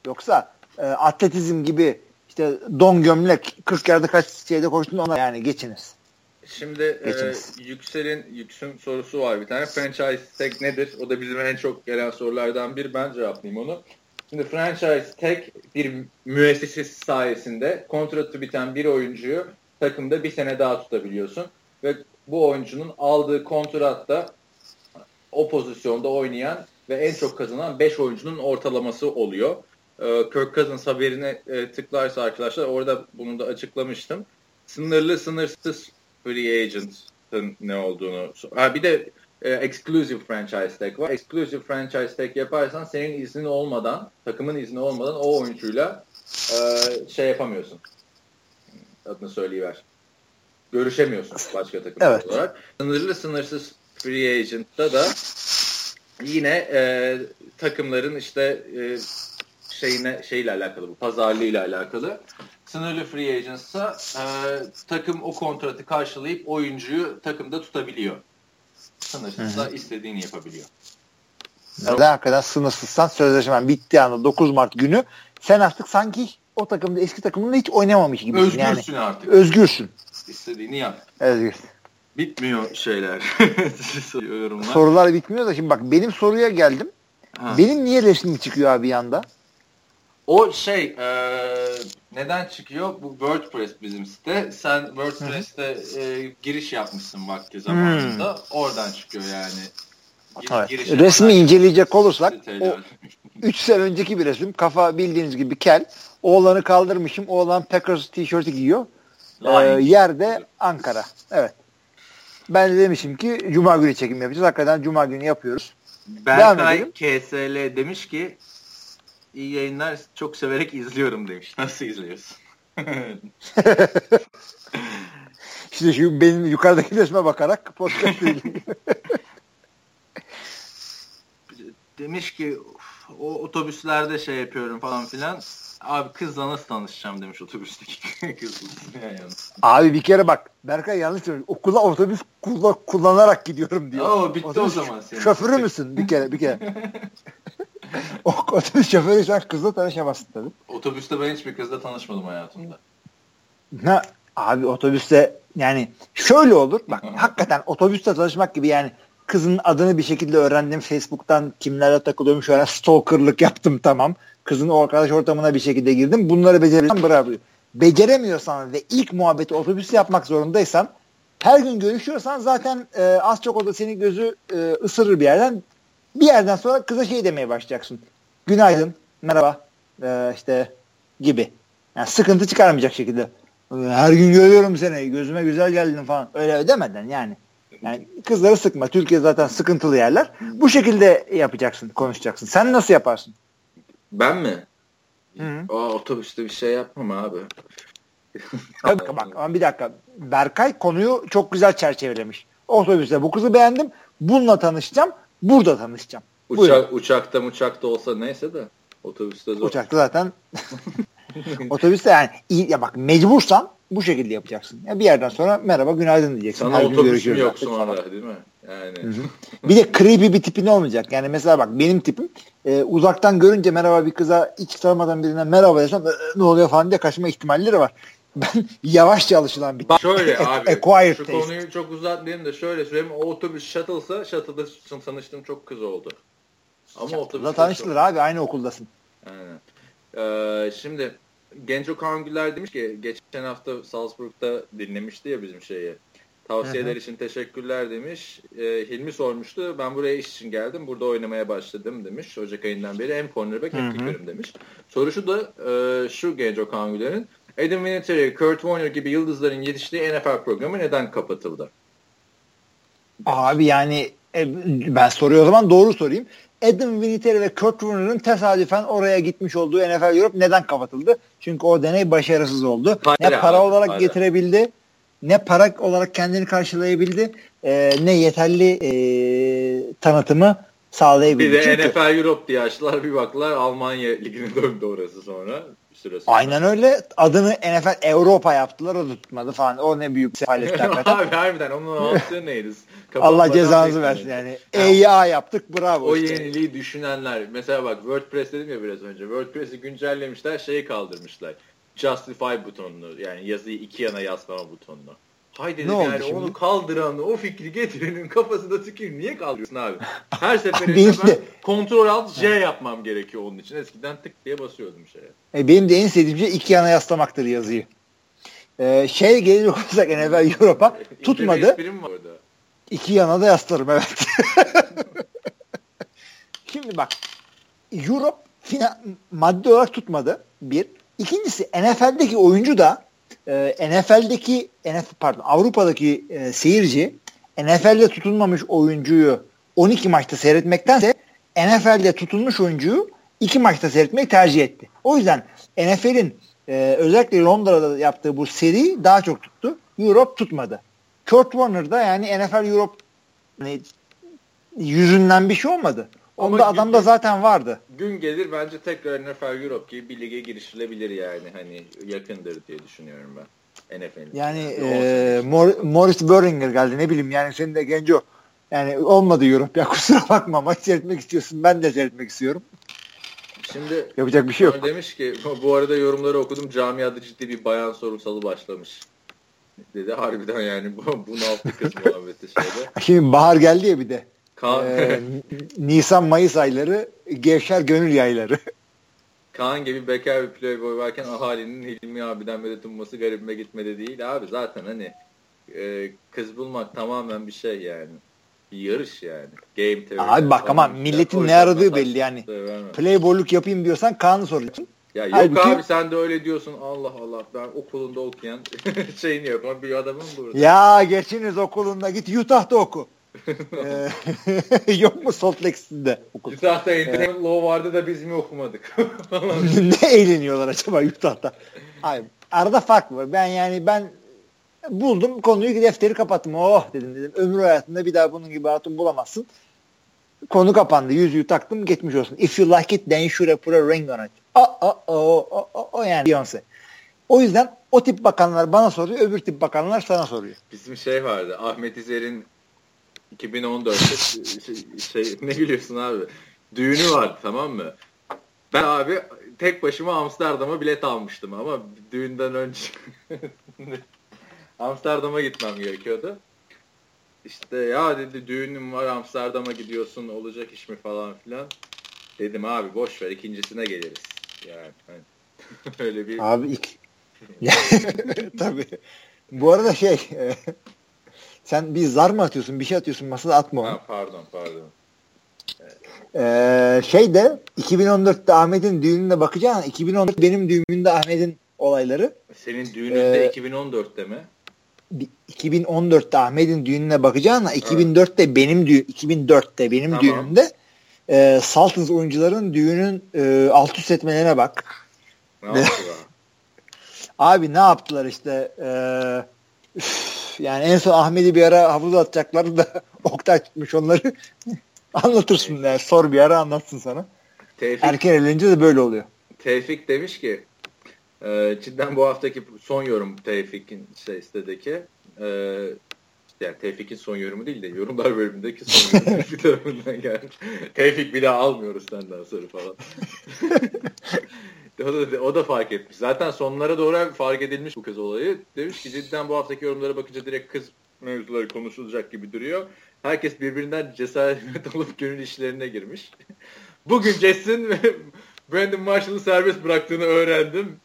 Yoksa e, atletizm gibi işte don gömlek 40 yarda kaç şeyde koştun ona yani geçiniz. Şimdi e, Yüksel'in Yüksün sorusu var bir tane. Franchise tag nedir? O da bizim en çok gelen sorulardan bir. Ben cevaplayayım onu. Şimdi franchise tag bir müessesesi sayesinde kontratı biten bir oyuncuyu takımda bir sene daha tutabiliyorsun. Ve bu oyuncunun aldığı kontratta o pozisyonda oynayan ve en çok kazanan 5 oyuncunun ortalaması oluyor. e, Kirk Cousins haberine e, tıklarsa arkadaşlar orada bunu da açıklamıştım. Sınırlı sınırsız free agent'ın ne olduğunu. Ha, bir de e, exclusive franchise tag var. Exclusive franchise tag yaparsan senin iznin olmadan, takımın izni olmadan o oyuncuyla e, şey yapamıyorsun. Adını söyleyiver. Görüşemiyorsun başka takım evet. olarak. Sınırlı sınırsız free agent'ta da yine e, takımların işte e, şeyine şeyle alakalı bu pazarlığıyla alakalı. Sınırlı free agents'a e, takım o kontratı karşılayıp oyuncuyu takımda tutabiliyor. Sınırsızsa istediğini yapabiliyor. Neden hakikaten sınırsızsan sözleşmen bittiği anda 9 Mart günü sen artık sanki o takımda eski takımında hiç oynamamış gibi. Özgürsün yani. artık. Özgürsün. İstediğini yap. Özgürsün. Bitmiyor şeyler. [laughs] Yorumlar. Sorular bitmiyor da şimdi bak benim soruya geldim. Ha. Benim niye resmim çıkıyor abi yanda? O şey e, neden çıkıyor? Bu WordPress bizim site. Sen WordPress'te e, giriş yapmışsın vakti zamanında. Hmm. Oradan çıkıyor yani. Gir, evet. Resmi inceleyecek olursak o 3 [laughs] sene önceki bir resim. Kafa bildiğiniz gibi kel. Oğlanı kaldırmışım. Oğlan Packers tişörtü giyiyor. Ee, yerde Ankara. Evet. Ben de demişim ki Cuma günü çekim yapacağız. Hakikaten Cuma günü yapıyoruz. Berkay KSL demiş ki iyi yayınlar çok severek izliyorum demiş. Nasıl izliyorsun? [laughs] İşte şu benim yukarıdaki resme bakarak podcast [laughs] Demiş ki o otobüslerde şey yapıyorum falan filan. Abi kızla nasıl tanışacağım demiş otobüsteki [laughs] kız. Abi bir kere bak Berkay yanlış söylüyor. Okula otobüs kulla, kullanarak gidiyorum diyor. Oo bitti otobüs, o zaman. Senin. Şoförü müsün bir kere bir kere. [laughs] o, otobüs şoförü sen kızla tanışamazsın tabii. Otobüste ben hiçbir kızla tanışmadım hayatımda. Ne? Abi otobüste yani şöyle olur. Bak [laughs] hakikaten otobüste tanışmak gibi yani kızın adını bir şekilde öğrendim. Facebook'tan kimlerle takılıyorum. Şöyle stalkerlık yaptım tamam. Kızın o arkadaş ortamına bir şekilde girdim. Bunları becerirsen bravo. Beceremiyorsan ve ilk muhabbeti otobüs yapmak zorundaysan her gün görüşüyorsan zaten e, az çok o da seni gözü e, ısırır bir yerden. Bir yerden sonra kıza şey demeye başlayacaksın. Günaydın, merhaba, e, işte gibi. Yani sıkıntı çıkarmayacak şekilde. Her gün görüyorum seni, gözüme güzel geldin falan. Öyle ödemeden yani. Yani kızları sıkma. Türkiye zaten sıkıntılı yerler. Bu şekilde yapacaksın, konuşacaksın. Sen nasıl yaparsın? Ben mi? Hı. Aa, otobüste bir şey yapmam abi. [laughs] bak, bak ama bir dakika. Berkay konuyu çok güzel çerçevelemiş. Otobüste bu kızı beğendim. Bununla tanışacağım. Burada tanışacağım. Uçak, uçakta uçakta olsa neyse de otobüste zor. Uçakta zaten [laughs] otobüste yani iyi, ya bak mecbursan bu şekilde yapacaksın. Ya bir yerden sonra merhaba günaydın diyeceksin. Sana Her otobüs mü yok sonra değil mi? Yani. bir de creepy bir tipin olmayacak. Yani mesela bak benim tipim e, uzaktan görünce merhaba bir kıza hiç tanımadan birine merhaba desem e, ne oluyor falan diye kaçma ihtimalleri var. [laughs] Ben yavaşça alışılan bir tip. Şöyle abi Acquired şu taste. konuyu çok uzatmayayım da şöyle söyleyeyim. O otobüs shuttle'sa shuttle'da tanıştığım çok kız oldu. Ama otobüs tanıştılır abi aynı okuldasın. Aynen. Ee, şimdi Genco Kangüler demiş ki geçen hafta Salzburg'da dinlemişti ya bizim şeyi. Tavsiyeler için teşekkürler demiş. E, Hilmi sormuştu. Ben buraya iş için geldim. Burada oynamaya başladım demiş. Ocak ayından beri hem cornerback hem kicker'ım demiş. Soru şu da e, şu Genco Kangüler'in. Adam Vinatieri, Kurt Warner gibi yıldızların yetiştiği NFL programı neden kapatıldı? Abi yani e, ben soruyor o zaman doğru sorayım. Adam Vinatieri ve Kurt Warner'ın tesadüfen oraya gitmiş olduğu NFL Europe neden kapatıldı? Çünkü o deney başarısız oldu. Hayır ne para abi, olarak hayır. getirebildi ne para olarak kendini karşılayabildi e, ne yeterli e, tanıtımı sağlayabildi. Bir de Çünkü, NFL Europe diye açtılar bir baktılar Almanya ligine [laughs] döndü orası sonra. Süre sonra. Aynen öyle. Adını NFL Avrupa yaptılar o tutmadı falan. O ne büyük sefalet [laughs] hakikaten. Abi harbiden onun opsiyonu [laughs] neydi? Allah cezanızı versin yani. EIA yaptık bravo. O işte. yeniliği düşünenler. Mesela bak WordPress dedim ya biraz önce. WordPress'i güncellemişler şeyi kaldırmışlar. Justify butonunu yani yazıyı iki yana yaslama butonunu. Haydi dedim yani şimdi? onu kaldıranı, o fikri getirenin kafasında tükür. Niye kaldırıyorsun abi? [laughs] Her seferinde ben kontrol alt J yapmam gerekiyor onun için. Eskiden tık diye basıyordum şeye. E, benim de en sevdiğim şey iki yana yaslamaktır yazıyı. Ee, şey gelir olursak NFL Europa tutmadı. İki yana da yaslarım evet. [laughs] Şimdi bak Europe maddi olarak tutmadı. Bir. İkincisi NFL'deki oyuncu da e, NFL'deki NFL, pardon Avrupa'daki e, seyirci NFL'de tutulmamış oyuncuyu 12 maçta seyretmektense NFL'de tutulmuş oyuncuyu 2 maçta seyretmeyi tercih etti. O yüzden NFL'in e, özellikle Londra'da yaptığı bu seri daha çok tuttu. Europe tutmadı. Kurt Warner'da yani NFL Europe hani, yüzünden bir şey olmadı. Onda Ama adamda zaten vardı. Gün gelir bence tekrar NFL Europe gibi bir lige girişilebilir yani. Hani yakındır diye düşünüyorum ben. NFL'in. Yani e, Mor- Morris Böringer geldi ne bileyim yani senin de genco yani olmadı Europe ya [laughs] kusura bakma maç seyretmek istiyorsun ben de seyretmek istiyorum. Şimdi yapacak bir şey yok. Demiş ki bu arada yorumları okudum camiada ciddi bir bayan sorunsalı başlamış. Dedi harbiden yani bu, bu ne yaptı kız muhabbeti şeyde. [laughs] Şimdi bahar geldi ya bir de. Kaan... Ee, [laughs] Nisan Mayıs ayları gevşer gönül yayları. Kaan gibi bekar bir playboy varken ahalinin Hilmi abiden medet umması garibime gitmedi değil. Abi zaten hani e, kız bulmak tamamen bir şey yani. Bir yarış yani. Game teori. Abi bak ama milletin ne aradığı belli yani. Playboyluk yapayım diyorsan Kaan'ı soracaksın. Ya yok Halbuki, abi sen de öyle diyorsun Allah Allah ben okulunda okuyan [laughs] şeyini yapma bir adamım burada. Ya geçiniz okulunda git Utah'ta oku. Ee, [laughs] yok mu Salt Lake City'de okul? Utah'ta Entertainment ee, Law vardı da biz mi okumadık? [laughs] [laughs] ne eğleniyorlar acaba Utah'ta? Hayır, arada fark var. Ben yani ben buldum konuyu defteri kapattım. Oh dedim dedim. Ömrü hayatında bir daha bunun gibi hatun bulamazsın. Konu kapandı. Yüzüğü taktım geçmiş olsun. If you like it then you should put a ring on it. O, o, o, o, o yani Beyoncé. O yüzden o tip bakanlar bana soruyor, öbür tip bakanlar sana soruyor. Bizim şey vardı. Ahmet İzer'in 2014'te şey, şey, ne gülüyorsun abi? Düğünü vardı tamam mı? Ben abi tek başıma Amsterdam'a bilet almıştım ama düğünden önce [laughs] Amsterdam'a gitmem gerekiyordu. İşte ya dedi düğünüm var Amsterdam'a gidiyorsun olacak iş mi falan filan. Dedim abi boş ver ikincisine geliriz. Yani hani, [laughs] öyle bir... Abi ilk... [laughs] Tabii. Bu arada şey sen bir zar mı atıyorsun bir şey atıyorsun masada atma onu. Ha, pardon pardon. Ee, şey de 2014'te Ahmet'in düğününe bakacağın 2014 benim düğünümde Ahmet'in olayları. Senin düğününde ee, 2014'te mi? 2014'te Ahmet'in düğününe bakacağına evet. 2004'te benim düğün 2004'te benim tamam. düğünümde e, Sultans oyuncuların düğünün e, alt üst etmelerine bak. Ne [laughs] Abi ne yaptılar işte e, yani en son Ahmet'i bir ara havuza atacaklar da [laughs] Oktay tutmuş onları. [laughs] Anlatırsın yani sor bir ara anlatsın sana. Tevfik, Erken elince de böyle oluyor. Tevfik demiş ki e, cidden bu haftaki son yorum Tevfik'in şey sitedeki e, yani Tevfik'in son yorumu değil de yorumlar bölümündeki son yorumu [laughs] bir tarafından geldi. Tevfik bir daha almıyoruz senden sonra falan. [laughs] o, da, o da fark etmiş. Zaten sonlara doğru fark edilmiş bu kız olayı. Demiş ki cidden bu haftaki yorumlara bakınca direkt kız mevzuları konuşulacak gibi duruyor. Herkes birbirinden cesaret [laughs] alıp gönül işlerine girmiş. [laughs] Bugün Jess'in ve Brandon Marshall'ın serbest bıraktığını öğrendim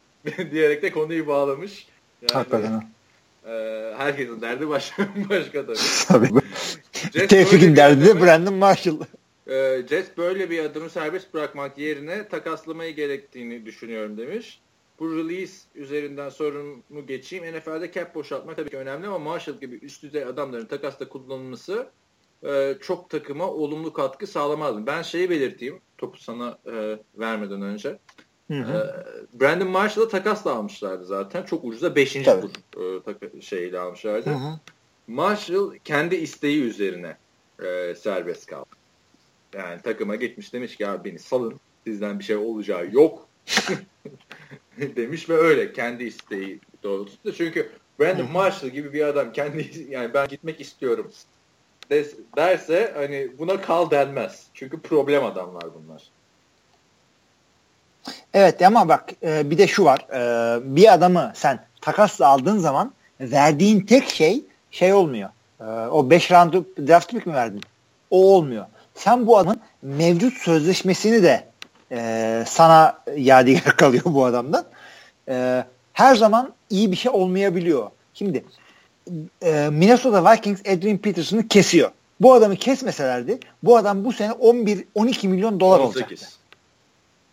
diyerek de konuyu bağlamış. Yani, Hakikaten. E, herkesin derdi başka, başka tabii. tabii. Tevfik'in derdi de Brandon Marshall. E, Jets böyle bir adımı serbest bırakmak yerine takaslamayı gerektiğini düşünüyorum demiş. Bu release üzerinden sorumu geçeyim. NFL'de cap boşaltmak tabii ki önemli ama Marshall gibi üst düzey adamların takasta kullanılması e, çok takıma olumlu katkı sağlamaz. Ben şeyi belirteyim topu sana e, vermeden önce. Hı hı. E, Brandon Marshall'ı takasla almışlardı zaten. Çok ucuza 5. tur e, şeyle almışlardı. Hı hı. Marshall kendi isteği üzerine e, serbest kaldı. Yani takıma gitmiş demiş ki ya beni salın sizden bir şey olacağı yok [laughs] demiş ve öyle kendi isteği doğrultusunda. Çünkü Brandon Marshall gibi bir adam kendi yani ben gitmek istiyorum des, derse hani buna kal denmez. Çünkü problem adamlar bunlar. Evet ama bak e, bir de şu var. E, bir adamı sen takasla aldığın zaman verdiğin tek şey şey olmuyor. E, o 5 round draft pick mi verdin? O olmuyor. Sen bu adamın mevcut sözleşmesini de e, sana [laughs] yadigar kalıyor bu adamdan. E, her zaman iyi bir şey olmayabiliyor. Şimdi e, Minnesota Vikings Adrian Peterson'ı kesiyor. Bu adamı kesmeselerdi bu adam bu sene 11-12 milyon dolar 18. olacaktı.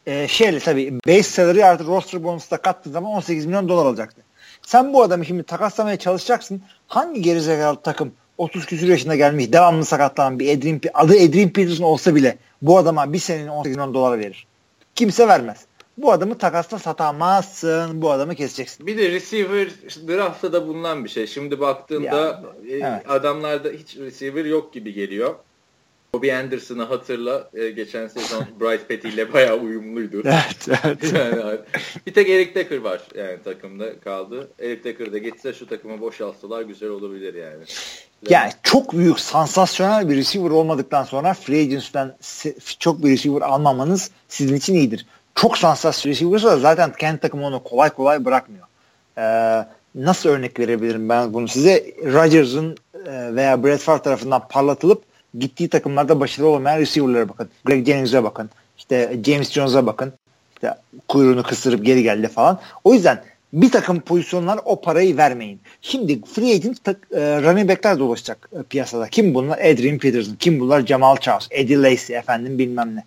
e, şeyle tabii base salary artı roster bonus da kattığı zaman 18 milyon dolar alacaktı. Sen bu adamı şimdi takaslamaya çalışacaksın. Hangi gerizekalı takım 30 küsur yaşında gelmiş devamlı sakatlanan bir Adrian, adı Adrian Peterson olsa bile bu adama bir senenin 18 milyon dolar verir. Kimse vermez. Bu adamı takasla satamazsın. Bu adamı keseceksin. Bir de receiver draftta da bulunan bir şey. Şimdi baktığında ya, e, evet. adamlarda hiç receiver yok gibi geliyor. Bobby Anderson'ı hatırla. E, geçen sezon [laughs] Bryce Petty ile bayağı uyumluydu. [laughs] evet, evet. [laughs] yani, bir tek Eric Decker var yani takımda kaldı. Eric Decker da gitse şu takımı boşaltsalar güzel olabilir yani. Yani çok büyük sansasyonel bir receiver olmadıktan sonra free agency'den çok bir receiver almamanız sizin için iyidir. Çok sansasyonel receiver da zaten kendi takımı onu kolay kolay bırakmıyor. Ee, nasıl örnek verebilirim ben bunu size? Rodgers'ın e, veya Brett Favre tarafından parlatılıp gittiği takımlarda başarılı olmayan receiver'lara bakın. Greg Jennings'e bakın. İşte James Jones'a bakın. İşte kuyruğunu kısırıp geri geldi falan. O yüzden bir takım pozisyonlar o parayı vermeyin. Şimdi free agent tak, e, running back'ler dolaşacak e, piyasada. Kim bunlar? Adrian Peterson. Kim bunlar? Jamal Charles. Eddie Lacy efendim bilmem ne.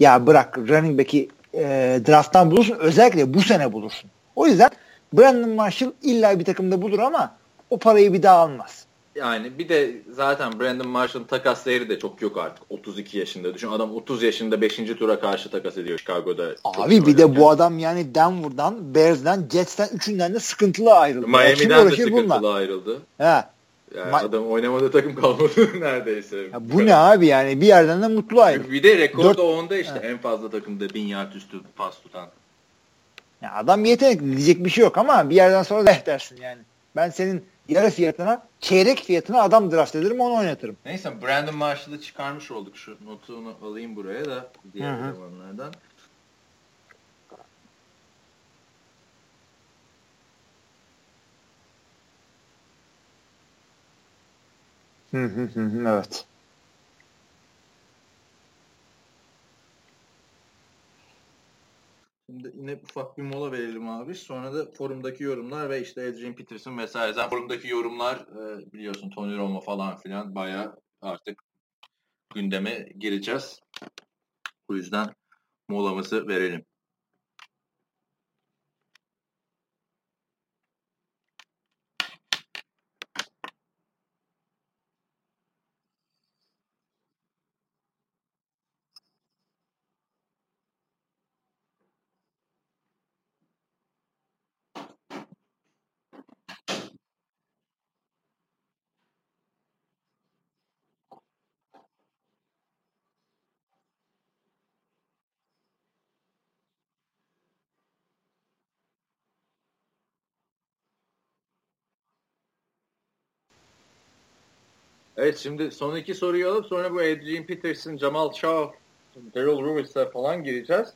Ya bırak running back'i e, drafttan bulursun. Özellikle bu sene bulursun. O yüzden Brandon Marshall illa bir takımda bulur ama o parayı bir daha almaz. Yani bir de zaten Brandon Marshall'ın takas değeri de çok yok artık. 32 yaşında. Düşün adam 30 yaşında 5. tura karşı takas ediyor Chicago'da. Abi bir de bu adam yani Denver'dan, Bears'den, Jets'ten üçünden de sıkıntılı ayrıldı. Miami'den de sıkıntılı bununla. ayrıldı. He. Yani Ma- adam oynamadığı takım kalmadı [laughs] neredeyse. Ya bu ne abi yani bir yerden de mutlu ayrı. Bir de rekor Dört... da onda işte He. en fazla takımda bin yard üstü pas tutan. Ya adam yetenekli diyecek bir şey yok ama bir yerden sonra leh dersin yani. Ben senin yarı fiyatına çeyrek fiyatına adam draft ederim onu oynatırım. Neyse Brandon Marshall'ı çıkarmış olduk. Şu notunu alayım buraya da diğer elemanlardan. Hı hı hı evet. Şimdi yine ufak bir mola verelim abi. Sonra da forumdaki yorumlar ve işte Adrian Peterson vesaire. Zaten forumdaki yorumlar e, biliyorsun Tony Romo falan filan baya artık gündeme gireceğiz. Bu yüzden molamızı verelim. Evet şimdi son iki soruyu alıp sonra bu Adrian Peterson, Jamal Shaw, Daryl Ruins'e falan gireceğiz.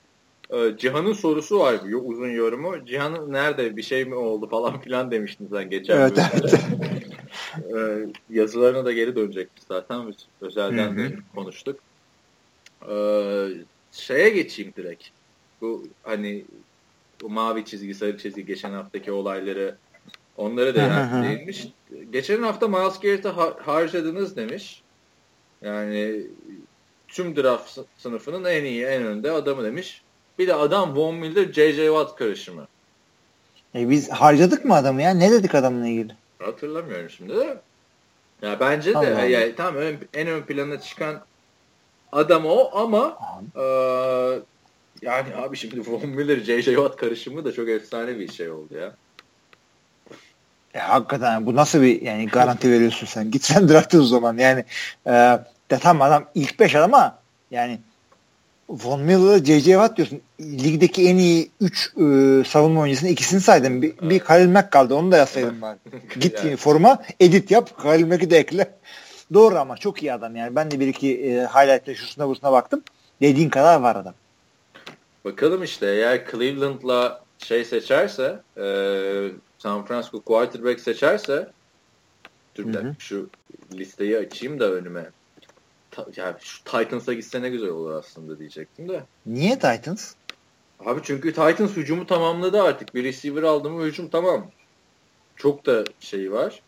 Ee, Cihan'ın sorusu var uzun yorumu. Cihan nerede bir şey mi oldu falan filan demiştin sen geçen evet, evet. [laughs] ee, yazılarına da geri dönecekti zaten. Biz özelden de konuştuk. Ee, şeye geçeyim direkt. Bu hani bu mavi çizgi sarı çizgi geçen haftaki olayları onları da değinmiş geçen hafta Miles Garrett'e harcadınız demiş. Yani tüm draft sınıfının en iyi, en önde adamı demiş. Bir de adam Von Miller, J.J. Watt karışımı. E biz harcadık mı adamı ya? Ne dedik adamla ilgili? Hatırlamıyorum şimdi de. Ya bence de Allah yani, tam ön, en ön plana çıkan adam o ama e, yani abi şimdi Von Miller, J.J. Watt karışımı da çok efsane bir şey oldu ya. E, hakikaten bu nasıl bir yani garanti veriyorsun sen? Git sen draft o zaman. Yani e, de tam adam ilk beş ama yani Von Miller'ı J.J. Watt diyorsun. Ligdeki en iyi 3 e, savunma oyuncusunun ikisini saydım. Bir, bir Khalil Mack kaldı. Onu da yazsaydım ben. [laughs] Git yani. foruma edit yap. Khalil Mack'i de ekle. Doğru ama çok iyi adam yani. Ben de bir iki e, highlight'ta şusuna busuna baktım. Dediğin kadar var adam. Bakalım işte eğer Cleveland'la şey seçerse e, San Francisco quarterback seçerse dur dakika şu listeyi açayım da önüme. Ta, yani şu Titans'a gitse ne güzel olur aslında diyecektim de. Niye Titans? Abi çünkü Titans hücumu tamamladı artık. Bir receiver aldı mı hücum tamam. Çok da şey var.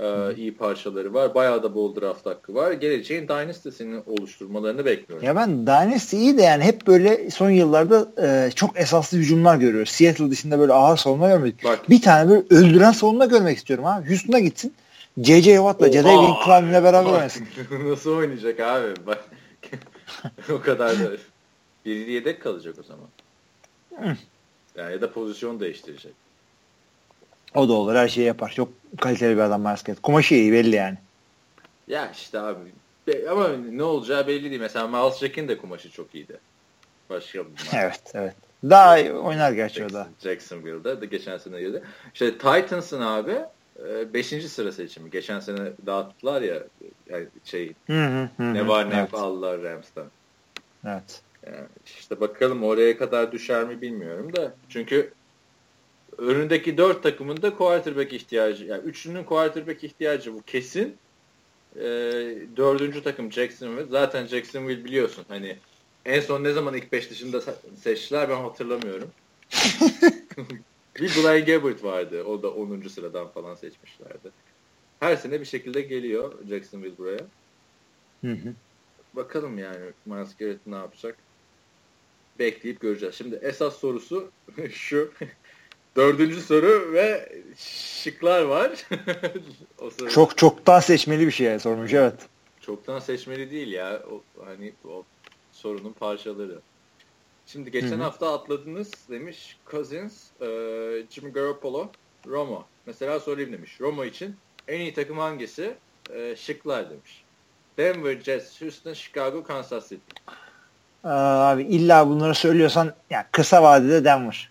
Ee, iyi parçaları var. Bayağı da bol draft hakkı var. Geleceğin Dynasty'sini oluşturmalarını bekliyorum. Ya ben Dynasty iyi de yani hep böyle son yıllarda e, çok esaslı hücumlar görüyoruz. Seattle dışında böyle ağır savunma görmedik. Bak, bir tane böyle öldüren savunma görmek istiyorum abi. Houston'a gitsin. J.J. Watt'la Jadavion Clowney'le beraber oynasın. [laughs] Nasıl oynayacak abi? Bak, [laughs] o kadar da. Biri yedek kalacak o zaman. yani ya da pozisyon değiştirecek. O da olur. Her şeyi yapar. Çok kaliteli bir adam Miles Kumaşı iyi belli yani. Ya işte abi. Ama ne olacağı belli değil. Mesela Miles Jack'in de kumaşı çok iyiydi. Başka bir Evet, evet. Daha iyi oynar gerçi Jackson, o da. Jacksonville'da da geçen sene girdi. İşte Titans'ın abi 5. E, sıra seçimi. Geçen sene dağıttılar ya yani şey hı hı, hı, ne var ne evet. aldılar Rams'tan. Evet. Yani işte bakalım oraya kadar düşer mi bilmiyorum da. Çünkü önündeki dört takımın da quarterback ihtiyacı. Yani üçünün quarterback ihtiyacı bu kesin. E, dördüncü takım Jacksonville. Zaten Jacksonville biliyorsun hani en son ne zaman ilk beş dışında seçtiler ben hatırlamıyorum. [laughs] bir Blaine Gabbert vardı. O da 10. sıradan falan seçmişlerdi. Her sene bir şekilde geliyor Jacksonville buraya. Hı hı. Bakalım yani Miles Garrett ne yapacak? Bekleyip göreceğiz. Şimdi esas sorusu [laughs] şu. Dördüncü soru ve şıklar var. [laughs] o soru. Çok çoktan seçmeli bir şey sormuş evet. Çoktan seçmeli değil ya. O, hani o sorunun parçaları. Şimdi geçen Hı-hı. hafta atladınız demiş Cousins, e, Jimmy Garoppolo, Romo. Mesela sorayım demiş. Romo için en iyi takım hangisi? E, şıklar demiş. Denver, Jets, Houston, Chicago, Kansas City. Abi illa bunları söylüyorsan yani kısa vadede Denver.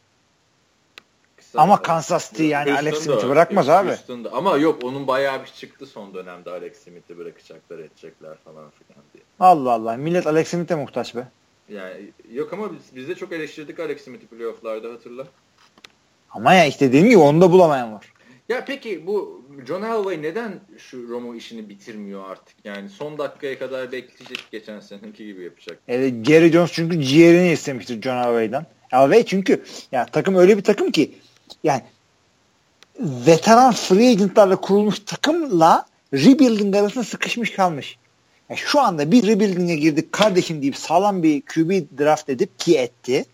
Ama Kansas City yani Houston'da, Alex Smith'i bırakmaz abi. Houston'da. Ama yok onun bayağı bir çıktı son dönemde Alex Smith'i bırakacaklar edecekler falan filan diye. Allah Allah. Millet Alex Smith'e muhtaç be. Yani yok ama biz, biz de çok eleştirdik Alex Smith'i playofflarda hatırla. Ama ya işte dediğim gibi onu da bulamayan var. Ya peki bu John Elway neden şu Romo işini bitirmiyor artık? Yani son dakikaya kadar bekleyecek geçen seneki gibi yapacak. Evet, Jerry Jones çünkü ciğerini istemiştir John Elway'dan. Elway çünkü ya takım öyle bir takım ki veteran free agentlarla kurulmuş takımla rebuilding arasında sıkışmış kalmış. Yani şu anda bir rebuilding'e girdik kardeşim deyip sağlam bir QB draft edip ki etti.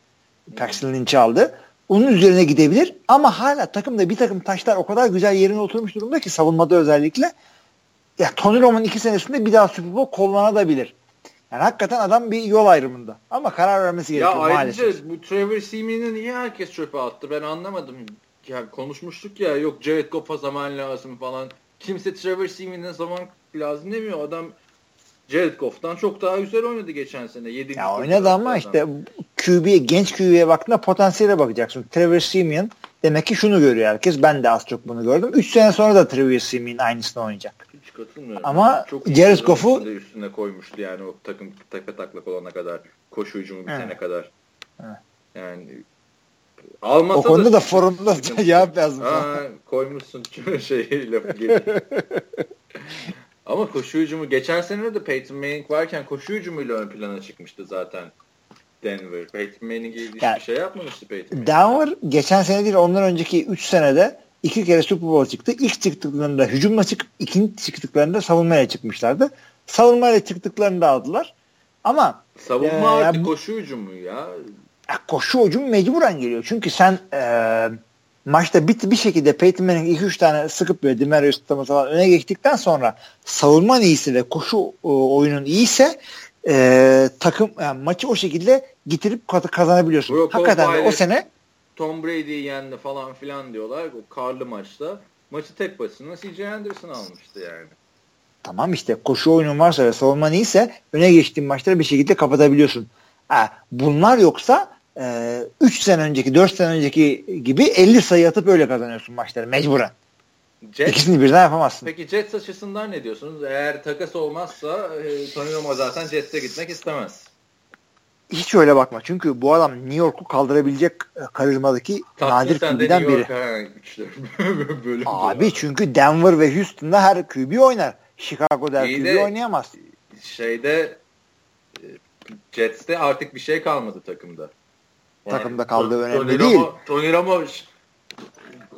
Paxton Lynch aldı. Onun üzerine gidebilir ama hala takımda bir takım taşlar o kadar güzel yerine oturmuş durumda ki savunmada özellikle. Ya Tony Romo'nun iki senesinde bir daha Super Bowl kullanabilir. Yani hakikaten adam bir yol ayrımında. Ama karar vermesi gerekiyor ya maalesef. Ya ayrıca bu Trevor Seaman'ı niye herkes çöpe attı ben anlamadım ya konuşmuştuk ya yok Jared Goff'a zaman lazım falan. Kimse Trevor Seaman'e zaman lazım demiyor. Adam Jared Goff'tan çok daha güzel oynadı geçen sene. 7. Ya oynadı ama işte QB'ye, genç QB'ye baktığında potansiyele bakacaksın. Trevor Seaman demek ki şunu görüyor herkes. Ben de az çok bunu gördüm. 3 sene sonra da Trevor Seaman aynısını oynayacak. Katılmıyorum. Ama çok Jared Goff'u üstüne, koymuştu yani o takım tepe taklak olana kadar. Koşu hücumu bitene kadar. Evet. Yani Almasa o konuda da, da forumda cevap yazmış. Ha, koymuşsun [laughs] şey lafı gibi. Ama koşu hücumu geçen sene de Peyton Manning varken koşu hücumuyla ön plana çıkmıştı zaten Denver. Peyton Manning'e ilişkin yani, şey yapmamıştı Peyton Manning. Denver geçen sene değil ondan önceki 3 senede iki kere Super Bowl çıktı. İlk çıktıklarında hücumla çıkıp ikinci çıktıklarında savunmaya çıkmışlardı. Savunmayla çıktıklarında aldılar. Ama savunma e, artık koşu hücumu ya koşu hücum mecburen geliyor. Çünkü sen e, maçta bir, bir şekilde Peyton Manning 2-3 tane sıkıp böyle Demarius tutması falan öne geçtikten sonra savunman iyisi ve koşu e, oyunun iyiyse e, takım yani maçı o şekilde getirip kazanabiliyorsun. Brock Hakikaten o sene Tom Brady'yi yendi falan filan diyorlar. O karlı maçta. Maçı tek başına CJ Anderson almıştı yani. Tamam işte koşu oyunun varsa ve savunman iyiyse öne geçtiğin maçları bir şekilde kapatabiliyorsun. Ha, bunlar yoksa 3 e, sene önceki 4 sene önceki gibi 50 sayı atıp öyle kazanıyorsun maçları mecburen. Jet, İkisini birden yapamazsın. Peki Jets açısından ne diyorsunuz? Eğer takas olmazsa e, Tony Romo zaten Jets'e gitmek istemez. Hiç öyle bakma. Çünkü bu adam New York'u kaldırabilecek e, karizmadaki nadir QB'den biri. [laughs] Abi çünkü Denver ve Houston'da her QB oynar. Chicago'da her QB oynayamaz. Şeyde Jets'te artık bir şey kalmadı takımda. Yani, takımda kaldığı önemli Tony değil. Romo, Tony Romo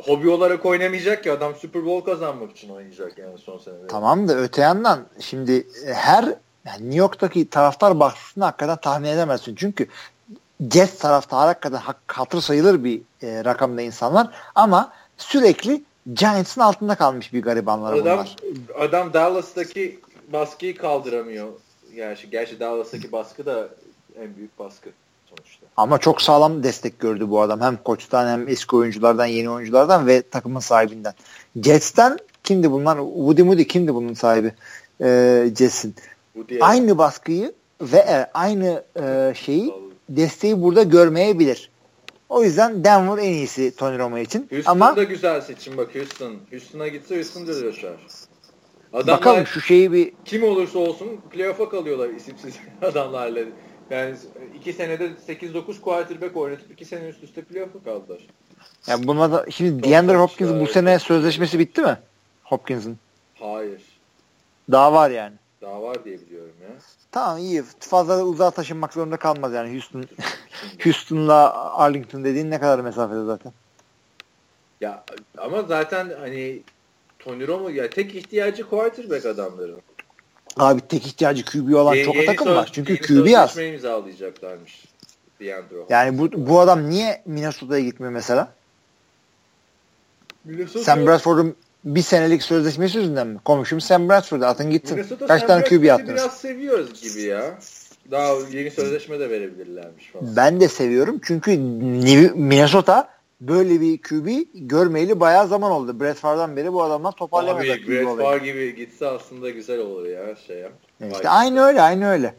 hobi olarak oynamayacak ki adam Super Bowl kazanmak için oynayacak yani son senede. Tamam da öte yandan şimdi e, her yani New York'taki taraftar baskısını hakikaten tahmin edemezsin. Çünkü Jets taraftarı hakikaten hatır sayılır bir e, rakamda insanlar ama sürekli Giants'ın altında kalmış bir garibanlar adam, bunlar. Adam Dallas'taki baskıyı kaldıramıyor. Gerçi, gerçi Dallas'taki baskı da en büyük baskı sonuçta. Ama çok sağlam destek gördü bu adam. Hem koçtan hem eski oyunculardan, yeni oyunculardan ve takımın sahibinden. Jets'ten kimdi bunlar? Woody Moody kimdi bunun sahibi? Ee, Jets'in. Aynı baskıyı ve e, aynı e, şeyi desteği burada görmeyebilir. O yüzden Denver en iyisi Tony Romo için. Houston Ama da güzel seçim bak Houston. Houston'a gitse Houston'da coşar. Adamlar, bakalım şu şeyi bir kim olursa olsun playoff'a kalıyorlar isimsiz [laughs] adamlarla. Yani iki senede 8-9 quarterback oynatıp iki sene üst üste playoff'a kaldılar. Yani buna da şimdi DeAndre Hopkins bu sene sözleşmesi bitti mi? Hopkins'in. Hayır. Daha var yani. Daha var diye biliyorum ya. Tamam iyi. Fazla uzağa taşınmak zorunda kalmaz yani Houston. Houston'la Arlington dediğin ne kadar mesafede zaten. Ya ama zaten hani Tony Romo ya tek ihtiyacı quarterback adamların. Abi tek ihtiyacı QB olan Yeni- çok yeni takım var. Çünkü QB az. sözleşme imzalayacaklarmış. DeAndre Hopkins. Yani bu, bu adam niye Minnesota'ya gitmiyor mesela? Minnesota, Sam Bradford'un bir senelik sözleşmesi yüzünden mi? Komşum Sam Bradford'u atın gitsin. Minnesota Kaç Sam tane QB attınız? biraz seviyoruz gibi ya. Daha yeni sözleşme de verebilirlermiş falan. Ben de seviyorum çünkü Minnesota böyle bir QB görmeyeli bayağı zaman oldu. Brett Favre'dan beri bu adamlar toparlayamadılar. Abi Brett. Favre gibi gitse aslında güzel olur ya şey ya. İşte aynı öyle aynı öyle.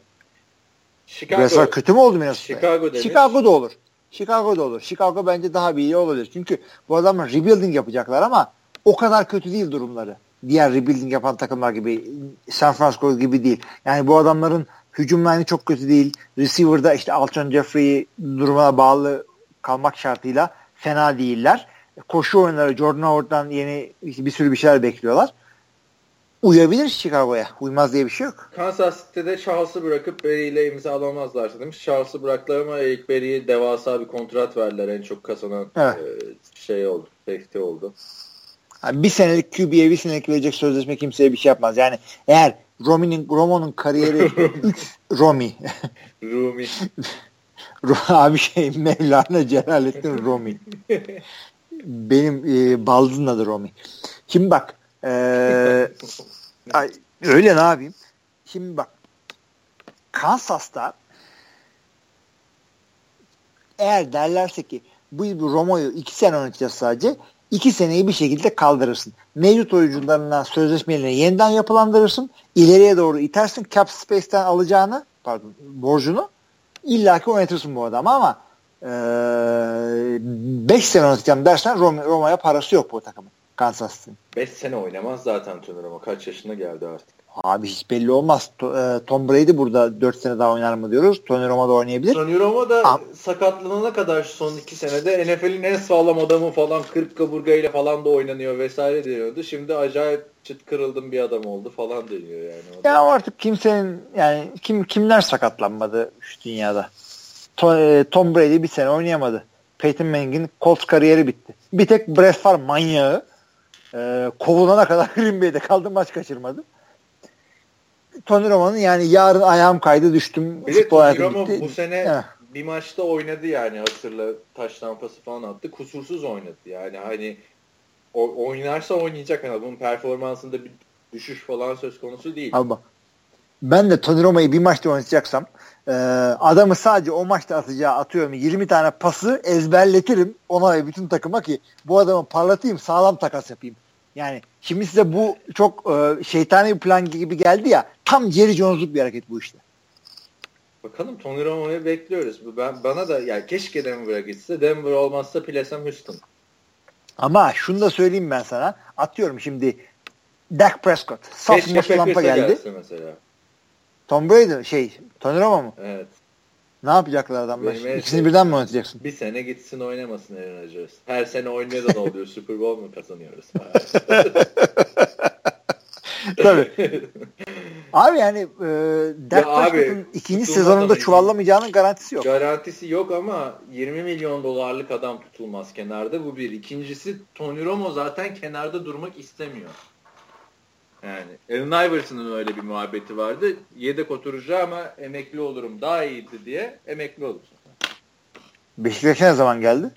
Chicago. Brett Favre kötü mü oldu Minnesota? Chicago demiş. Chicago'da olur. Chicago'da olur. Chicago bence daha bir iyi olabilir. Çünkü bu adamlar rebuilding yapacaklar ama o kadar kötü değil durumları. Diğer rebuilding yapan takımlar gibi San Francisco gibi değil. Yani bu adamların hücum line'i çok kötü değil. Receiver'da işte Alshon Jeffrey durumuna bağlı kalmak şartıyla fena değiller. Koşu oyunları Jordan Howard'dan yeni bir sürü bir şeyler bekliyorlar. Uyabilir Chicago'ya. Uymaz diye bir şey yok. Kansas City'de Charles'ı bırakıp Berry ile imzalamazlarsa demiş. Charles'ı bıraktılar ama Eric Berry'e devasa bir kontrat verdiler. En çok kazanan Evet. e, şey oldu. Safety oldu. Yani bir senelik QB'ye bir senelik verecek sözleşme kimseye bir şey yapmaz. Yani eğer Romi'nin Romo'nun kariyeri [laughs] 3 Romi. Rumi. [laughs] Abi şey Mevlana Celalettin Romi. Benim e, baldızın adı Romi. Şimdi bak e, [laughs] ay, öyle ne yapayım? Şimdi bak Kansas'ta eğer derlerse ki bu bu Romo'yu iki sene oynatacağız sadece iki seneyi bir şekilde kaldırırsın. Mevcut oyuncularına sözleşmelerini yeniden yapılandırırsın. ileriye doğru itersin. Cap space'ten alacağını pardon borcunu illaki oynatırsın bu adamı ama 5 sene oynatacağım dersen Roma, Roma'ya parası yok bu takımın. Kansas City'nin. 5 sene oynamaz zaten Tony Romo. Kaç yaşına geldi artık. Abi hiç belli olmaz. E, Tom Brady burada 4 sene daha oynar mı diyoruz. Tony Romo da oynayabilir. Tony Romo da Am- sakatlanana kadar son 2 senede NFL'in en sağlam adamı falan 40 kaburgayla falan da oynanıyor vesaire diyordu. Şimdi acayip çıt kırıldım bir adam oldu falan deniyor yani. Ya artık kimsenin yani kim kimler sakatlanmadı şu dünyada. E, Tom Brady bir sene oynayamadı. Peyton Manning'in Colts kariyeri bitti. Bir tek Brett Favre manyağı e, kovulana kadar [laughs] Green Bay'de kaldı maç kaçırmadı. Tony Romo'nun yani yarın ayağım kaydı düştüm. Bir de Tony Romo bitti. bu sene Heh. bir maçta oynadı yani hatırla taş tampası falan attı. Kusursuz oynadı yani hani o, oynarsa oynayacak yani bunun performansında bir düşüş falan söz konusu değil. Abi ben de Tony Romo'yu bir maçta oynatacaksam e, adamı sadece o maçta atacağı atıyorum 20 tane pası ezberletirim ona ve bütün takıma ki bu adamı parlatayım sağlam takas yapayım. Yani şimdi size bu çok e, şeytani bir plan gibi geldi ya tam Jerry Jones'luk bir hareket bu işte. Bakalım Tony Romo'yu bekliyoruz. Ben, bana da yani keşke Denver'a gitse. Denver olmazsa Plesem Houston. Ama şunu da söyleyeyim ben sana. Atıyorum şimdi Dak Prescott. Saf Lamp'a Packers'a geldi. mesela. Tom Brady şey Tony Romo mu? Evet. Ne yapacaklar? Benim en İkisini sevdiğim- birden mi oynatacaksın? Bir sene gitsin oynamasın Aaron Rodgers. Her sene oynuyor da ne oluyor? Super Bowl mu kazanıyoruz? [laughs] Tabii. Abi yani e, Dak Prescott'un ikinci sezonunda çuvallamayacağının garantisi yok. Garantisi yok ama 20 milyon dolarlık adam tutulmaz kenarda. Bu bir. İkincisi Tony Romo zaten kenarda durmak istemiyor. Yani Allen Iverson'ın öyle bir muhabbeti vardı. Yedek oturacağım ama emekli olurum daha iyiydi diye emekli olursun. Beşiktaş'a ne zaman geldi?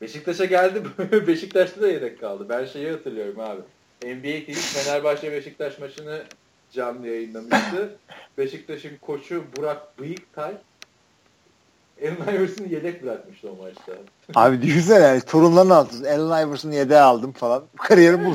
Beşiktaş'a geldi. [laughs] Beşiktaş'ta da yedek kaldı. Ben şeyi hatırlıyorum abi. NBA TV Fenerbahçe Beşiktaş maçını canlı yayınlamıştı. [laughs] Beşiktaş'ın koçu Burak Bıyıktay Allen Iverson'ı yedek bırakmıştı o maçta. Abi düşünsene yani torunların altında Allen Iverson'ı yedeğe aldım falan. [laughs] Kariyerim bu.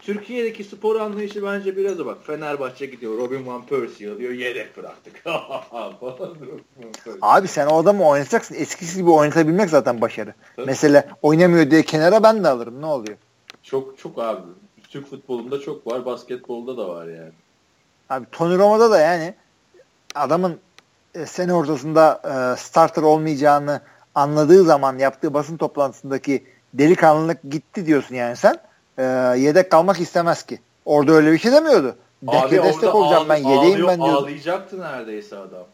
Türkiye'deki spor anlayışı bence biraz o bak. Fenerbahçe gidiyor. Robin Van Persie alıyor. Yedek bıraktık. [laughs] Abi sen o adamı oynatacaksın. Eskisi gibi oynatabilmek zaten başarı. Tabii. Mesela oynamıyor diye kenara ben de alırım. Ne oluyor? Çok çok abi. Türk futbolunda çok var. Basketbolda da var yani. Abi Tony Romo'da da yani adamın e, sene ortasında e, starter olmayacağını anladığı zaman yaptığı basın toplantısındaki delikanlılık gitti diyorsun yani sen. E, yedek kalmak istemez ki. Orada öyle bir şey demiyordu. Deke destek olacağım ben yedeyim ben diyordu. Ağlayacaktı neredeyse adam.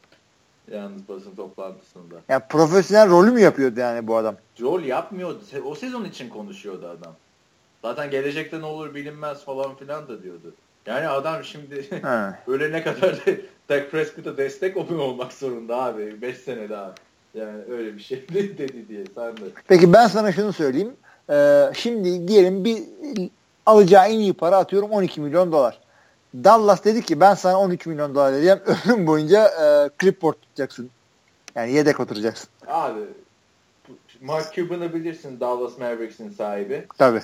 Yalnız basın toplantısında. Yani profesyonel rolü mü yapıyordu yani bu adam? Rol yapmıyordu. O sezon için konuşuyordu adam. Zaten gelecekte ne olur bilinmez falan filan da diyordu. Yani adam şimdi [laughs] ölene kadar [laughs] Dak Prescott'a destek olmak zorunda abi. 5 sene daha. Yani öyle bir şey [laughs] dedi diye sen de. Peki ben sana şunu söyleyeyim. Ee, şimdi diyelim bir alacağı en iyi para atıyorum 12 milyon dolar. Dallas dedi ki ben sana 13 milyon dolar vereceğim. [laughs] Ömrüm boyunca e, clipboard tutacaksın. Yani yedek oturacaksın. Abi Mark Cuban'ı bilirsin Dallas Mavericks'in sahibi. Tabii.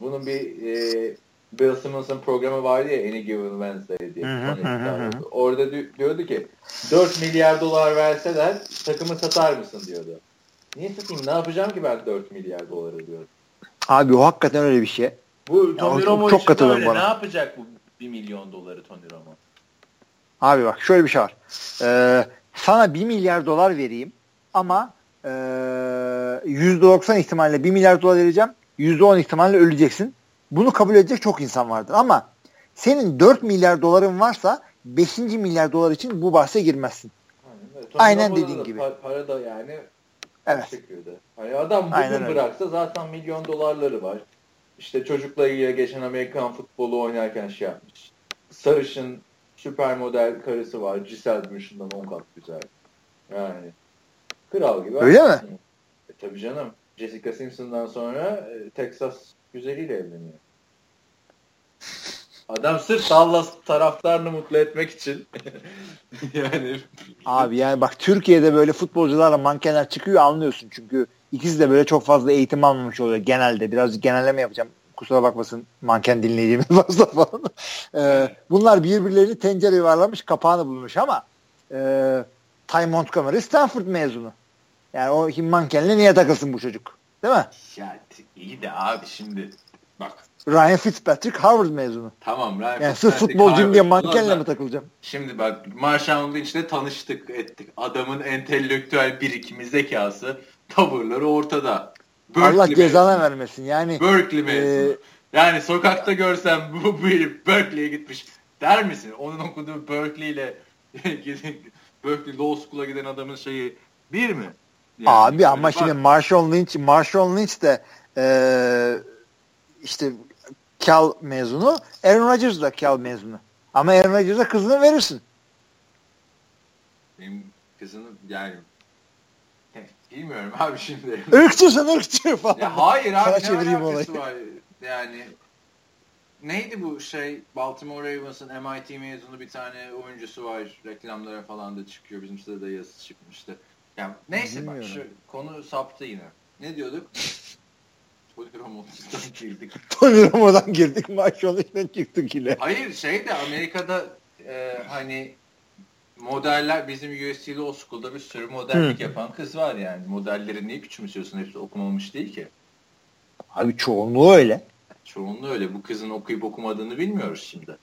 Bunun bir e, Bill Simmons'ın programı vardı ya Any Given Wednesday diye. Hı hı, hı, Orada diyordu ki 4 milyar dolar verseler takımı satar mısın diyordu. Niye satayım ne yapacağım ki ben 4 milyar doları diyordu. Abi o hakikaten öyle bir şey. Bu Tony Romo çok öyle. Bana. Ne yapacak bu 1 milyon doları Tony Romo? Abi bak şöyle bir şey var. Ee, sana 1 milyar dolar vereyim ama e, %90 ihtimalle 1 milyar dolar vereceğim. %10 ihtimalle öleceksin. Bunu kabul edecek çok insan vardır ama senin 4 milyar doların varsa 5. milyar dolar için bu bahse girmezsin. Aynen, Aynen dediğin gibi. Para da yani evet. çekiyordu. Hani adam bugün Aynen bıraksa öyle. zaten milyon dolarları var. İşte çocuklarıyla geçen Amerikan futbolu oynarken şey yapmış. Sarışın süper model karısı var. Giselle Bündchen'dan 10 kat güzel. Yani kral gibi. Öyle mi? E, tabii canım. Jessica Simpson'dan sonra e, Texas güzeliyle evleniyor. Adam sırf Dallas taraftarını mutlu etmek için. [laughs] yani Abi yani bak Türkiye'de böyle futbolcularla mankenler çıkıyor anlıyorsun çünkü ikisi de böyle çok fazla eğitim almamış oluyor genelde. Biraz genelleme yapacağım. Kusura bakmasın manken dinleyicimiz [laughs] fazla falan. Ee, bunlar birbirlerini tencere yuvarlamış kapağını bulmuş ama e, Ty Montgomery Stanford mezunu. Yani o mankenle niye takılsın bu çocuk? Değil mi? Ya iyi de abi şimdi bak. Ryan Fitzpatrick Harvard mezunu. Tamam Ryan yani sırf futbolcuyum diye mankenle mi takılacağım? Şimdi bak Marshall Lynch'le tanıştık ettik. Adamın entelektüel birikimi, zekası, tavırları ortada. Berkeley Allah cezana vermesin. Yani Berkeley mezunu. E, yani sokakta görsem bu, [laughs] bu herif Berkeley'e gitmiş der misin? Onun okuduğu Berkeley ile [laughs] Berkeley Law School'a giden adamın şeyi bir mi? Yani Abi ama şimdi Marshall Lynch, Marshall Lynch de e, işte Cal mezunu, Aaron Rodgers da Cal mezunu. Ama Aaron Rodgers'a kızını verirsin. Benim kızını yani bilmiyorum [laughs] abi şimdi. Irkçısın ırkçı falan. Ya hayır abi Sana çevireyim olayı. var? Yani neydi bu şey Baltimore Ravens'ın MIT mezunu bir tane oyuncusu var. Reklamlara falan da çıkıyor. Bizim sitede de yazısı çıkmıştı. Yani neyse Bilmiyorum. bak şu konu saptı yine. Ne diyorduk? [laughs] Tony Romo'dan [laughs] girdik. Tony Romo'dan girdik. Maşallah'tan çıktık yine. Hayır şey de Amerika'da e, hani modeller bizim USC'de o school'da bir sürü modellik Hı. yapan kız var yani. Modelleri niye küçümsüyorsun? Hepsi okumamış değil ki. Abi çoğunluğu öyle. Çoğunluğu öyle. Bu kızın okuyup okumadığını bilmiyoruz şimdi.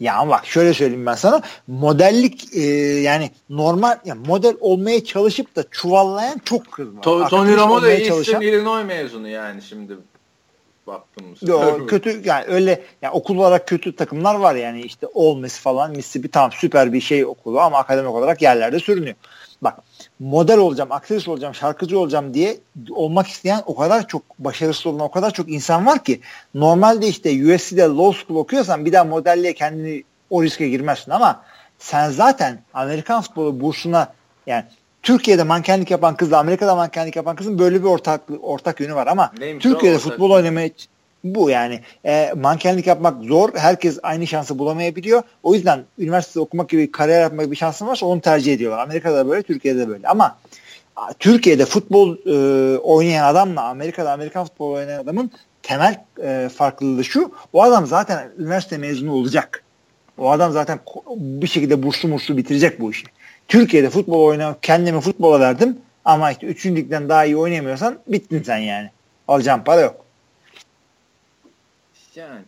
Ya ama bak şöyle söyleyeyim ben sana. Modellik e, yani normal yani model olmaya çalışıp da çuvallayan çok kız var. To, Tony Romo da Eastern. Illinois mezunu yani şimdi. baktım. Yo, [laughs] kötü yani öyle yani okul olarak kötü takımlar var yani işte Ole Miss falan Mississippi tam süper bir şey okulu ama akademik olarak yerlerde sürünüyor. Bak model olacağım, aktris olacağım, şarkıcı olacağım diye olmak isteyen o kadar çok başarısız olan o kadar çok insan var ki normalde işte USC'de law school okuyorsan bir daha modelliğe kendini o riske girmezsin ama sen zaten Amerikan futbolu bursuna yani Türkiye'de mankenlik yapan kızla Amerika'da mankenlik yapan kızın böyle bir ortak ortak yönü var ama Neymiş Türkiye'de futbol oynamaya bu yani e, mankenlik yapmak zor. Herkes aynı şansı bulamayabiliyor. O yüzden üniversitede okumak gibi kariyer yapmak bir şansın varsa onu tercih ediyorlar. Amerika'da böyle, Türkiye'de böyle. Ama Türkiye'de futbol e, oynayan adamla Amerika'da Amerikan futbol oynayan adamın temel e, farklılığı şu. O adam zaten üniversite mezunu olacak. O adam zaten bir şekilde burslu murslu bitirecek bu işi. Türkiye'de futbol oynamak kendimi futbola verdim ama işte üçüncülükten daha iyi oynayamıyorsan bittin sen yani. Alacağın para yok. Yani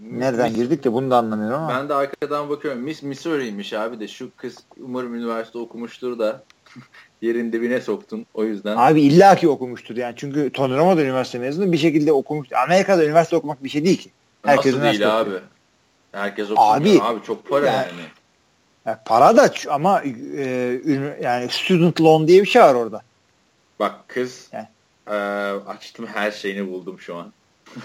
Nereden girdik de bunu da anlamıyorum ama. Ben de arkadan bakıyorum. Miss Missouri'ymiş abi de şu kız umarım üniversite okumuştur da [laughs] yerin dibine soktun o yüzden. Abi illaki okumuştur yani. Çünkü Tony Romo da üniversite mezunu bir şekilde okumuş. Amerika'da üniversite okumak bir şey değil ki. Herkes Nasıl değil abi? Herkes okumuyor abi, abi çok para yani. yani. yani para da ama e, yani student loan diye bir şey var orada. Bak kız yani. e, açtım her şeyini buldum şu an.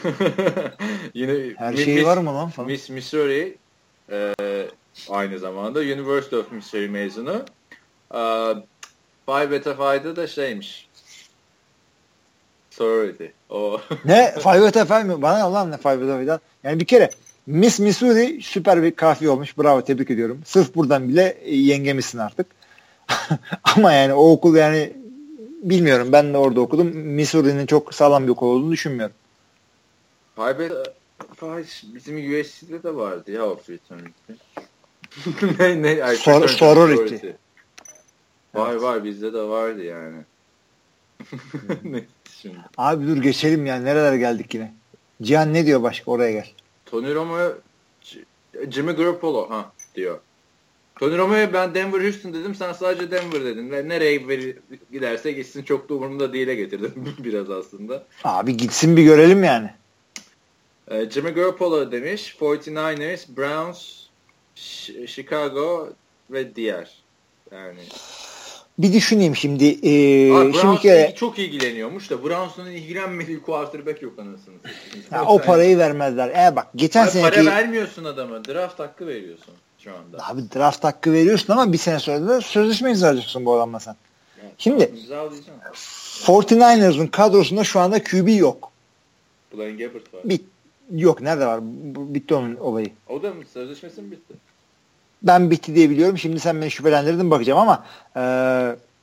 [laughs] Yine her şey var mı lan falan? Miss Missouri e, aynı zamanda University of Missouri mezunu. E, Phi Beta Phi'da da şeymiş. Sorority. O. [laughs] ne? Phi Beta Phi mi? Bana Allah ne Phi Beta Phi'dan? Yani bir kere Miss Missouri süper bir kafi olmuş. Bravo tebrik ediyorum. Sırf buradan bile yengemişsin artık. [laughs] Ama yani o okul yani bilmiyorum. Ben de orada okudum. Missouri'nin çok sağlam bir okul olduğunu düşünmüyorum. Haybet bizim USC'de de vardı ya o fraternity. [laughs] ne ne? Ay, Sor, sorority. Var evet. var bizde de vardı yani. [laughs] ne şimdi? Abi dur geçelim ya. Nerelere geldik yine? Cihan ne diyor başka? Oraya gel. Tony Romo Jimmy Garoppolo ha diyor. Tony Romo'ya ben Denver Houston dedim sen sadece Denver dedin. Nereye veri, giderse gitsin çok da umurumda değile getirdim [laughs] biraz aslında. Abi gitsin bir görelim yani. Ee, Jimmy Garoppolo demiş. 49ers, Browns, Chicago ve diğer. Yani bir düşüneyim şimdi. Ee, Abi, şimdi çok ilgileniyormuş da Browns'un ilgilenmediği quarterback yok anasını. Ya, o parayı vermezler. E bak geçen Abi, seneki... Para vermiyorsun adamı. Draft hakkı veriyorsun şu anda. Abi draft hakkı veriyorsun ama bir sene sonra da sözleşme imzalayacaksın bu adamla sen. Yani, şimdi 49ers'ın kadrosunda şu anda QB yok. Blaine Gabbert var. Bit Yok nerede var? Bitti onun olayı. O da mı? Sözleşmesi mi bitti? Ben bitti diye biliyorum. Şimdi sen beni şüphelendirdin bakacağım ama e,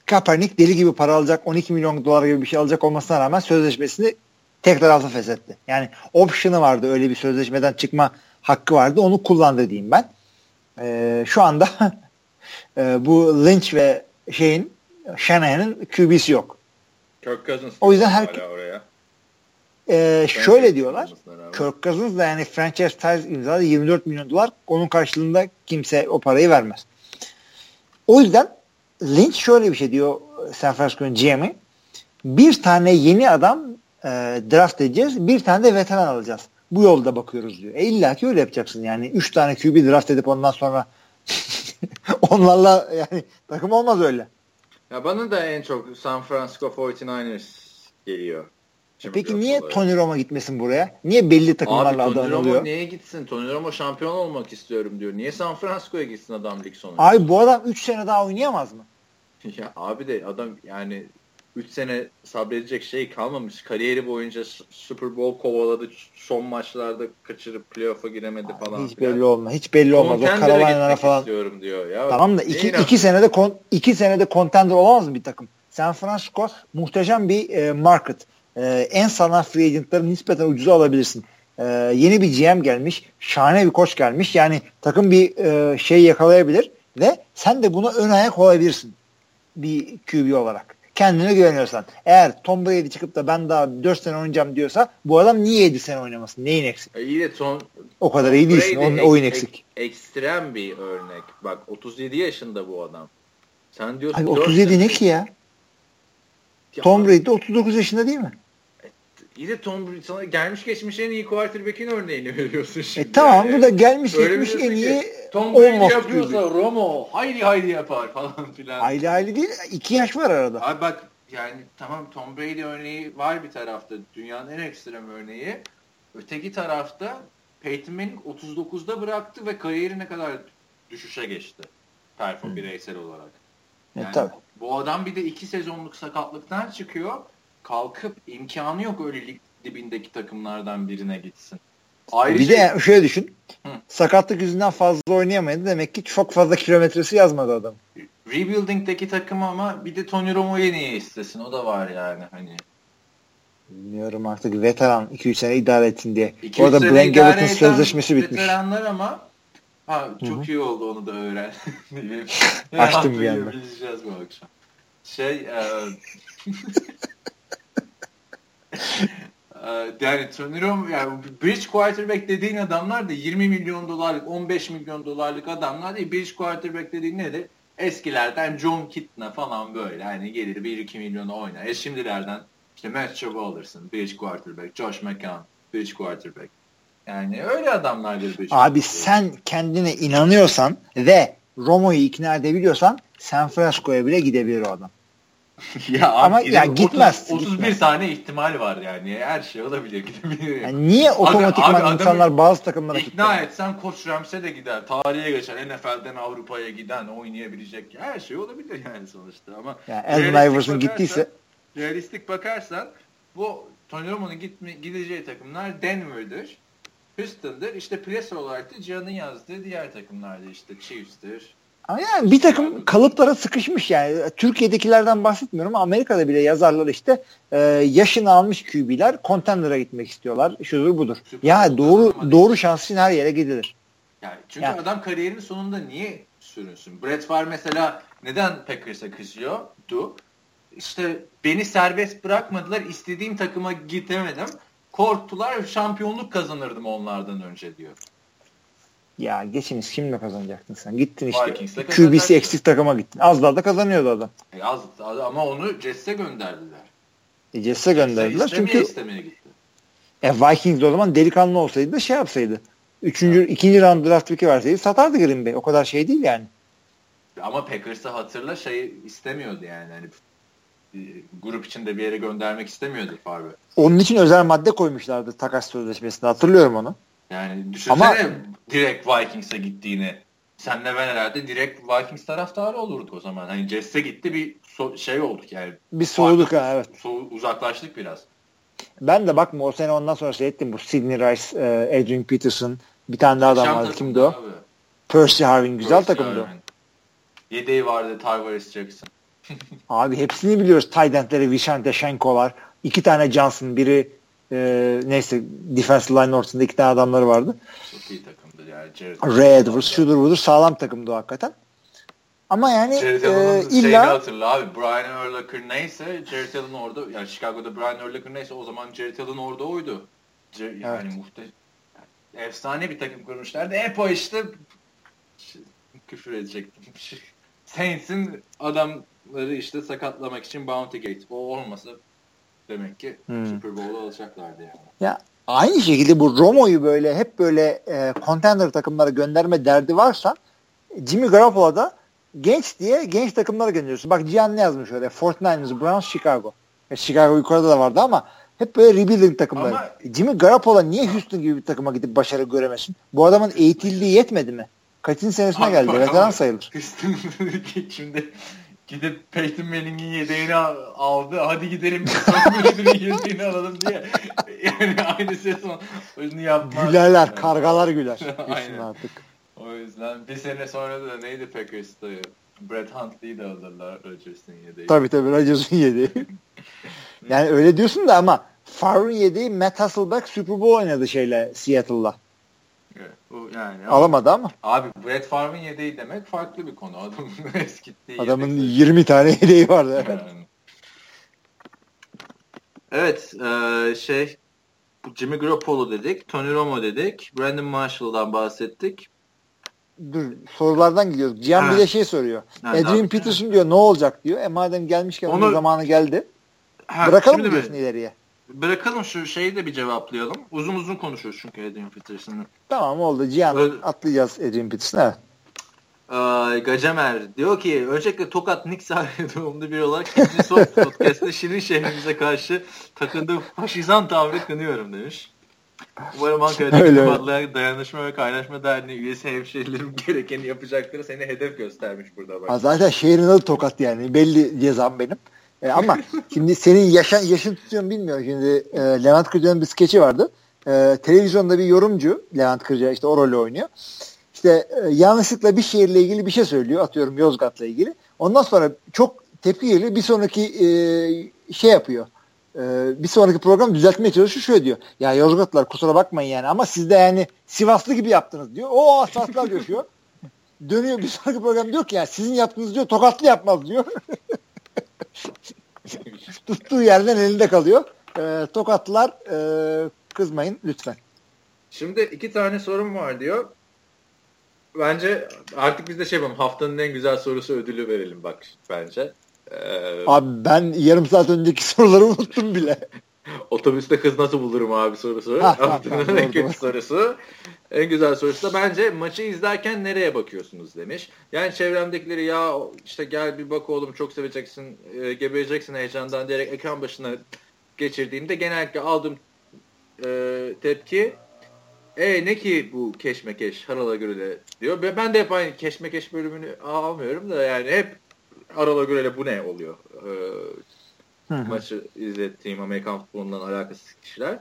Kaepernick deli gibi para alacak 12 milyon dolar gibi bir şey alacak olmasına rağmen sözleşmesini tekrar alsa feshetti. Yani option'ı vardı öyle bir sözleşmeden çıkma hakkı vardı onu kullandı diyeyim ben. E, şu anda [laughs] e, bu Lynch ve şeyin Shanahan'ın QB'si yok. Kirk Cousins o yüzden her oraya. Ee, şöyle diyorlar. Kirk Cousins da yani franchise tag imzaladı 24 milyon dolar. Onun karşılığında kimse o parayı vermez. O yüzden Lynch şöyle bir şey diyor San Francisco'nun GM'i. Bir tane yeni adam e, draft edeceğiz. Bir tane de veteran alacağız. Bu yolda bakıyoruz diyor. E illa ki öyle yapacaksın yani. Üç tane QB draft edip ondan sonra [laughs] onlarla yani takım olmaz öyle. Ya bana da en çok San Francisco 49ers geliyor. Şimdi Peki niye olarak. Tony Romo gitmesin buraya? Niye belli takımlarla Abi, aday oluyor? niye gitsin? Tony Romo şampiyon olmak istiyorum diyor. Niye San Francisco'ya gitsin adam lig sonunda? Abi bu adam 3 sene daha oynayamaz mı? [laughs] ya abi de adam yani 3 sene sabredecek şey kalmamış. Kariyeri boyunca Super Bowl kovaladı. Son maçlarda kaçırıp playoff'a giremedi falan. Hiç belli olmaz. Hiç belli olmaz. O Carolina'lara falan. istiyorum diyor. Ya, tamam da 2 iki, iki senede kon, iki senede contender olamaz mı bir takım? San Francisco muhteşem bir e, market e, en sağlam free agentları nispeten ucuza alabilirsin. E, yeni bir GM gelmiş. Şahane bir koç gelmiş. Yani takım bir e, şey yakalayabilir ve sen de buna ön ayak olabilirsin. Bir QB olarak. Kendine güveniyorsan. Eğer Tom Brady çıkıp da ben daha 4 sene oynayacağım diyorsa bu adam niye 7 sene oynamasın? Neyin eksik? E iyi de Tom, o kadar iyi değilsin. Onun ek, oyun eksik. Ek, ekstrem bir örnek. Bak 37 yaşında bu adam. Sen diyorsun Abi 37 ne ki ya? Tom Brady 39 yaşında değil mi? İyi de Tom Brady sana gelmiş geçmiş en iyi quarterback'in örneğini veriyorsun şimdi. E tamam yani. bu da gelmiş Öyle geçmiş en iyi Tom Brady yapıyorsa gibi. Romo haydi haydi yapar falan filan. Hayli hayli değil. iki yaş var arada. Abi bak yani tamam Tom Brady örneği var bir tarafta. Dünyanın en ekstrem örneği. Öteki tarafta Peyton Manning 39'da bıraktı ve kariyeri ne kadar düşüşe geçti. Perform bireysel olarak. E, Yani tabii. bu adam bir de iki sezonluk sakatlıktan çıkıyor. Kalkıp imkanı yok öyle lig dibindeki takımlardan birine gitsin. Ayrıca Bir de şöyle düşün. Hı. Sakatlık yüzünden fazla oynayamadı. Demek ki çok fazla kilometresi yazmadı adam. Rebuilding'deki takım ama bir de Tony Romo'yu niye istesin? O da var yani hani. Bilmiyorum artık veteran 2-3 sene idare etsin diye. Orada Blaine eden sözleşmesi bitmiş. Veteranlar ama ha, çok Hı hı. iyi oldu onu da öğren. [laughs] [laughs] Açtım bir yaptığını bileceğiz bu akşam. Şey e, [laughs] e, yani Romo yani bridge quarterback dediğin adamlar da 20 milyon dolarlık 15 milyon dolarlık adamlar değil. Bridge quarterback dediğin nedir? Eskilerden John Kitna falan böyle hani gelir 1-2 milyona oynar. E şimdilerden işte Matt Schaub alırsın. Bridge quarterback. Josh McCown. Bridge quarterback. Yani öyle adamlardır bridge Abi sen kendine inanıyorsan ve Romo'yu ikna edebiliyorsan San Francisco'ya bile gidebilir o adam. [laughs] ya Ama abi, ya gitmez, 31 gitmez. tane ihtimal var yani. Her şey olabilir gidebilir. Yani niye otomatikman abi adamı insanlar bazı takımlara İkna gitti? etsen Koç Rams'e de gider. Tarihe geçer. NFL'den Avrupa'ya giden, oynayabilecek. Her şey olabilir yani sonuçta. Ama Yani Allen Iverson gittiyse Realistik bakarsan bu Tony Romo'nun gitme, gideceği takımlar Denver'dır. Houston'dır. İşte pres olarak da Cihan'ın yazdığı diğer takımlardır. işte Chiefs'tir. yani bir takım kalıplara sıkışmış yani. Türkiye'dekilerden bahsetmiyorum Amerika'da bile yazarlar işte e, yaşını almış QB'ler contender'a gitmek istiyorlar. Şudur budur. Süper Ya doğru doğru şans için her yere gidilir. Yani çünkü Yani- adam kariyerinin sonunda niye sürünsün? Brett Favre mesela neden Packers'a kızıyordu? İşte beni serbest bırakmadılar, istediğim takıma gidemedim. Korktular, şampiyonluk kazanırdım onlardan önce diyor. Ya geçiniz kimle kazanacaktın sen? Gittin işte. QB'si eksik takıma gittin. Az daha da kazanıyordu adam. E az, ama onu Jets'e gönderdiler. E, Jets'e gönderdiler İstemeye çünkü istemeye gitti. e, Vikings o zaman delikanlı olsaydı da şey yapsaydı. Üçüncü, ikinci round draft pick'i verseydi satardı Green Bay. O kadar şey değil yani. Ama Packers'ı hatırla şey istemiyordu yani. Hani grup içinde bir yere göndermek istemiyordu Favre. Onun için özel madde koymuşlardı takas sözleşmesinde. Hatırlıyorum onu. Yani düşünsene Ama- direkt Vikings'e gittiğini. Senle ben herhalde direkt Vikings taraftarı olurduk o zaman. Hani Jets'e gitti bir so- şey olduk yani. Bir soğuduk ha evet. So- uzaklaştık biraz. Ben de bakma o sene ondan sonra seyrettim. Bu Sidney Rice, e, Adrian Peterson bir tane daha adam Şam vardı. Kimdi o? abi. Percy Harvin. Güzel Percy takımdı. Harvin. Yedeği vardı Tavares Jackson. Abi hepsini biliyoruz. Tight endleri Vishante Shenko'lar. iki tane Johnson. Biri e, neyse defensive line ortasında iki tane adamları vardı. Çok iyi takımdı yani. Jared, Ray Edwards şudur budur sağlam takımdı hakikaten. Ama yani Jared e, Allen'ın şeyini illa hatırla abi. Brian Urlacher neyse Jared Allen orada. Yani Chicago'da Brian Urlacher neyse o zaman Jared Allen orada oydu. Yani Evet. muhte yani efsane bir takım kurmuşlardı. Hep o işte küfür edecektim. [laughs] Saints'in adamları işte sakatlamak için Bounty Gate. O olmasa demek ki Hmm. Super Bowl'u alacaklardı yani. ya aynı şekilde bu Romo'yu böyle hep böyle e, contender takımlara gönderme derdi varsa Jimmy Garoppolo'da genç diye genç takımlara gönderiyorsun. Bak Cihan ne yazmış öyle? 49ers, Browns, Chicago. E, Chicago yukarıda da vardı ama hep böyle rebuilding takımları. Ama- Jimmy Garoppolo niye Houston gibi bir takıma gidip başarı göremesin? Bu adamın eğitildiği yetmedi mi? Kaçıncı senesine geldi? Veteran sayılır. Houston şimdi [laughs] gidip Peyton Manning'in yedeğini aldı. Hadi gidelim Tom [laughs] yedeğini alalım diye. Yani aynı sezon onu yapmaz. Gülerler, Yani. kargalar güler. [laughs] Aynen. Artık. O yüzden bir sene sonra da neydi Packers'ta Brett Huntley'i de alırlar Rodgers'ın yedeği. Tabii tabii Rodgers'ın yediği. [laughs] yani öyle diyorsun da ama Favre'ın yediği Matt Hasselbeck Super Bowl oynadı şeyle Seattle'la. Evet, yani. Alamadı ama Abi Brett Favre'ın yedeği demek farklı bir konu. Adamın [laughs] eskittiği adamın yedek 20 tane yedeği vardı. sayısı. Yani. Evet, eee, şey Jimmy Garoppolo dedik, Tony Romo dedik, Brandon Marshall'dan bahsettik. Dur sorulardan gidiyoruz. Cihan Ha. bir de şey soruyor. Ha, Adrian. Peterson diyor ne olacak diyor. E madem gelmişken onun Onu- zamanı geldi. Ha, Bırakalım mı mi? diyorsun ileriye? Bırakalım şu şeyi de bir cevaplayalım. Uzun uzun konuşuyoruz çünkü Adrian Peterson'ı. Tamam oldu. Cihan Öyle... atlayacağız Adrian Peterson. Evet. Ay, Gacemer diyor ki öncelikle Tokat Knicks doğumlu bir olarak ikinci son [laughs] podcast'te Şirin şehrimize karşı takındığı faşizan tavrı kınıyorum demiş. Umarım Ankara'daki Kubatlılar Dayanışma ve Kaynaşma Derneği üyesi hemşehrilerim [laughs] gerekeni yapacaktır. Seni hedef göstermiş burada. Bak. Ha, zaten şehrin adı Tokat yani. Belli cezam benim. E, ama şimdi senin yaşan, yaşın tutuyorum bilmiyorum. Şimdi e, Levent Kırca'nın bir skeçi vardı. E, televizyonda bir yorumcu Levent Kırca işte o rolü oynuyor. İşte e, yanlışlıkla bir şehirle ilgili bir şey söylüyor. Atıyorum Yozgat'la ilgili. Ondan sonra çok tepki geliyor. Bir sonraki e, şey yapıyor e, bir sonraki program düzeltmeye çalışıyor şöyle diyor. Ya Yozgatlar kusura bakmayın yani ama siz de yani Sivaslı gibi yaptınız diyor. O asaslar coşuyor. Dönüyor bir sonraki program diyor ki ya sizin yaptığınız diyor tokatlı yapmaz diyor. [laughs] [laughs] Tuttuğu yerden elinde kalıyor. E, tokatlılar e, kızmayın lütfen. Şimdi iki tane sorum var diyor. Bence artık biz de şey yapalım haftanın en güzel sorusu ödülü verelim bak bence. Ee, abi ben yarım saat önceki [laughs] soruları unuttum bile. Otobüste kız nasıl bulurum abi sorusu. Haftanın en kötü sorusu. En güzel sorusu da bence maçı izlerken nereye bakıyorsunuz demiş. Yani çevremdekileri ya işte gel bir bak oğlum çok seveceksin, e, gebereceksin heyecandan diyerek ekran başına geçirdiğimde genellikle aldığım e, tepki e ne ki bu keşmekeş harala göre diyor. Ben de hep aynı keşmekeş bölümünü almıyorum da yani hep Arala göre bu ne oluyor? Maçı izlettiğim Amerikan futbolundan alakasız kişiler.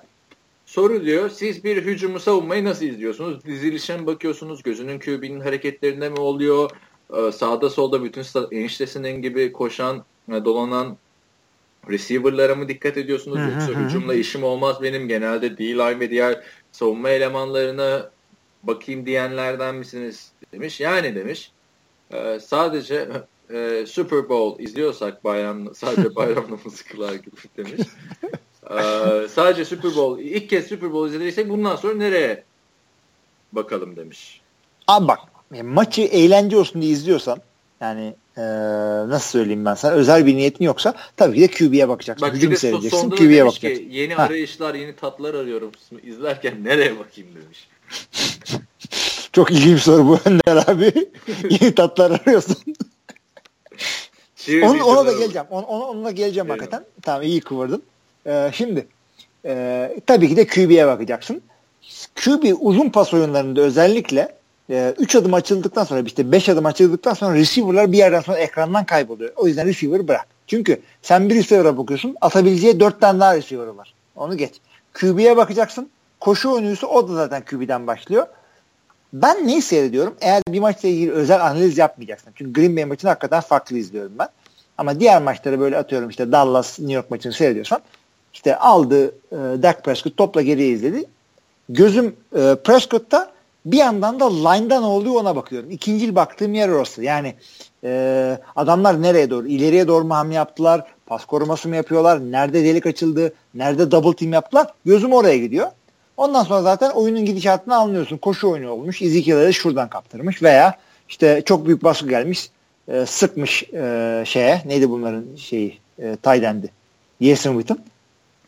Soru diyor, siz bir hücumu savunmayı nasıl izliyorsunuz? Dizilişe mi bakıyorsunuz? Gözünün QB'nin hareketlerinde mi oluyor? Ee, sağda solda bütün eniştesinin gibi koşan, e, dolanan receiver'lara mı dikkat ediyorsunuz? Yoksa hücumla işim olmaz benim. Genelde D-line ve diğer savunma elemanlarına bakayım diyenlerden misiniz? Demiş. Yani demiş. E, sadece e, Super Bowl izliyorsak bayram sadece [laughs] bayram namazı kılar gibi demiş. e, sadece Super Bowl ilk kez Super Bowl izlediysek bundan sonra nereye bakalım demiş. Abi bak maçı eğlence olsun diye izliyorsan yani e, nasıl söyleyeyim ben sana özel bir niyetin yoksa tabii ki de QB'ye bakacaksın. Bak, Hücum seyredeceksin QB'ye bakacaksın. Ki, yeni ha. arayışlar yeni tatlar arıyorum izlerken nereye bakayım demiş. [laughs] Çok ilginç soru bu Önder abi. [laughs] yeni tatlar arıyorsun. Onu, ona da geleceğim. Ona, ona, ona geleceğim Eyvallah. hakikaten. Tamam iyi kıvırdın. Ee, şimdi e, tabii ki de QB'ye bakacaksın. QB uzun pas oyunlarında özellikle 3 e, adım açıldıktan sonra işte 5 adım açıldıktan sonra receiver'lar bir yerden sonra ekrandan kayboluyor. O yüzden receiver bırak. Çünkü sen bir receiver'a bakıyorsun atabileceği 4 tane daha receiver var. Onu geç. QB'ye bakacaksın. Koşu oyuncusu o da zaten QB'den başlıyor. Ben neyi seyrediyorum? Eğer bir maçla ilgili özel analiz yapmayacaksın. Çünkü Green Bay maçını hakikaten farklı izliyorum ben. Ama diğer maçları böyle atıyorum işte Dallas, New York maçını seyrediyorsan işte aldı e, Dak Prescott topla geriye izledi. Gözüm e, Prescott'ta bir yandan da line'da ne oluyor ona bakıyorum. İkinci baktığım yer orası. Yani e, adamlar nereye doğru? İleriye doğru mu hamle yaptılar? Pas koruması mı yapıyorlar? Nerede delik açıldı? Nerede double team yaptılar? Gözüm oraya gidiyor. Ondan sonra zaten oyunun gidişatını anlıyorsun. Koşu oyunu olmuş. Ezekiel'e şuradan kaptırmış veya işte çok büyük baskı gelmiş. E, sıkmış e, şeye. Neydi bunların şeyi? E, Taydendi. Jason Witten.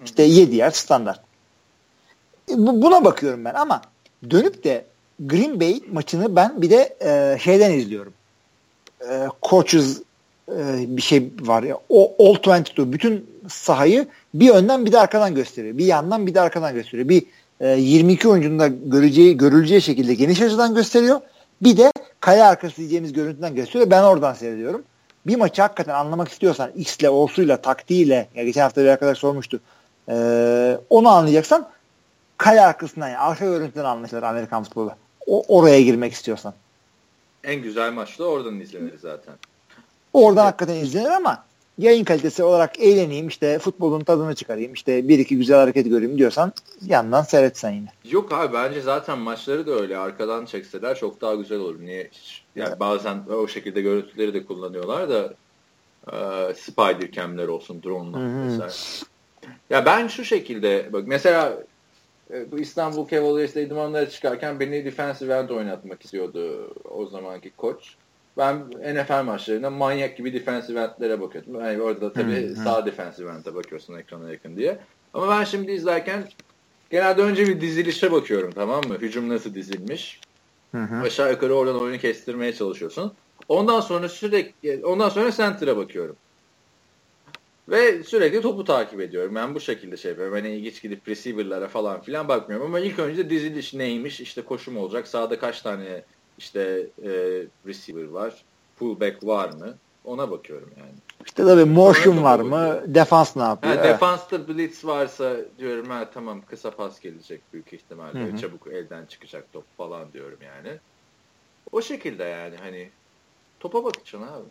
İşte 7 yer standart. E, bu, buna bakıyorum ben ama dönüp de Green Bay maçını ben bir de e, şeyden izliyorum. E, coaches e, bir şey var ya. O All 22 bütün sahayı bir önden bir de arkadan gösteriyor. Bir yandan bir de arkadan gösteriyor. Bir 22 e, oyuncunun da göreceği, görüleceği şekilde geniş açıdan gösteriyor. Bir de kale arkası diyeceğimiz görüntüden gösteriyor. Ben oradan seyrediyorum. Bir maçı hakikaten anlamak istiyorsan X'le, O'suyla, taktiğiyle ya geçen hafta bir arkadaş sormuştu. Ee, onu anlayacaksan kale arkasından yani arka görüntüden anlaşılır Amerikan futbolu. O, oraya girmek istiyorsan. En güzel maç da oradan izlenir zaten. Oradan evet. hakikaten izlenir ama yayın kalitesi olarak eğleneyim işte futbolun tadını çıkarayım işte bir iki güzel hareket göreyim diyorsan yandan seyretsen yine. Yok abi bence zaten maçları da öyle arkadan çekseler çok daha güzel olur. Niye hiç yani evet. bazen o şekilde görüntüleri de kullanıyorlar da e, spider cam'ler olsun drone'lar mesela. Ya ben şu şekilde bak mesela e, bu İstanbul Cavaliers'te idmanlara çıkarken beni defensive end oynatmak istiyordu o zamanki koç ben NFL maçlarında manyak gibi defensive endlere bakıyordum. Yani orada da tabii hmm, sağ defensive end'e bakıyorsun ekrana yakın diye. Ama ben şimdi izlerken genelde önce bir dizilişe bakıyorum tamam mı? Hücum nasıl dizilmiş. Hı hı. Aşağı yukarı oradan oyunu kestirmeye çalışıyorsun. Ondan sonra sürekli ondan sonra center'a bakıyorum. Ve sürekli topu takip ediyorum. Ben bu şekilde şey yapıyorum. Hani ilginç gidip receiver'lara falan filan bakmıyorum. Ama ilk önce diziliş neymiş? İşte koşum olacak. Sağda kaç tane işte e, receiver var? Fullback var mı? Ona bakıyorum yani. İşte tabii motion var mı? Defans ne yapıyor? Ha, defansta blitz varsa diyorum ha tamam kısa pas gelecek büyük ihtimalle. Hı hı. Çabuk elden çıkacak top falan diyorum yani. O şekilde yani hani topa bakacaksın abi.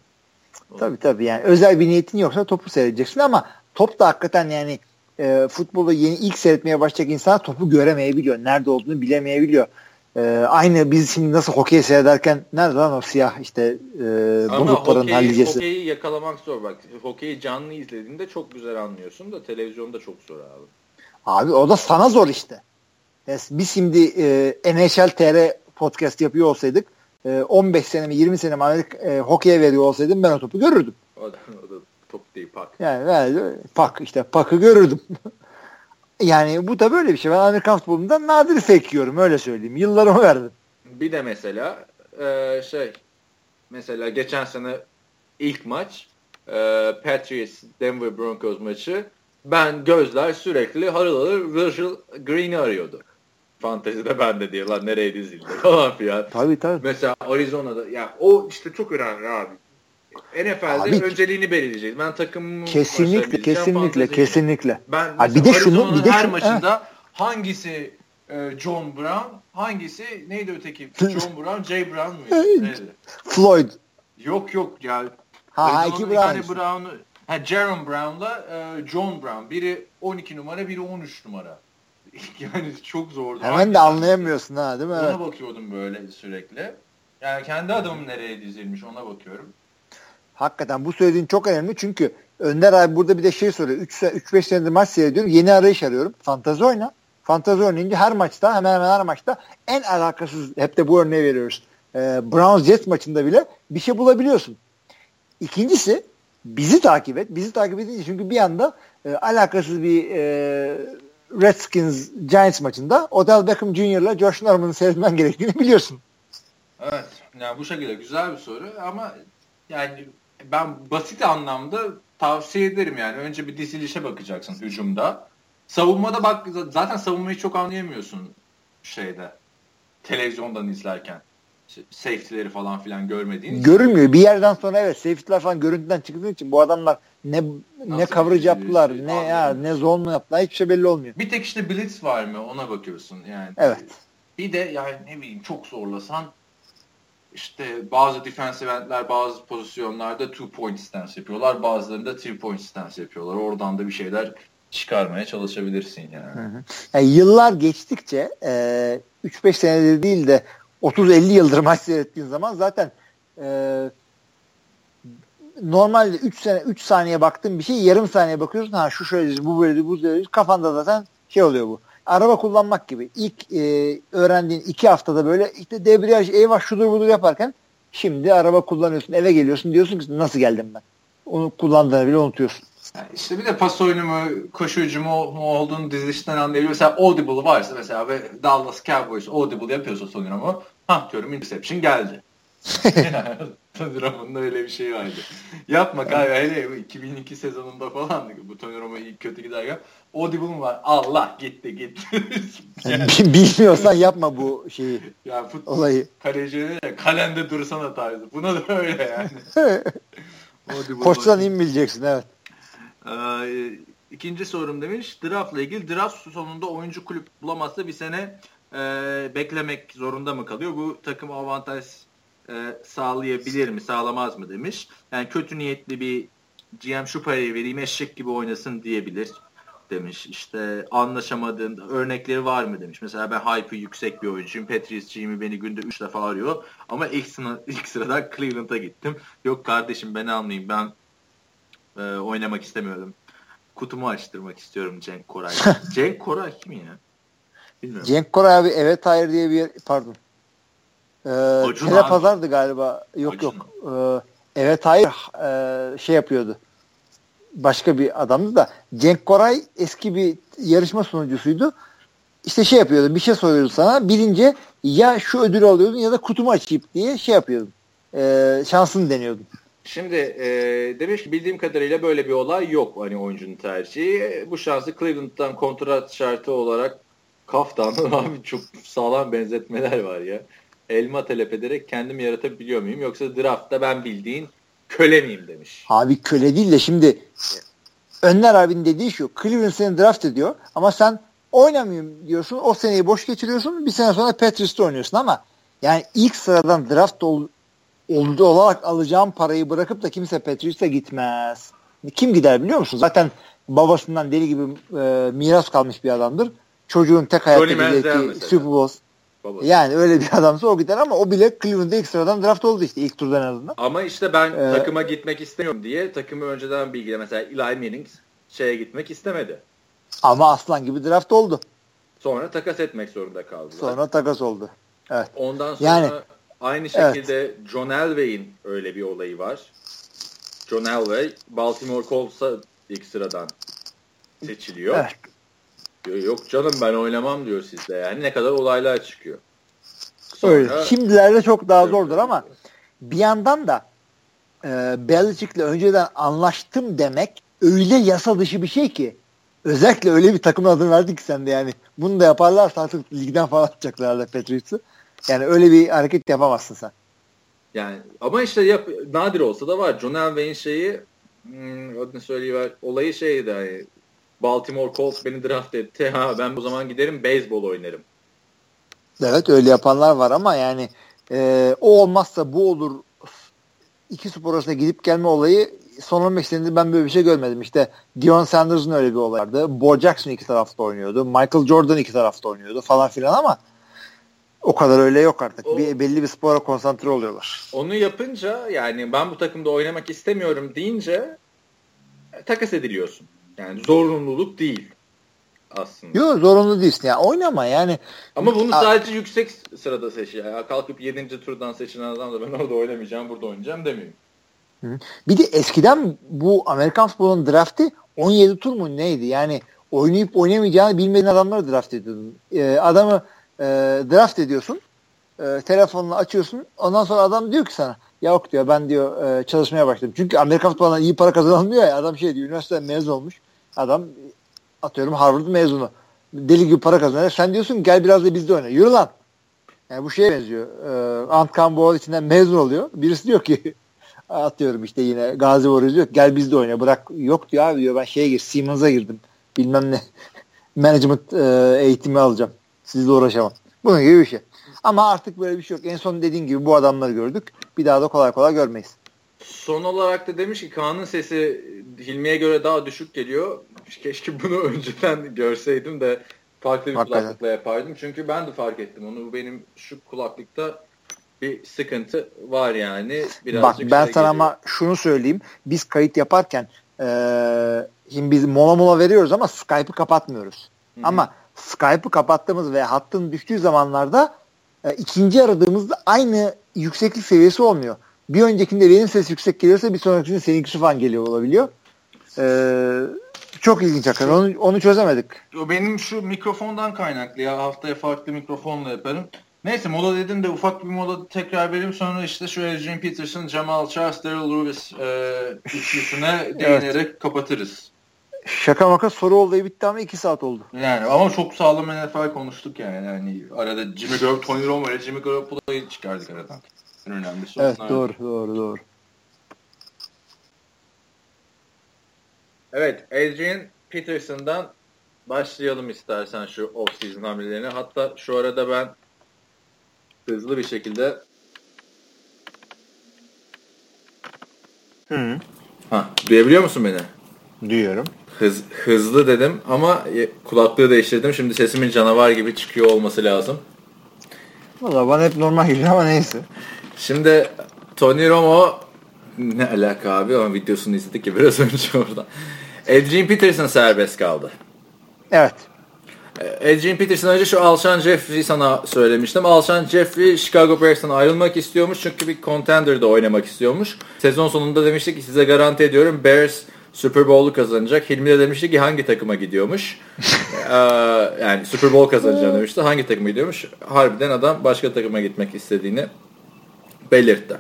Tabii tabii yani özel bir niyetin yoksa topu seyredeceksin ama top da hakikaten yani e, futbolu yeni ilk seyretmeye başlayacak insan topu göremeyebiliyor. Nerede olduğunu bilemeyebiliyor. E, aynı biz şimdi nasıl hokey seyrederken nerede lan o siyah işte e, bulutların hokeyi, hallicesi. Hokeyi yakalamak zor bak. Hokeyi canlı izlediğinde çok güzel anlıyorsun da televizyonda çok zor abi. Abi o da sana zor işte. Biz şimdi e, NHL TR podcast yapıyor olsaydık 15 sene mi 20 sene mi Amerika e, hokeye veriyor olsaydım ben o topu görürdüm. O da, o da top değil pak. Yani, yani pak işte pakı görürdüm. [laughs] yani bu da böyle bir şey. Ben Amerikan futbolunda nadir fake yiyorum öyle söyleyeyim. Yıllarımı verdim. Bir de mesela e, şey mesela geçen sene ilk maç e, Patriots Denver Broncos maçı ben gözler sürekli harıl harıl Virgil Green'i arıyordu. Fantezide bende diye lan nereye dizildi [laughs] falan filan. Tabii tabii. Mesela Arizona'da ya o işte çok önemli abi. NFL'de abi, önceliğini belirleyeceğiz. Ben takımımı kesinlikle kesinlikle kesinlikle. Ben abi bir de şunu bir de her şunu, maçında he. hangisi e, John Brown, hangisi neydi öteki? John Brown, Jay Brown muydu? Floyd. Yok yok ya. Ha, ha iki Brown. Brown'u Ha Jaron Brown'la e, John Brown. Biri 12 numara, biri 13 numara. [laughs] yani çok zordu. Hemen de anlayamıyorsun ha değil mi? Ona evet. bakıyordum böyle sürekli. Yani kendi adamım nereye dizilmiş ona bakıyorum. Hakikaten bu söylediğin çok önemli çünkü Önder abi burada bir de şey soruyor. 3-5 senedir maç seyrediyorum. Yeni arayış arıyorum. Fantazi oyna. Fantazi oynayınca her maçta hemen hemen her maçta en alakasız hep de bu örneği veriyoruz. Ee, Browns Jets maçında bile bir şey bulabiliyorsun. İkincisi bizi takip et. Bizi takip edince çünkü bir anda e, alakasız bir e, Redskins Giants maçında Odell Beckham Jr. ile Josh Norman'ı seyretmen gerektiğini biliyorsun. Evet. Yani bu şekilde güzel bir soru ama yani ben basit anlamda tavsiye ederim yani. Önce bir dizilişe bakacaksın hücumda. Savunmada bak zaten savunmayı çok anlayamıyorsun şeyde. Televizyondan izlerken. Safety'leri falan filan görmediğin için. Görünmüyor. Bir yerden sonra evet safety'ler falan görüntüden çıktığı için bu adamlar ne Nasıl ne coverage yaptılar, şey, ne ya ne zone yaptılar hiçbir şey belli olmuyor. Bir tek işte blitz var mı ona bakıyorsun yani. Evet. Bir de yani ne bileyim çok zorlasan işte bazı defensive endler bazı pozisyonlarda two point stance yapıyorlar. Bazılarında three point stance yapıyorlar. Oradan da bir şeyler çıkarmaya çalışabilirsin yani. Hı hı. yani yıllar geçtikçe e, 3-5 senedir değil de 30-50 yıldır maç seyrettiğin zaman zaten e, normalde 3 sene 3 saniye baktığın bir şey yarım saniye bakıyorsun. Ha şu şöyle bu böyle bu böyle kafanda zaten şey oluyor bu. Araba kullanmak gibi. İlk e, öğrendiğin iki haftada böyle işte debriyaj eyvah şudur budur yaparken şimdi araba kullanıyorsun eve geliyorsun diyorsun ki nasıl geldim ben. Onu kullandığını bile unutuyorsun. Yani işte bir de pas oyunu mu, koşu hücumu mu olduğunu dizilişten anlayabiliyor. Mesela Audible varsa mesela ve Dallas Cowboys Audible yapıyorsa sonunda mu ha diyorum interception geldi. [laughs] Tony Romo'nun öyle bir şey vardı. Yapma kanka hele 2002 sezonunda falan bu Tony Romo ilk kötü giderken Audible mu var? Allah gitti gitti. [laughs] yani, Bilmiyorsan yapma bu şeyi. Ya futbol olayı. Kaleci kalende dursana tarzı. Buna da öyle yani. [laughs] Koşsan in bileceksin evet. Ee, ikinci sorum demiş. Draft'la ilgili draft sonunda oyuncu kulüp bulamazsa bir sene e, beklemek zorunda mı kalıyor? Bu takım avantaj e, sağlayabilir mi, sağlamaz mı demiş. Yani kötü niyetli bir GM şu parayı vereyim eşek gibi oynasın diyebilir demiş. İşte anlaşamadığın örnekleri var mı demiş. Mesela ben hype'ı yüksek bir oyuncuyum. Patrice Jimmy beni günde 3 defa arıyor. Ama ilk, sıra, ilk sırada Cleveland'a gittim. Yok kardeşim ben almayayım. Ben e, oynamak istemiyorum. Kutumu açtırmak istiyorum Cenk Koray. [laughs] Cenk Koray kim ya? Bilmiyorum. Cenk Koray abi evet hayır diye bir pardon. Ee, Tele Pazar'dı galiba. Yok Acun. yok. Ee, evet hayır e, şey yapıyordu. başka bir adamdı da Cenk Koray eski bir yarışma sunucusuydu. İşte şey yapıyordu bir şey soruyordu sana bilince ya şu ödülü alıyordun ya da kutumu açayım diye şey yapıyordun. E, şansını deniyordun. Şimdi e, demiş ki bildiğim kadarıyla böyle bir olay yok hani oyuncunun tercihi. Bu şansı Cleveland'dan kontrat şartı olarak kaftan [laughs] abi çok sağlam benzetmeler var ya. Elma telep ederek kendimi yaratabiliyor muyum yoksa draftta ben bildiğin köle miyim demiş. Abi köle değil de şimdi Önler abinin dediği şu Cleveland seni draft ediyor ama sen oynamıyorum diyorsun o seneyi boş geçiriyorsun bir sene sonra Patriots'ta oynuyorsun ama yani ilk sıradan draft ol, oldu olarak alacağım parayı bırakıp da kimse Patriots'a gitmez. Kim gider biliyor musun? Zaten babasından deli gibi e, miras kalmış bir adamdır. Çocuğun tek hayatta Super Bowl. Babası. Yani öyle bir adamsa o gider ama o bile Cleveland'da ilk sıradan draft oldu işte ilk turdan en azından. Ama işte ben ee, takıma gitmek istemiyorum diye takımı önceden bilgile mesela Eli Manning şeye gitmek istemedi. Ama aslan gibi draft oldu. Sonra takas etmek zorunda kaldı. Sonra takas oldu. Evet. Ondan sonra yani, aynı şekilde evet. John Elway'in öyle bir olayı var. John Elway Baltimore Colts'a ilk sıradan seçiliyor. Evet. Diyor, yok canım ben oynamam diyor sizde yani. Ne kadar olaylar çıkıyor. Sonra, Öyle. Şimdilerde çok daha zordur ama bir yandan da e, Belichick'le önceden anlaştım demek öyle yasa dışı bir şey ki özellikle öyle bir takım adını verdik ki sen de yani bunu da yaparlarsa artık ligden falan atacaklardı Patriots'ı. Yani öyle bir hareket yapamazsın sen. Yani ama işte yap, nadir olsa da var. John Elway'in şeyi hmm, adını söyleyiver olayı şeydi hani Baltimore Colts beni draft etti. Ha ben o zaman giderim beyzbol oynarım. Evet öyle yapanlar var ama yani e, o olmazsa bu olur iki spor arasında gidip gelme olayı son 15 senedir ben böyle bir şey görmedim. İşte Dion Sanders'ın öyle bir olayı vardı. Bo Jackson iki tarafta oynuyordu. Michael Jordan iki tarafta oynuyordu falan filan ama o kadar öyle yok artık. O, bir, belli bir spora konsantre oluyorlar. Onu yapınca yani ben bu takımda oynamak istemiyorum deyince takas ediliyorsun. Yani zorunluluk değil aslında. Yok zorunlu değilsin. Yani oynama yani. Ama bunu sadece yüksek sırada seçiyor. Yani kalkıp 7. turdan seçilen adam da ben orada oynamayacağım burada oynayacağım demiyor. Bir de eskiden bu Amerikan futbolunun drafti 17 tur mu neydi? Yani oynayıp oynamayacağını bilmediğin adamları draft ediyordun. Ee, adamı e, draft ediyorsun. E, telefonunu açıyorsun. Ondan sonra adam diyor ki sana yok diyor ben diyor e, çalışmaya başladım. Çünkü Amerikan futbolundan iyi para kazanılmıyor ya. Adam şey diyor üniversiteden mezun olmuş. Adam atıyorum Harvard mezunu. Deli gibi para kazanıyor. Sen diyorsun gel biraz da bizde oyna. Yürü lan. Yani bu şeye benziyor. Ee, Antkan Boğaz içinden mezun oluyor. Birisi diyor ki [laughs] atıyorum işte yine Gazi Boris diyor gel bizde oyna. Bırak yok diyor abi diyor ben şeye gir Siemens'a girdim. Bilmem ne. [laughs] Management e, eğitimi alacağım. Sizle uğraşamam. Bunun gibi bir şey. Ama artık böyle bir şey yok. En son dediğin gibi bu adamları gördük. Bir daha da kolay kolay görmeyiz. Son olarak da demiş ki Kaan'ın sesi Hilmi'ye göre daha düşük geliyor. Keşke bunu [laughs] önceden görseydim de farklı bir Hakikaten. kulaklıkla yapardım. Çünkü ben de fark ettim onu. Benim şu kulaklıkta bir sıkıntı var yani. Birazcık Bak ben sana geliyor. ama şunu söyleyeyim. Biz kayıt yaparken e, şimdi biz mola mola veriyoruz ama Skype'ı kapatmıyoruz. Hı-hı. Ama Skype'ı kapattığımız ve hattın düştüğü zamanlarda e, ikinci aradığımızda aynı yükseklik seviyesi olmuyor bir öncekinde benim ses yüksek geliyorsa bir sonrakinde seninkisi falan geliyor olabiliyor. Ee, çok ilginç hakikaten. Onu, onu çözemedik. O benim şu mikrofondan kaynaklı ya. Haftaya farklı mikrofonla yaparım. Neyse mola dedim de ufak bir mola tekrar vereyim. Sonra işte şu Adrian Peterson, Jamal Charles, Daryl Lewis e, ikisine [laughs] değinerek evet. kapatırız. Şaka maka soru oldu bitti ama iki saat oldu. Yani ama çok sağlam NFL konuştuk yani. yani arada Jimmy Garoppolo, Tony Romo ile Jimmy Garoppolo'yu çıkardık aradan. En önemlisi Evet doğru doğru doğru. Evet Adrian Peterson'dan başlayalım istersen şu off-season hamlelerine. Hatta şu arada ben hızlı bir şekilde Hı. Ha, duyabiliyor musun beni? Duyuyorum. Hız, hızlı dedim ama kulaklığı değiştirdim. Şimdi sesimin canavar gibi çıkıyor olması lazım. Valla bana hep normal geliyor ama neyse. Şimdi Tony Romo ne alaka abi ama videosunu izledik ya biraz [laughs] önce orada. Adrian Peterson serbest kaldı. Evet. Ee, Adrian Peterson önce şu Alshon Jeffrey sana söylemiştim. Alshon Jeffrey Chicago Bears'tan ayrılmak istiyormuş çünkü bir contender'da oynamak istiyormuş. Sezon sonunda demiştik ki size garanti ediyorum Bears Super Bowl'u kazanacak. Hilmi de demişti ki hangi takıma gidiyormuş. [laughs] ee, yani Super Bowl kazanacağını demişti. Hangi takıma gidiyormuş? Harbiden adam başka takıma gitmek istediğini belirtti.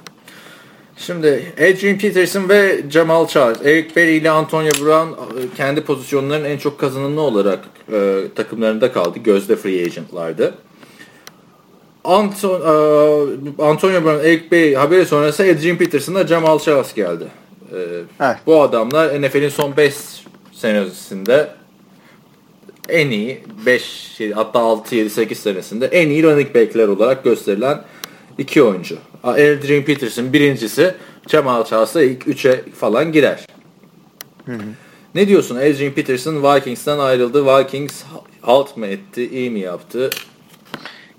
Şimdi Adrian Peterson ve Jamal Charles, Eric Berry ile Antonio Brown e, kendi pozisyonlarının en çok kazananı olarak e, takımlarında kaldı. Gözde free agentlardı. Anton, e, Antonio Brown, Eric Berry haberi sonrası Adrian Peterson'la Jamal Charles geldi. E, evet. Bu adamlar NFL'in son 5 senesinde en iyi 5 hatta 6 7 8 senesinde en iyi running back'ler olarak gösterilen iki oyuncu. Adrian Peterson birincisi Jamal Charles da ilk üçe falan girer. Hı hı. Ne diyorsun? Adrian Peterson Vikings'ten ayrıldı. Vikings halt mı etti? iyi mi yaptı?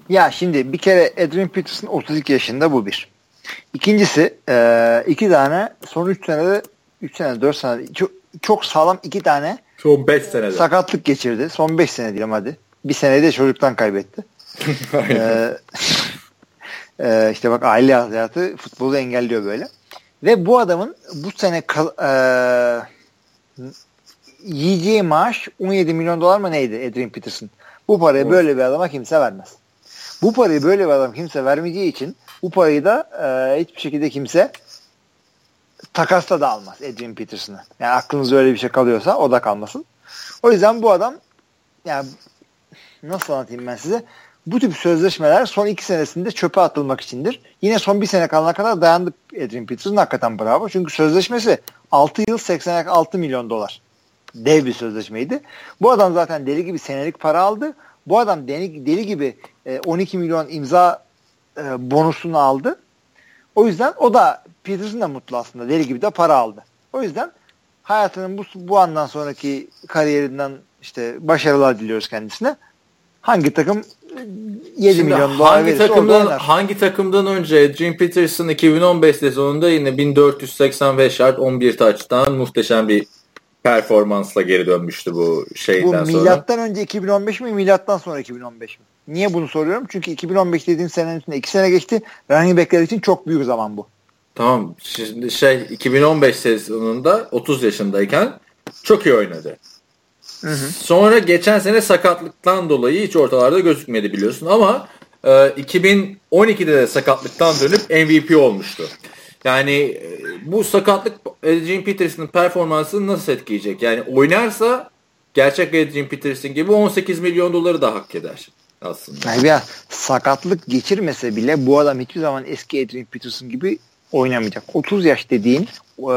Ya şimdi bir kere Adrian Peterson 32 yaşında bu bir. İkincisi e, iki tane son 3 senede 3 sene 4 sene çok, çok sağlam iki tane son 5 senede sakatlık geçirdi. Son 5 sene diyelim hadi. Bir senede çocuktan kaybetti. [laughs] ee, [laughs] e, işte bak aile hayatı futbolu engelliyor böyle. Ve bu adamın bu sene kal, e, yiyeceği maaş 17 milyon dolar mı neydi Adrian Peterson? Bu parayı evet. böyle bir adama kimse vermez. Bu parayı böyle bir adam kimse vermeyeceği için bu parayı da e, hiçbir şekilde kimse takasla da almaz Adrian Peterson'ı. Yani aklınızda öyle bir şey kalıyorsa o da kalmasın. O yüzden bu adam yani nasıl anlatayım ben size bu tip sözleşmeler son iki senesinde çöpe atılmak içindir. Yine son bir sene kalana kadar dayandı Adrian Peterson. Hakikaten bravo. Çünkü sözleşmesi 6 yıl 86 milyon dolar. Dev bir sözleşmeydi. Bu adam zaten deli gibi senelik para aldı. Bu adam deli, deli gibi 12 e, milyon imza e, bonusunu aldı. O yüzden o da Peterson da mutlu aslında. Deli gibi de para aldı. O yüzden hayatının bu, bu andan sonraki kariyerinden işte başarılar diliyoruz kendisine. Hangi takım 7 Şimdi milyon dolar hangi takımdan hangi takımdan önce Jim Peterson 2015 sezonunda yine 1485 yard 11 taçtan muhteşem bir performansla geri dönmüştü bu şeyden bu, sonra. Milattan önce 2015 mi milattan sonra 2015 mi? Niye bunu soruyorum? Çünkü 2015 dediğin senenin içinde 2 sene geçti. Running backler için çok büyük zaman bu. Tamam. Şimdi şey 2015 sezonunda 30 yaşındayken çok iyi oynadı. Hı hı. Sonra geçen sene sakatlıktan dolayı hiç ortalarda gözükmedi biliyorsun ama e, 2012'de de sakatlıktan dönüp MVP olmuştu. Yani e, bu sakatlık Adrian Peterson'ın performansını nasıl etkileyecek? Yani oynarsa gerçek Adrian Peterson gibi 18 milyon doları da hak eder aslında. Yani ya sakatlık geçirmese bile bu adam hiçbir zaman eski Adrian Peterson gibi oynamayacak. 30 yaş dediğin e,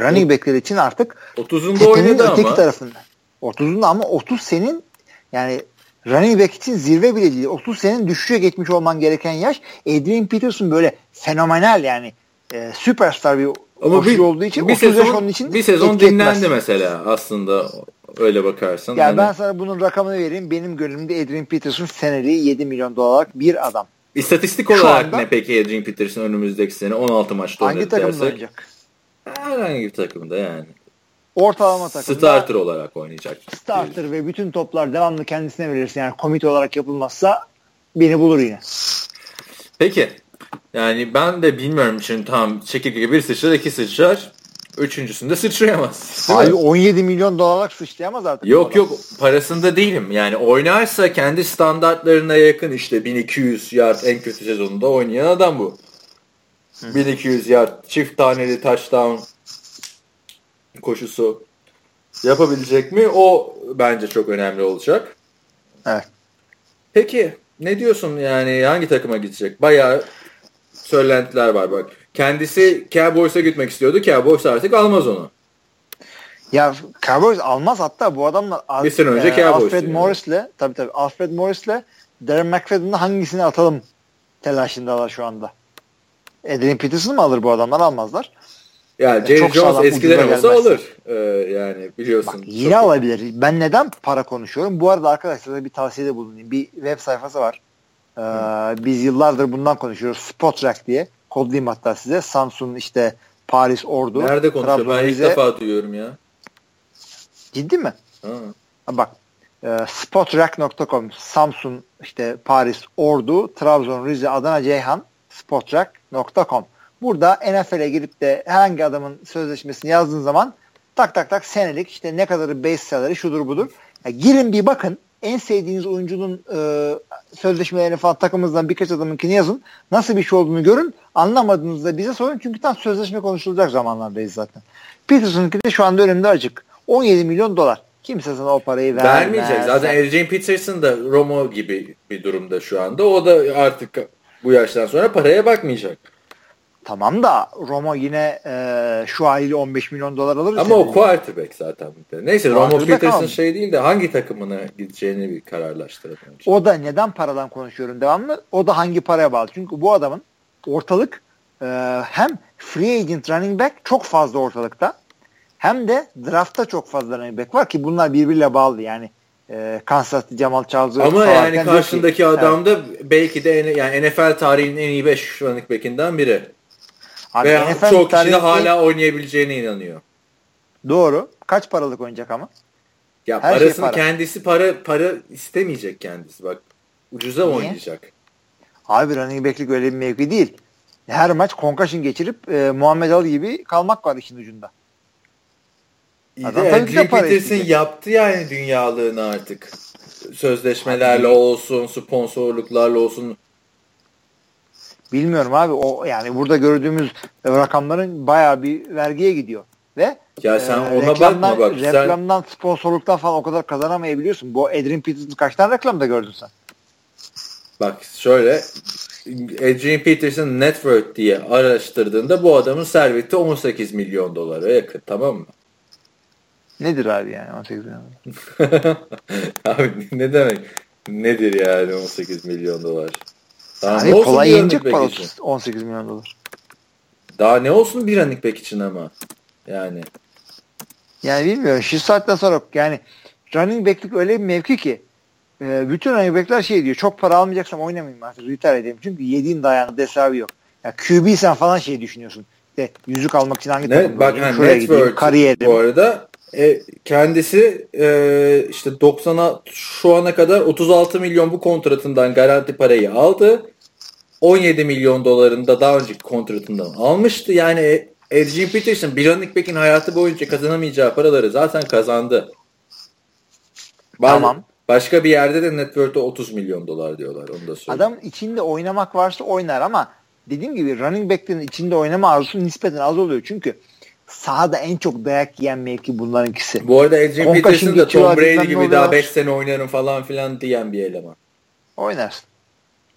running backler için artık 30'unda oynadı ama. tarafında. 30'unda ama 30 senin yani running back için zirve bile değil. 30 senin düşüşe geçmiş olman gereken yaş. Adrian Peterson böyle fenomenal yani e, süperstar bir ama bir, olduğu için bir 30 sezon, yaş onun için bir sezon dinlendi etmez. mesela aslında öyle bakarsan. Ya yani. ben sana bunun rakamını vereyim. Benim gönlümde Adrian Peterson seneliği 7 milyon dolarlık bir adam. İstatistik olarak anda, ne peki Adrian Peterson önümüzdeki sene 16 maçta Hangi takımda oynayacak? Herhangi bir takımda yani. Ortalama takımda. Starter olarak oynayacak. Starter diyelim. ve bütün toplar devamlı kendisine verirsin. Yani komite olarak yapılmazsa beni bulur yine. Peki. Yani ben de bilmiyorum şimdi tam çekirge bir sıçrar iki sıçrar. Üçüncüsünde sıçrayamaz. Abi 17 milyon dolarlık sıçrayamaz artık. Yok yok parasında değilim. Yani oynarsa kendi standartlarına yakın işte 1200 yard en kötü sezonunda oynayan adam bu. Hı. 1200 yard çift taneli touchdown koşusu yapabilecek mi? O bence çok önemli olacak. Evet. Peki ne diyorsun yani hangi takıma gidecek? Bayağı söylentiler var bak. Kendisi Cowboys'a gitmek istiyordu. Cowboys artık almaz onu. Ya Cowboys almaz hatta bu adamlar bir sene önce e, Alfred yani. Morris'le tabii tabii Alfred Morris'le Darren McFadden'ın hangisini atalım telaşındalar şu anda. Adrian Peterson'ı mı alır bu adamlar almazlar. Yani Jerry çok Jones eskiden olsa alır. Ee, yani biliyorsun. Bak, yine çok alabilir. Ben neden para konuşuyorum? Bu arada arkadaşlar bir tavsiyede bulunayım. Bir web sayfası var. Ee, biz yıllardır bundan konuşuyoruz. Spotrack diye. Kodlayayım hatta size. Samsung işte Paris Ordu. Nerede konuşuyor? Ben ilk defa duyuyorum ya. Ciddi mi? Ha. Bak e, spotrack.com Samsung işte Paris Ordu Trabzon Rize Adana Ceyhan spotrack.com Burada NFL'e girip de herhangi adamın sözleşmesini yazdığın zaman Tak tak tak senelik işte ne kadarı base salary şudur budur. Ya girin bir bakın en sevdiğiniz oyuncunun e, sözleşmelerini falan takımınızdan birkaç adamınkini yazın. Nasıl bir şey olduğunu görün. Anlamadığınızda bize sorun. Çünkü tam sözleşme konuşulacak zamanlardayız zaten. Peterson'ınki de şu anda önümde açık. 17 milyon dolar. Kimse sana o parayı vermez. Vermeyecek. Zaten Adrian Peterson da Romo gibi bir durumda şu anda. O da artık bu yaştan sonra paraya bakmayacak. Tamam da Romo yine e, şu aylı 15 milyon dolar alır. Ama o quarterback zaten. Neyse Romo Peterson ama. şey değil de hangi takımına gideceğini bir kararlaştıralım. Önce. O da neden paradan konuşuyorum devamlı? O da hangi paraya bağlı? Çünkü bu adamın ortalık e, hem free agent running back çok fazla ortalıkta hem de draftta çok fazla running back var ki bunlar birbiriyle bağlı yani e, Kansas City Jamal Charles'ı Ama yani karşındaki ki, adam da evet. belki de yani NFL tarihinin en iyi 5 running back'inden biri. Abi Ve NFL çok kişi de hala oynayabileceğine inanıyor. Doğru. Kaç paralık oynayacak ama? Ya Her parasını şey para. kendisi para para istemeyecek kendisi bak. Ucuza Niye? oynayacak. Abi running back'lik öyle bir mevki değil. Her maç concussion geçirip e, Muhammed Ali gibi kalmak var işin ucunda. İyi de Adrian Peterson yaptı yani dünyalığını artık. Sözleşmelerle olsun, sponsorluklarla olsun. Bilmiyorum abi o yani burada gördüğümüz rakamların bayağı bir vergiye gidiyor. Ve ya sen e, ona bakma bak. Reklamdan, sen... sponsorluktan falan o kadar kazanamayabiliyorsun. Bu Adrian Peterson kaç tane reklamda gördün sen? Bak şöyle Adrian Peterson net worth diye araştırdığında bu adamın serveti 18 milyon dolara yakın tamam mı? Nedir abi yani 18 milyon dolar? [laughs] abi ne demek? Nedir yani 18 milyon dolar? Daha yani kolay yenecek para 18 milyon dolar. Daha ne olsun bir running back için ama. Yani. Yani bilmiyorum. Şu saatten sonra yani running back'lik öyle bir mevki ki e, bütün running back'ler şey diyor. Çok para almayacaksam oynamayayım artık. Retire edeyim. Çünkü yediğin dayağın hesabı yok. Ya QB sen falan şey düşünüyorsun. İşte yüzük almak için hangi takım bak, yani Şuraya gideyim. Kariyerim. Bu arada e, kendisi e, işte 90'a şu ana kadar 36 milyon bu kontratından garanti parayı aldı. 17 milyon dolarında daha önceki kontratından almıştı. Yani Adrian Peterson bir running back'in hayatı boyunca kazanamayacağı paraları zaten kazandı. Tamam. Başka bir yerde de net worth'e 30 milyon dolar diyorlar. Onu da söyleyeyim. Adam içinde oynamak varsa oynar ama dediğim gibi running back'lerin içinde oynama arzusu nispeten az oluyor. Çünkü sahada en çok dayak yiyen mevki bunlarınkisi. Bu arada Adrian Peterson da Tom Brady gibi daha 5 sene oynarım falan filan diyen bir eleman. Oynarsın.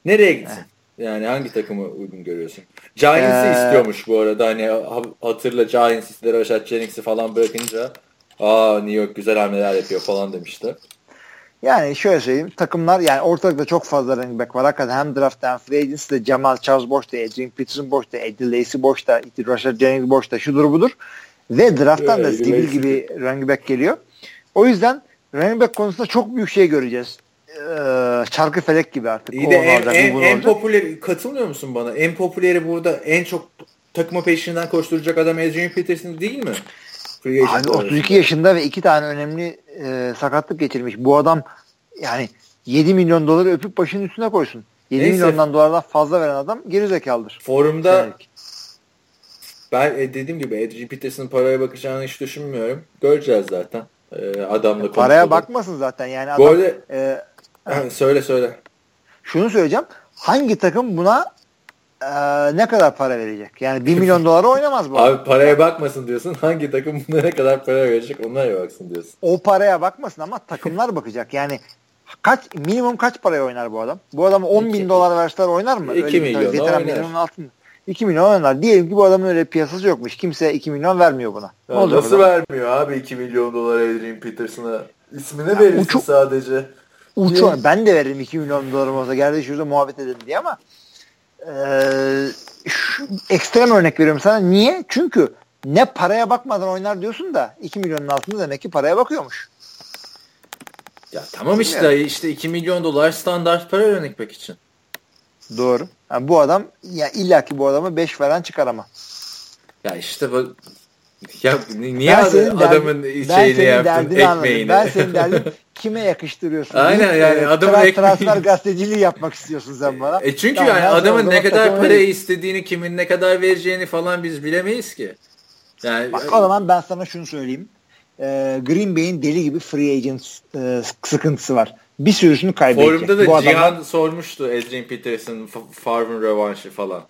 Nereye gitsin? Heh. Yani hangi takımı uygun görüyorsun? Giants'ı ee... istiyormuş bu arada. Hani hatırla Giants istiyor Rashad Jennings'i falan bırakınca aa New York güzel hamleler yapıyor falan demişti. Yani şöyle söyleyeyim takımlar yani ortalıkta çok fazla running back var. Hakikaten hem draft hem free agency'de Jamal Charles boşta, Adrian Peterson boşta, Eddie Lacy boşta, Rashad Jennings boşta, şudur budur. Ve drafttan da Stigl gibi running back geliyor. O yüzden running back konusunda çok büyük şey göreceğiz. Ee, çarkı felek gibi artık. İyi de en, olacak, en, en popüler katılmıyor musun bana? En popüleri burada en çok takıma peşinden koşturacak adam Adrian Peterson değil mi? Abi 32 yaşında ve iki tane önemli e, sakatlık geçirmiş. Bu adam yani 7 milyon doları öpüp başının üstüne koysun. 7 Neyse. milyondan dolardan fazla veren adam geri zekalıdır. Forumda Senelik. ben e, dediğim gibi Adrian Peterson'ın paraya bakacağını hiç düşünmüyorum. Göreceğiz zaten. Ee, adamla e, Paraya bakmasın zaten yani adam. Arada e, [clears throat] söyle söyle. Şunu söyleyeceğim. Hangi takım buna e, ne kadar para verecek? Yani 1 milyon dolara oynamaz bu. [laughs] Abi paraya bakmasın diyorsun. Hangi takım buna ne kadar para verecek onlara baksın diyorsun. O paraya bakmasın ama takımlar [laughs] bakacak. Yani kaç minimum kaç paraya oynar bu adam? Bu adamı 10 bin dolar verseler oynar mı? 2 milyon oynar. Milyonun altında. 2 milyon oynar. Diyelim ki bu adamın öyle piyasası yokmuş. Kimse 2 milyon vermiyor buna. Ya ne nasıl vermiyor abi 2 milyon dolar Adrian Peterson'a? İsmini verirsin uçu, sadece. Uçu, ben de veririm 2 milyon dolarım olsa. Gel şurada muhabbet edelim diye ama ee, şu, ekstrem örnek veriyorum sana. Niye? Çünkü ne paraya bakmadan oynar diyorsun da 2 milyonun altında demek ki paraya bakıyormuş. Ya tamam işte yani. işte 2 milyon dolar standart para örnek için. Doğru. Yani bu adam ya illaki bu adamı 5 veren çıkar ama. Ya işte bu ya niye ben adamın derdin, şeyini yaptın ekmeğini? Ben senin derdin [laughs] kime yakıştırıyorsun? Aynen yani e, adamın tra-. Transfer [laughs] gazeteciliği yapmak istiyorsun sen bana. E çünkü tamam, yani adamın ne kadar para istediğini, kimin ne kadar vereceğini falan biz bilemeyiz ki. Yani, Bak o zaman ben sana şunu söyleyeyim. Ee, Green Bay'in deli gibi free agent e, sıkıntısı var. Bir sürüsünü kaybedecek. Forumda da Bu Cihan adamlar... sormuştu Adrian Peterson, Favre'ın rövanşı falan.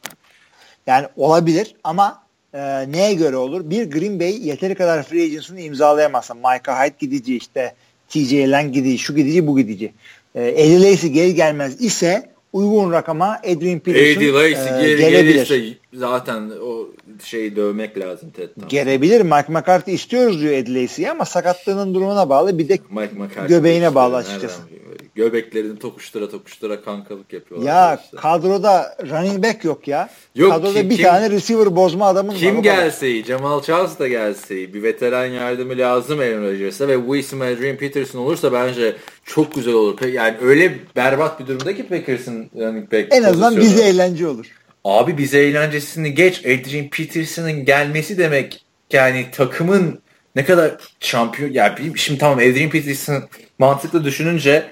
Yani olabilir ama e, neye göre olur? Bir Green Bay yeteri kadar free agents'ını imzalayamazsa Micah Hyde gidici işte TJ Lang gidici, şu gidici, bu gidici. E, Eddie Lacy geri gelmez ise uygun rakama Adrian Peterson Eddie Lacy e, geri gelirse zaten o şeyi dövmek lazım Ted'den. Gelebilir. Mike McCarthy istiyoruz diyor Eddie Lacy'yi ama sakatlığının durumuna bağlı bir de Mike göbeğine bağlı açıkçası. Nereden? göbeklerini tokuştura tokuştura kankalık yapıyorlar. Ya işte. kadroda running back yok ya. Yok, kadroda kim, bir kim, tane receiver bozma adamın kim var. Kim gelse iyi. Cemal Charles da gelse iyi. Bir veteran yardımı lazım Aaron Rodgers'a ve Wilson Adrian Peterson olursa bence çok güzel olur. Yani öyle berbat bir durumda ki Packers'ın running back En azından bize eğlence olur. Abi bize eğlencesini geç. Adrian Peterson'ın gelmesi demek yani takımın ne kadar şampiyon yani şimdi tamam Adrian Peterson mantıklı düşününce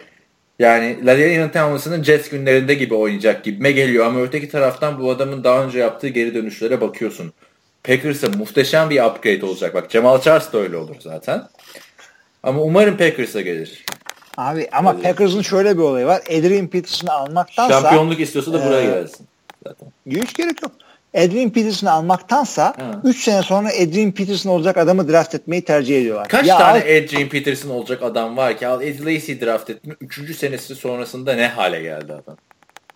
yani Ladainian Tomlinson'ın Jets günlerinde gibi oynayacak gibime geliyor ama öteki taraftan bu adamın daha önce yaptığı geri dönüşlere bakıyorsun. Packers'a muhteşem bir upgrade olacak. Bak Jamal Charles da öyle olur zaten. Ama umarım Packers'a gelir. Abi ama öyle. Packers'ın şöyle bir olayı var. Adrian Peterson'ı almaktansa şampiyonluk istiyorsa da buraya e, gelsin. Zaten. Hiç gerek yok. Adrian Peterson'ı almaktansa 3 sene sonra Adrian Peterson olacak adamı draft etmeyi tercih ediyorlar. Kaç ya tane al, Adrian Peterson olacak adam var ki al Eddie Lacy draft ettin 3. senesi sonrasında ne hale geldi adam?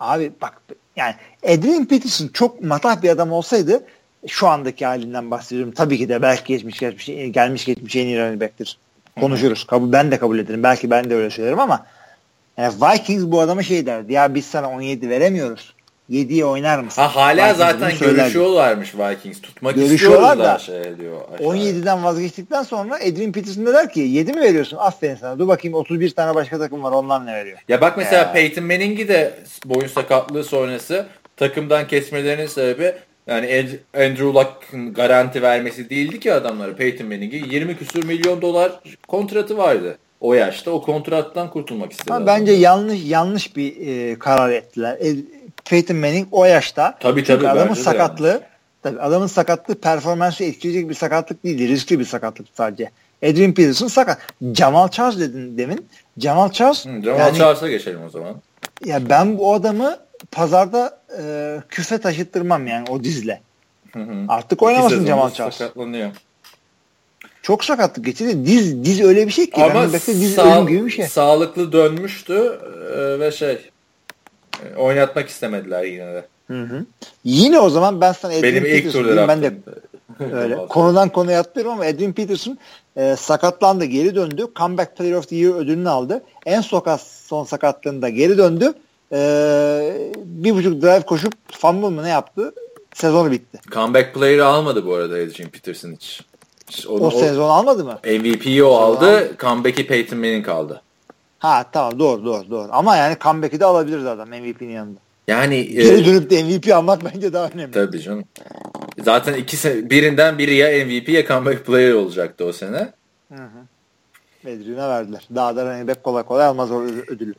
Abi bak yani Adrian Peterson çok matah bir adam olsaydı şu andaki halinden bahsediyorum. Tabii ki de belki geçmiş geçmiş gelmiş geçmiş en iyi running back'tir. Konuşuruz. Kabul, ben de kabul ederim. Belki ben de öyle söylerim ama yani Vikings bu adama şey derdi. Ya biz sana 17 veremiyoruz. 7'ye oynar mısın? Ha hala Vikings zaten görüşüyorlarmış Vikings. Tutmak istiyorlar da şey diyor. 17'den vazgeçtikten sonra Adrian Peterson der ki 7 mi veriyorsun? Aferin sana. Dur bakayım 31 tane başka takım var. Onlar ne veriyor? Ya bak mesela ya. Peyton Manning'i de boyun sakatlığı sonrası takımdan kesmelerinin sebebi yani Andrew Luck'ın garanti vermesi değildi ki adamlara Peyton Manning'i 20 küsur milyon dolar kontratı vardı o yaşta o kontrattan kurtulmak istedi. bence yanlış yanlış bir e, karar ettiler. Peyton Manning o yaşta. Tabii tabii. Adamın sakatlığı yani. tabii adamın sakatlığı performansı etkileyecek bir sakatlık değildi. Riskli bir sakatlık sadece. Adrian Peterson sakat. Jamal Charles dedin demin. Jamal Charles. Hı, Jamal yani, Charles'a geçelim o zaman. Ya ben bu adamı pazarda e, küfe taşıttırmam yani o dizle. Hı hı. Artık oynamasın Jamal Charles. Sakatlanıyor. Çok sakatlık geçirdi. Diz diz öyle bir şey ki. Ama diz sağ, ölüm gibi bir şey. sağlıklı dönmüştü e, ve şey oynatmak istemediler yine de. Hı hı. Yine o zaman ben sana Edwin Benim ilk turda ben de [laughs] öyle. Konudan konuya atlıyorum ama Edwin Peterson e, sakatlandı geri döndü. Comeback Player of the Year ödülünü aldı. En sokat son sakatlığında geri döndü. E, bir buçuk drive koşup fumble mı ne yaptı? Sezonu bitti. Comeback Player'ı almadı bu arada Edwin Peterson hiç. Onu, o sezon almadı mı? MVP'yi o aldı. Comeback'i Peyton Manning aldı. Ha tamam doğru doğru doğru. Ama yani comeback'i de alabilirdi adam MVP'nin yanında. Yani geri e, dönüp de MVP almak bence daha önemli. Tabii canım. Zaten ikisi birinden biri ya MVP ya comeback player olacaktı o sene. Hı hı. Verdiler. Daha da running back kolay kolay almaz o ödülü.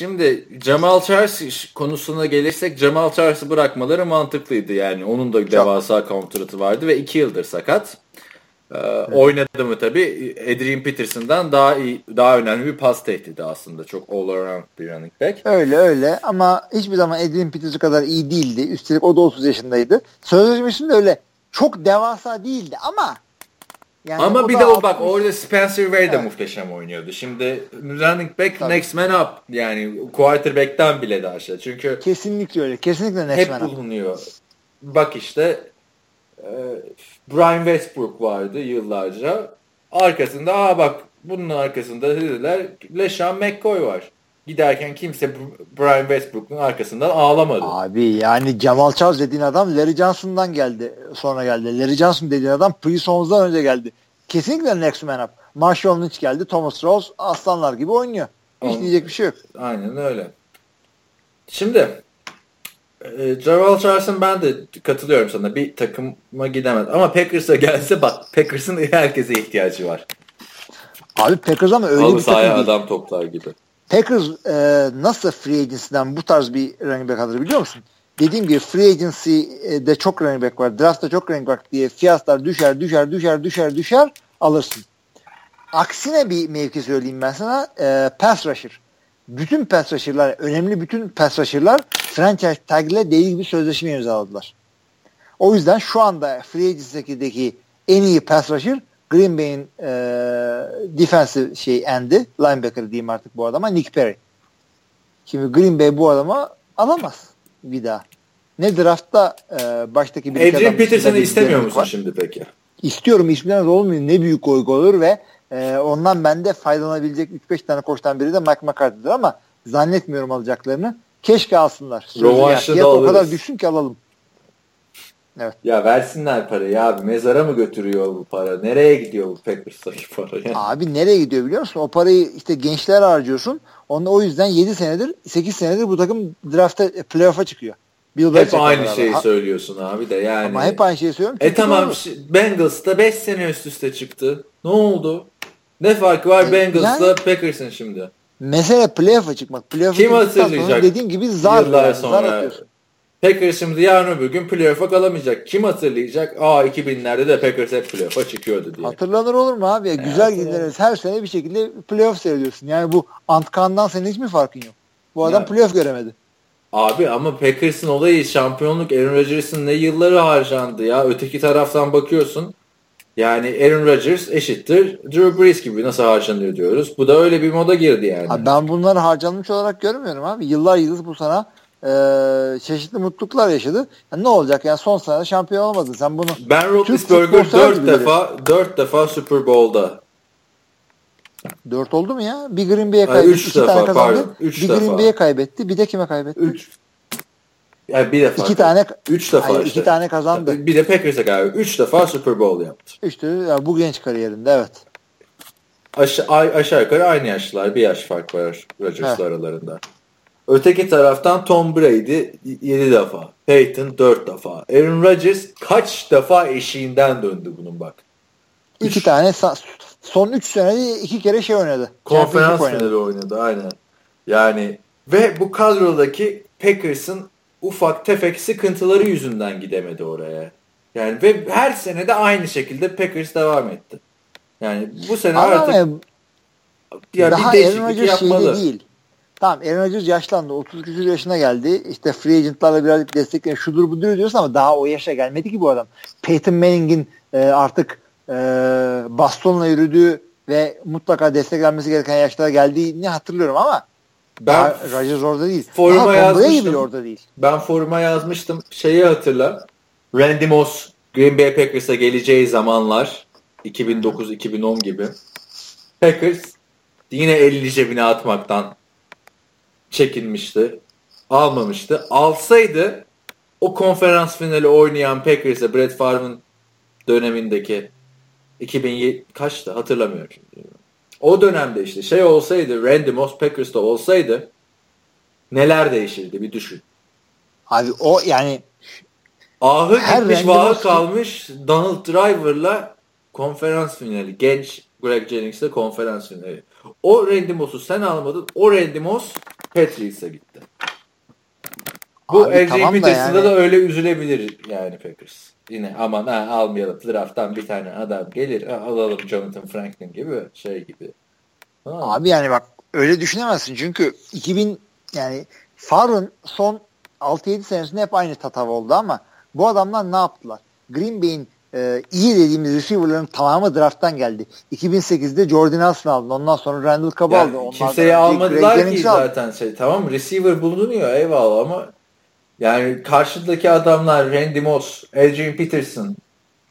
Şimdi Jamal Charles konusuna gelirsek Jamal Charles'ı bırakmaları mantıklıydı. Yani onun da devasa kontratı vardı ve iki yıldır sakat. Ee, oynadı mı tabii Adrian Peterson'dan daha iyi, daha önemli bir pas tehdidi aslında. Çok all around bir running back. Öyle öyle ama hiçbir zaman Adrian Peterson kadar iyi değildi. Üstelik o da 30 yaşındaydı. Sözleşmesinde öyle çok devasa değildi ama yani Ama bir de o bak orada Spencer Ware evet. de muhteşem oynuyordu. Şimdi running back Tabii. next man up. Yani quarterback'ten bile daha aşağı. Çünkü kesinlikle öyle. Kesinlikle next hep man up. bulunuyor. Bak işte e, Brian Westbrook vardı yıllarca. Arkasında aa bak bunun arkasında dediler LeSean McCoy var. Giderken kimse Brian Westbrook'un arkasından ağlamadı. Abi yani Jamal Charles dediğin adam Larry Johnson'dan geldi. Sonra geldi. Larry Johnson dediğin adam Prince Holmes'dan önce geldi. Kesinlikle next man up. Marshall Lynch geldi. Thomas Rose aslanlar gibi oynuyor. Hiç Onun, diyecek bir şey yok. Aynen öyle. Şimdi Jamal Charles'ın ben de katılıyorum sana. Bir takıma gidemez. Ama Packers'a gelse bak Packers'ın [laughs] herkese ihtiyacı var. Abi Packers ama öyle Halı bir takım değil. adam toplar gibi. Packers e, nasıl free agency'den bu tarz bir running back alır biliyor musun? dediğim gibi free agency'de çok running back var. Draft'ta çok running back diye fiyatlar düşer düşer düşer düşer düşer alırsın. Aksine bir mevki söyleyeyim ben sana. E, pass rusher. Bütün pass rusher'lar, önemli bütün pass rusher'lar franchise tag ile değil bir sözleşme imzaladılar. O yüzden şu anda free agency'deki en iyi pass rusher Green Bay'in e, defensive şey endi, linebacker diyeyim artık bu adama Nick Perry. Şimdi Green Bay bu adama alamaz bir daha. Ne draftta e, baştaki bir Adrian Peterson'ı istemiyor musun var. şimdi peki? İstiyorum isminden olmuyor. Ne büyük gol olur ve e, ondan bende faydalanabilecek 3-5 tane koçtan biri de Mike McCarthy'dir ama zannetmiyorum alacaklarını. Keşke alsınlar. Rovanş'ı da o kadar düşsün ki alalım. Evet. Ya versinler parayı abi. Mezara mı götürüyor bu para? Nereye gidiyor bu Packers'taki para? Yani? Abi nereye gidiyor biliyor musun? O parayı işte gençler harcıyorsun. Onda o yüzden 7 senedir 8 senedir bu takım draftta playoff'a çıkıyor. Bill hep aynı şeyi ha. söylüyorsun abi de yani. Ama hep aynı şeyi söylüyorum. E tamam Bengals'ta 5 sene üst üste çıktı. Ne oldu? Ne farkı var e, Bengals'la yani, Packers'ın şimdi? Mesele playoff'a çıkmak. Playoff'a Kim hatırlayacak? Dediğim gibi zar. Yıllar yani, sonra. Zar atıyorsun. Packers şimdi yarın öbür gün playoff'a kalamayacak. Kim hatırlayacak? Aa 2000'lerde de Packers hep playoff'a çıkıyordu diye. Hatırlanır olur mu abi? Ya, güzel gideriz. Her sene bir şekilde playoff seyrediyorsun. Yani bu Antkan'dan senin hiç mi farkın yok? Bu adam yani. playoff göremedi. Abi ama Packers'ın olayı şampiyonluk Aaron Rodgers'ın ne yılları harcandı ya. Öteki taraftan bakıyorsun. Yani Aaron Rodgers eşittir Drew Brees gibi nasıl harcanıyor diyoruz. Bu da öyle bir moda girdi yani. Abi ben bunları harcanmış olarak görmüyorum abi. Yıllar yıldız bu sana e, çeşitli mutluluklar yaşadı. Yani ne olacak yani son sene şampiyon olmadı. Sen bunu Ben Roethlisberger 4 defa 4 defa Super Bowl'da 4 oldu mu ya? Bir Green Bay'e kaybetti. 3 defa tane kazandı. Pardon, üç bir defa. Green Bay'e kaybetti. Bir de kime kaybetti? 3 yani bir defa. İki tane. Üç defa hayır, işte. iki tane kazandı. Bir de Packers'e galiba. Üç defa Super Bowl yaptı. İşte yani bu genç kariyerinde evet. Aşa aşağı yukarı aynı yaşlılar. Bir yaş fark var Rodgers'la aralarında. Öteki taraftan Tom Brady 7 defa. Peyton 4 defa. Aaron Rodgers kaç defa eşiğinden döndü bunun bak. İki üç. tane son 3 senede iki kere şey oynadı. Konferans finali oynadı aynen. Yani ve bu kadrodaki Packers'ın ufak tefek sıkıntıları yüzünden gidemedi oraya. Yani ve her sene de aynı şekilde Packers devam etti. Yani bu sene Ama artık ya daha bir Aaron Rodgers şeyde değil. Tamam Aaron Rodgers yaşlandı. 30 küsur yaşına geldi. İşte free agentlarla birazcık destekleyen şudur budur diyorsun ama daha o yaşa gelmedi ki bu adam. Peyton Manning'in e, artık e, bastonla yürüdüğü ve mutlaka desteklenmesi gereken yaşlara geldiğini hatırlıyorum ama ben Rodgers orada değil. Foruma yazmıştım. orada değil. Ben foruma yazmıştım. Şeyi hatırla. Randy Moss Green Bay Packers'a geleceği zamanlar 2009-2010 gibi. Packers yine elini cebine atmaktan çekinmişti. Almamıştı. Alsaydı o konferans finali oynayan Packers'e Brett Favre'ın dönemindeki 2007 kaçtı hatırlamıyorum şimdi. O dönemde işte şey olsaydı Randy Moss Packers'ta olsaydı neler değişirdi bir düşün. Abi o yani ahı gitmiş vahı kalmış Donald Driver'la konferans finali. Genç Greg Jennings'le konferans finali. O Randy Moss'u sen almadın. O Randy Moss Patriots'a gitti. Bu Abi, tamam Peterson'da da, yani... da öyle üzülebilir yani Packers. Yine aman ha, almayalım drafttan bir tane adam gelir alalım Jonathan Franklin gibi şey gibi. Ha. Abi yani bak öyle düşünemezsin çünkü 2000 yani Farun son 6-7 senesinde hep aynı tatav oldu ama bu adamlar ne yaptılar? Green Bay'in e, iyi dediğimiz receiver'ların tamamı drafttan geldi. 2008'de Jordan Nelson aldı. Ondan sonra Randall Cobb yani aldı. kimseyi almadılar ki zaten şey. Tamam receiver bulunuyor eyvallah ama yani karşıdaki adamlar Randy Moss, Adrian Peterson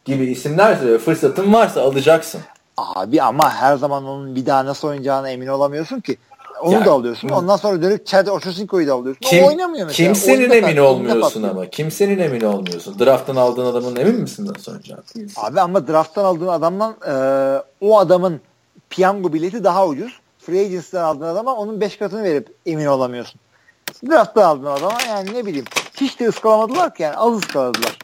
gibi isimlerse fırsatın varsa alacaksın. Abi ama her zaman onun bir daha nasıl oynayacağına emin olamıyorsun ki. Onu yani, da alıyorsun. Ondan sonra dönüp Chad Ochocinco'yu da alıyorsun. Kim, o oynamıyor mesela. Kimsenin emin olmuyorsun ama. Kimsenin emin olmuyorsun. Draft'tan aldığın adamın emin misin nasıl oynayacağını? Abi ama draft'tan aldığın adamdan e, o adamın piyango bileti daha ucuz. Free agency'den aldığın adama onun 5 katını verip emin olamıyorsun. Draft'tan aldığın adama yani ne bileyim hiç de ıskalamadılar ki yani az ıskaladılar.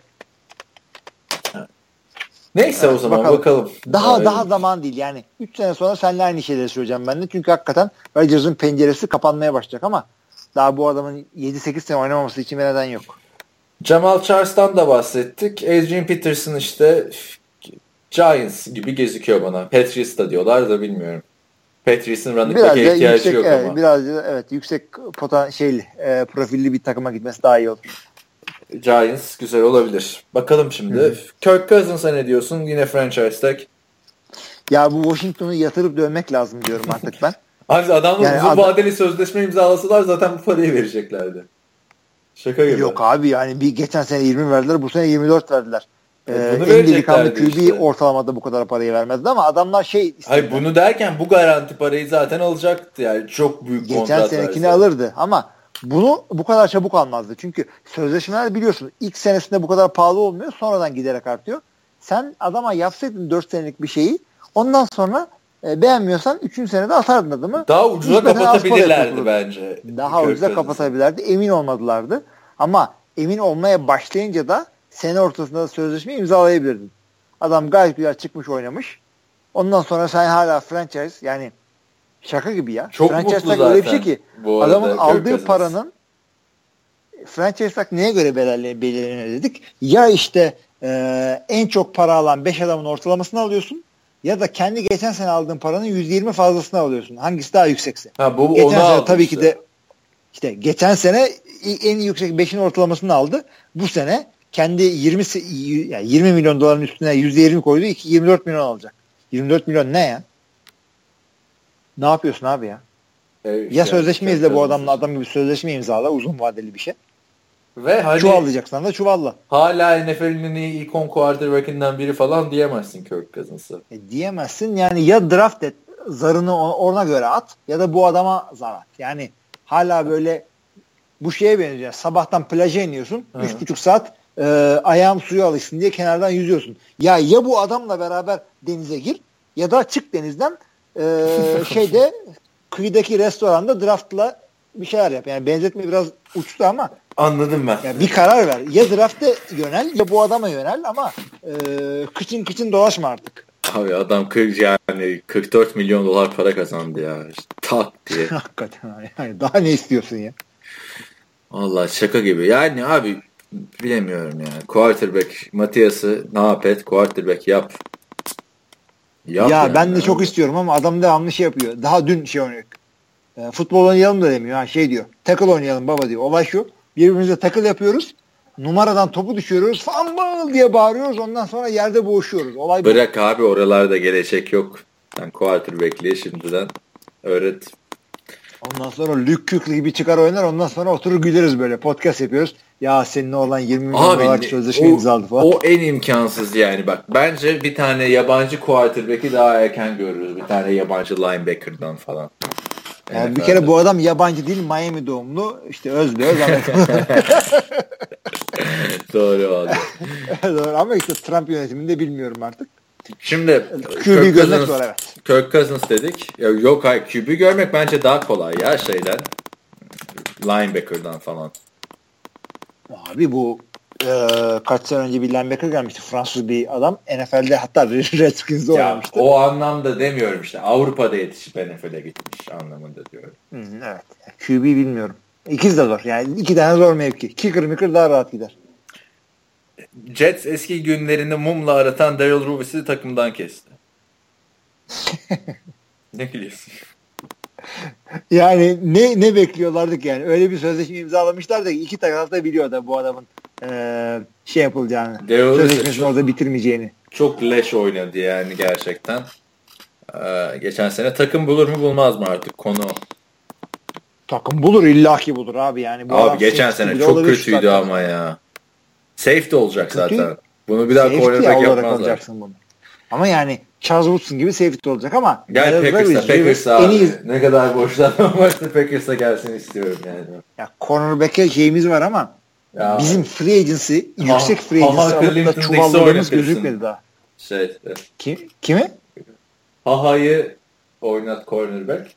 Neyse evet, o zaman bakalım. bakalım. Daha Aynen. daha zaman değil yani. 3 sene sonra seninle aynı şeyleri söyleyeceğim ben de. Çünkü hakikaten Rodgers'ın penceresi kapanmaya başlayacak ama daha bu adamın 7-8 sene oynamaması için bir neden yok. Jamal Charles'tan da bahsettik. Adrian Peterson işte Giants gibi gözüküyor bana. Patriots da diyorlar da bilmiyorum. Patriots'ın running back'e ihtiyacı yüksek, yok evet, ama. Biraz da evet yüksek potansiyelli e, profilli bir takıma gitmesi daha iyi olur. Giants güzel olabilir. Bakalım şimdi. Hı. Kirk Cousins'a ne diyorsun? Yine franchise tag. Ya bu Washington'u yatırıp dönmek lazım diyorum artık ben. [laughs] Abi adamlar yani uzun adam... vadeli sözleşme imzalasalar zaten bu parayı vereceklerdi. Şaka gibi. Yok abi yani bir geçen sene 20 verdiler bu sene 24 verdiler. Ee, en delikanlı QB işte. ortalamada bu kadar parayı vermezdi ama adamlar şey istedi. Hayır bunu derken bu garanti parayı zaten alacaktı yani çok büyük Geçen kontrat Geçen senekini verse. alırdı ama bunu bu kadar çabuk almazdı. Çünkü sözleşmeler biliyorsun ilk senesinde bu kadar pahalı olmuyor sonradan giderek artıyor. Sen adama yapsaydın 4 senelik bir şeyi ondan sonra e, beğenmiyorsan 3. senede atardın adamı. Daha ucuza kapatabilirlerdi bence. Daha ucuza kapatabilirlerdi. Emin olmadılardı. Ama emin olmaya başlayınca da sene ortasında da sözleşme imzalayabilirdin. Adam gayet güzel çıkmış oynamış. Ondan sonra sen hala franchise yani şaka gibi ya. Çok franchise mutlu zaten. Öyle bir şey ki adamın aldığı paranın franchise tag neye göre belirleniyor dedik. Ya işte e, en çok para alan 5 adamın ortalamasını alıyorsun ya da kendi geçen sene aldığın paranın %20 fazlasını alıyorsun. Hangisi daha yüksekse. Ha, bu geçen sene tabii işte. ki de işte geçen sene en yüksek 5'in ortalamasını aldı. Bu sene kendi 20 yani 20 milyon doların üstüne %20 koydu. 24 milyon alacak. 24 milyon ne ya? Ne yapıyorsun abi ya? Evet, ya sözleşme izle bu adamla adam gibi sözleşme imzala uzun vadeli bir şey. Ve hani çuvallayacaksan da çuvalla. Hala NFL'in en iyi ilk 10 quarterback'inden biri falan diyemezsin Kirk Cousins'a. E, diyemezsin. Yani ya draft et zarını ona göre at ya da bu adama zar at. Yani hala böyle bu şeye benziyor. Sabahtan plaja iniyorsun. Hı. Üç buçuk saat e, ayağım suya alışsın diye kenardan yüzüyorsun. Ya ya bu adamla beraber denize gir ya da çık denizden e, [laughs] şeyde kıyıdaki restoranda draftla bir şeyler yap. Yani benzetme biraz uçtu ama Anladım ben. Yani bir karar ver. Ya drafte yönel ya bu adama yönel ama e, kıçın kıçın dolaşma artık. Abi adam 40 yani 44 milyon dolar para kazandı ya. İşte tak diye. [laughs] Hakikaten yani daha ne istiyorsun ya? Allah şaka gibi. Yani abi bilemiyorum yani. Quarterback Matias'ı ne yap et? Quarterback yap. yap ya yani. ben de çok istiyorum ama adam devamlı şey yapıyor. Daha dün şey oynuyor. E, futbol oynayalım da demiyor. Ha, şey diyor. Tackle oynayalım baba diyor. Olay şu. Birbirimize tackle yapıyoruz. Numaradan topu düşürüyoruz. Fumble diye bağırıyoruz. Ondan sonra yerde boğuşuyoruz. Olay Bırak bu. abi oralarda gelecek yok. Sen quarterback'liği şimdiden öğret. Ondan sonra Luke Kuechly gibi çıkar oynar. Ondan sonra oturur güleriz böyle. Podcast yapıyoruz. Ya senin olan 20 milyon dolar sözleşme imzaladı falan. O en imkansız yani bak. Bence bir tane yabancı quarterback'i daha erken görürüz. Bir tane yabancı linebacker'dan falan. Yani bir kere bu adam yabancı değil Miami doğumlu. İşte Özlü Öz [laughs] Doğru oldu. [laughs] Doğru ama işte Trump yönetiminde bilmiyorum artık. Şimdi QB görmek zor evet. Kirk Cousins dedik. Ya, yok hayır QB görmek bence daha kolay ya şeyden. Linebacker'dan falan. Abi bu e, kaç sene önce bir linebacker gelmişti. Fransız bir adam. NFL'de hatta [laughs] Redskins'de oynamıştı. O anlamda demiyorum işte. Avrupa'da yetişip NFL'e gitmiş anlamında diyorum. Hı, evet. QB bilmiyorum. İkiz de zor. Yani iki tane zor mevki. Kicker micker daha rahat gider. Jets eski günlerini mumla aratan Daryl Ruvis'i takımdan kesti. [laughs] ne gülüyorsun? yani ne ne bekliyorduk yani öyle bir sözleşme imzalamışlar da iki taraf da biliyor da bu adamın e, şey yapılacağını sözleşmesini orada bitirmeyeceğini. Çok leş oynadı yani gerçekten. Ee, geçen sene takım bulur mu bulmaz mı artık konu Takım bulur illaki bulur abi yani. Bu abi geçen sene çok kötüydü ama ya. Safe olacak Kötü. zaten. Bunu bir daha quarterback yapmazlar. Bunu. Ama yani Charles Woodson gibi safety olacak ama Gel Packers'a, Packers'a abi. Iyi... Ne kadar varsa [laughs] Packers'a gelsin istiyorum yani. Ya cornerback'e şeyimiz var ama ya. bizim free agency, yüksek free agency alıp da çuvalladığımız gözükmedi daha. Şey, Kim, kimi? Haha'yı oynat cornerback.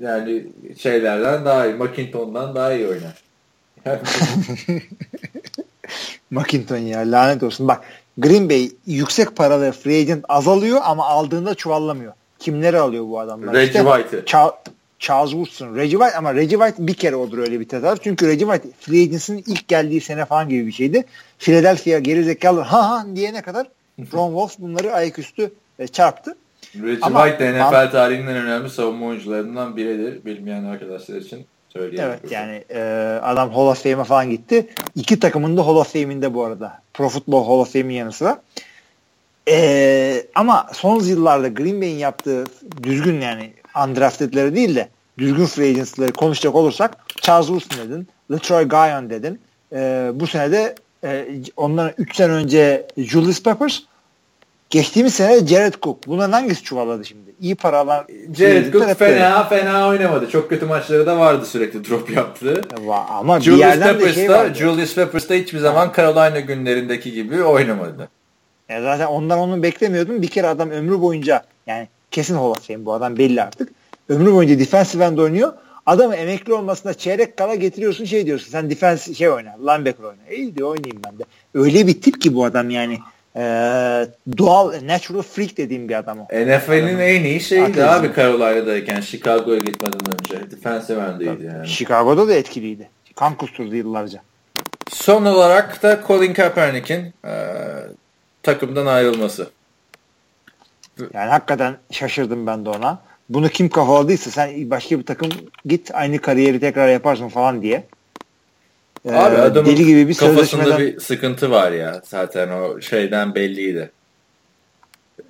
Yani şeylerden daha iyi. McKinton'dan daha iyi oynar. [laughs] [laughs] McKinton ya lanet olsun. Bak Green Bay yüksek paralı free agent azalıyor ama aldığında çuvallamıyor. Kimleri alıyor bu adamlar? Reggie işte, White'ı. Charles Woodson, Reggie White ama Reggie White bir kere olur öyle bir tesadüf. Çünkü Reggie White free agency'nin ilk geldiği sene falan gibi bir şeydi. Philadelphia geri zekalı ha ha diyene kadar Ron Wolf bunları ayaküstü e, çarptı. Reggie ama, White de NFL tarihinin en önemli savunma oyuncularından biridir. Bilmeyen arkadaşlar için söyleyeyim. Evet yani e, adam Hall of Fame'e falan gitti. İki takımın da Hall of Fame'inde bu arada. Pro Football Hall of Fame'in yanı sıra. E, ama son yıllarda Green Bay'in yaptığı düzgün yani undrafted'leri değil de düzgün free agency'leri konuşacak olursak Charles Wilson dedin, LeTroy Guyon dedin. E, bu sene de e, ondan 3 sene önce Julius Peppers Geçtiğimiz sene Jared Cook. Bunların hangisi çuvalladı şimdi? İyi para alan Jared Cook fena böyle. fena oynamadı. Çok kötü maçları da vardı sürekli drop yaptı. Ama Julius bir yerden Peppers de şey vardı. Julius Peppers da hiçbir zaman Carolina günlerindeki gibi oynamadı. Ya zaten ondan onu beklemiyordum. Bir kere adam ömrü boyunca yani kesin Hall of Fame bu adam belli artık. Ömrü boyunca defensive end oynuyor. Adamı emekli olmasına çeyrek kala getiriyorsun şey diyorsun. Sen defense şey oyna, linebacker oyna. İyi diyor oynayayım ben de. Öyle bir tip ki bu adam yani e, doğal natural freak dediğim bir adam o. NFL'in en iyi şeyiydi abi Carolina'dayken Chicago'ya gitmeden önce. Defensive end'iydi yani. Chicago'da da etkiliydi. Kan kusturdu yıllarca. Son olarak da Colin Kaepernick'in e, takımdan ayrılması. Yani hakikaten şaşırdım ben de ona. Bunu kim kafaladıysa sen başka bir takım git aynı kariyeri tekrar yaparsın falan diye. Abi ee, adamın deli gibi bir kafasında bir sıkıntı var ya zaten o şeyden belliydi.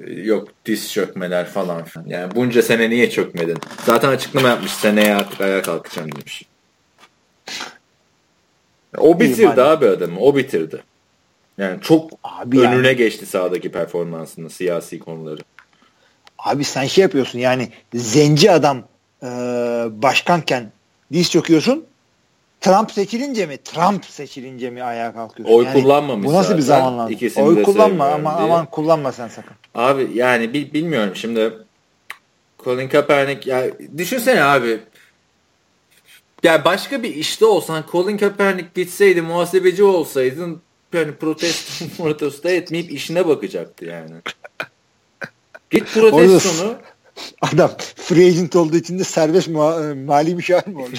Yok diz çökmeler falan filan. Yani bunca sene niye çökmedin? Zaten açıklama yapmış seneye artık ayağa kalkacağım demiş. O bitirdi abi adamı. O bitirdi. Yani çok abi önüne yani, geçti sahadaki performansının siyasi konuları. Abi sen şey yapıyorsun yani zenci adam e, başkanken diz çöküyorsun Trump seçilince mi? Trump seçilince mi ayağa kalkıyorsun? Oy yani, kullanmamış Bu nasıl bir zamanlama? Oy kullanma ama diye. aman kullanma sen sakın. Abi yani bil, bilmiyorum şimdi Colin Kaepernick ya düşünsene abi ya başka bir işte olsan Colin Kaepernick gitseydi muhasebeci olsaydın yani protesto [laughs] protesto etmeyip işine bakacaktı yani. Git protestonu. [laughs] Adam free agent olduğu için de serbest ma mali müşavir mi oldu?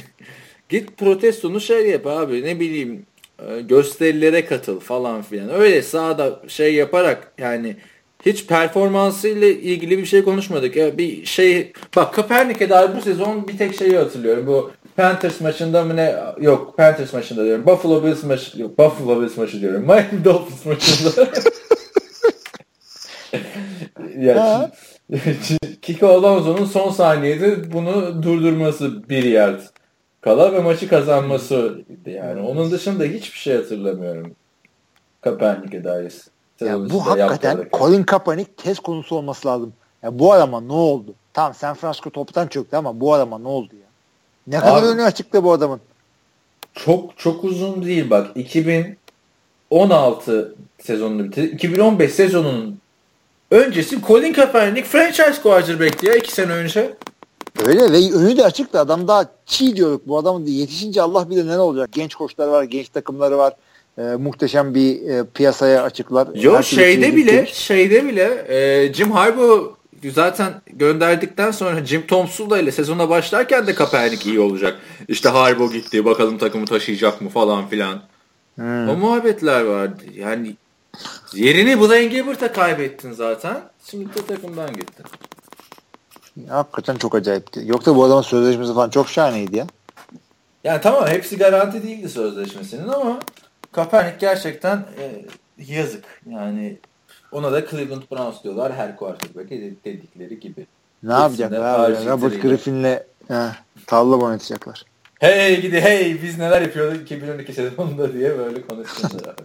Git protestonu şey yap abi ne bileyim e, gösterilere katıl falan filan. Öyle sahada şey yaparak yani hiç performansıyla ilgili bir şey konuşmadık. Ya bir şey bak Kaepernick'e dair bu sezon bir tek şeyi hatırlıyorum. Bu Panthers maçında mı ne? Yok Panthers maçında diyorum. Buffalo Bills maçı yok Buffalo Bills maçı diyorum. [laughs] Miami Dolphins maçında. [laughs] ya [laughs] Kiko Alonso'nun son saniyede bunu durdurması bir yard kala ve maçı kazanması yani. Onun dışında hiçbir şey hatırlamıyorum. Kaepernick'e dair. Ya bu hakikaten Colin Kaepernick test konusu olması lazım. Ya bu adama ne oldu? Tamam San Francisco toptan çöktü ama bu adama ne oldu ya? Ne kadar önü açıkta bu adamın? Çok çok uzun değil bak. 2016 sezonunu bitirdi. 2015 sezonunun öncesi Colin Kaepernick franchise quarterback'ti ya 2 sene önce. Öyle ve önü de açıktı. Adam daha çiğ diyorduk. Bu adam yetişince Allah bilir ne olacak. Genç koçlar var, genç takımları var. E, muhteşem bir e, piyasaya açıklar. Yok şeyde bile gittik. şeyde bile e, Jim Harbaugh zaten gönderdikten sonra Jim Tom Sula ile sezona başlarken de Kaepernick iyi olacak. İşte Harbaugh gitti bakalım takımı taşıyacak mı falan filan. Hmm. O muhabbetler vardı. Yani yerini Blaine Gabbert'a kaybettin zaten. Şimdi de takımdan gitti. Hakikaten çok acayipti. Yoksa bu adamın sözleşmesi falan çok şahaneydi ya. Yani tamam hepsi garanti değildi sözleşmesinin ama Kaepernick gerçekten e, yazık. Yani ona da Cleveland Browns diyorlar her quarterback dedikleri gibi. Ne yapacak abi? Robert Griffin'le tavla oynatacaklar. Hey gidi hey biz neler yapıyorduk 2012 sezonunda diye böyle konuşuyorlar abi.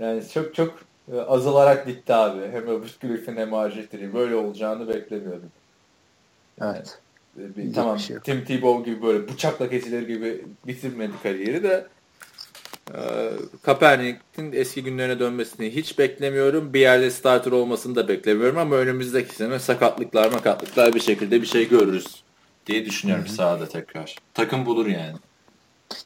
Yani çok çok e, azalarak gitti abi. Hem Robert Griffin hem RG3 böyle olacağını beklemiyordum. Evet. Bir, tamam şey Tim Tebow gibi böyle bıçakla kesilir gibi bitirmedi kariyeri de e, Kaepernick'in eski günlerine dönmesini hiç beklemiyorum. Bir yerde starter olmasını da beklemiyorum ama önümüzdeki sene sakatlıklar makatlıklar bir şekilde bir şey görürüz diye düşünüyorum Hı-hı. sahada tekrar. Takım bulur yani.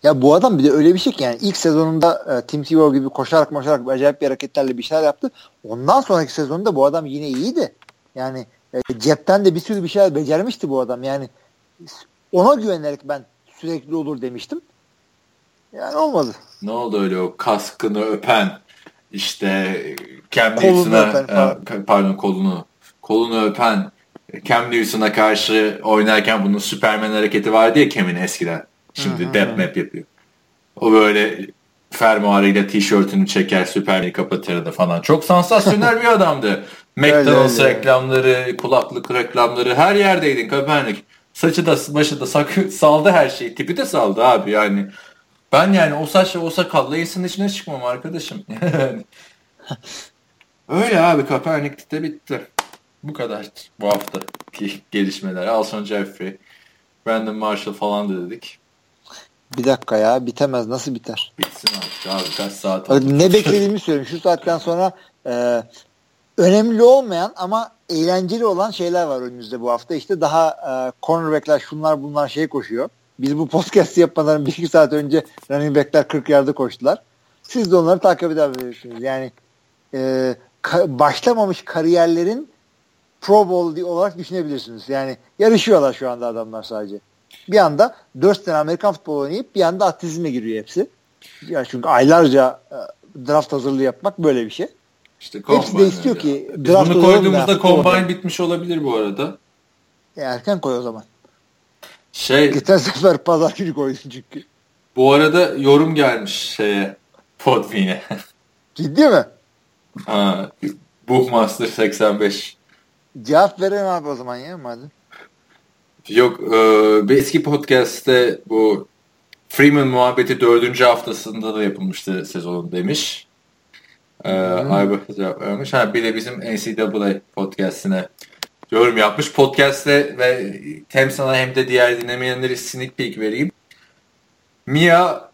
Ya bu adam bir de öyle bir şey ki yani ilk sezonunda e, Tim Tebow gibi koşarak koşarak acayip bir hareketlerle bir şeyler yaptı. Ondan sonraki sezonda bu adam yine iyiydi. Yani e, cepten de bir sürü bir şeyler becermişti bu adam. Yani Ona güvenerek ben sürekli olur demiştim. Yani olmadı. Ne oldu öyle o kaskını öpen işte Cam Newton'a e, pardon kolunu kolunu öpen Cam Newton'a karşı oynarken bunun Superman hareketi vardı ya Cam'in eskiden. Şimdi dep map yapıyor. O böyle fermuarıyla tişörtünü çeker Superman'i kapatırdı falan. Çok sansasyonel bir adamdı. McDonald's reklamları, kulaklık reklamları her yerdeydin Kaepernick. Saçı da başı da sakı, saldı her şeyi. Tipi de saldı abi yani. Ben yani o saçla o sakalla iyisinin içine çıkmam arkadaşım. [laughs] Öyle abi Kaepernick de bitti. Bu kadar bu haftaki gelişmeler. Alson Jeffrey, Brandon Marshall falan da dedik. Bir dakika ya bitemez nasıl biter? Bitsin artık abi kaç saat oldu. Ne beklediğimi söyleyeyim. Şu saatten sonra e, önemli olmayan ama eğlenceli olan şeyler var önümüzde bu hafta. İşte daha e, cornerbackler şunlar bunlar şey koşuyor. Biz bu podcast yapmadan bir iki saat önce running backler 40 yarda koştular. Siz de onları takip edebilirsiniz. Yani e, ka- başlamamış kariyerlerin Pro Bowl olarak düşünebilirsiniz. Yani yarışıyorlar şu anda adamlar sadece. Bir anda 4 sene Amerikan futbolu oynayıp bir anda atletizme giriyor hepsi. Yani çünkü aylarca e, draft hazırlığı yapmak böyle bir şey. İşte Hepsi de istiyor ki Biz draft bunu koyduğumuzda combine bitmiş olabilir bu arada. E, erken koy o zaman. Şey, Geçen sefer pazar günü koydun çünkü. Bu arada yorum gelmiş şeye Podbean'e. Ciddi mi? [laughs] Ha, Bookmaster 85. Cevap veren abi o zaman ya madem. Yok e, bir eski podcast'te bu Freeman muhabbeti dördüncü haftasında da yapılmıştı sezonun demiş. Ee, Ayba cevap vermiş. Ha, bir de bizim NCAA podcastine yorum yapmış. Podcast'te ve hem sana hem de diğer dinlemeyenlere sneak peek vereyim. Mia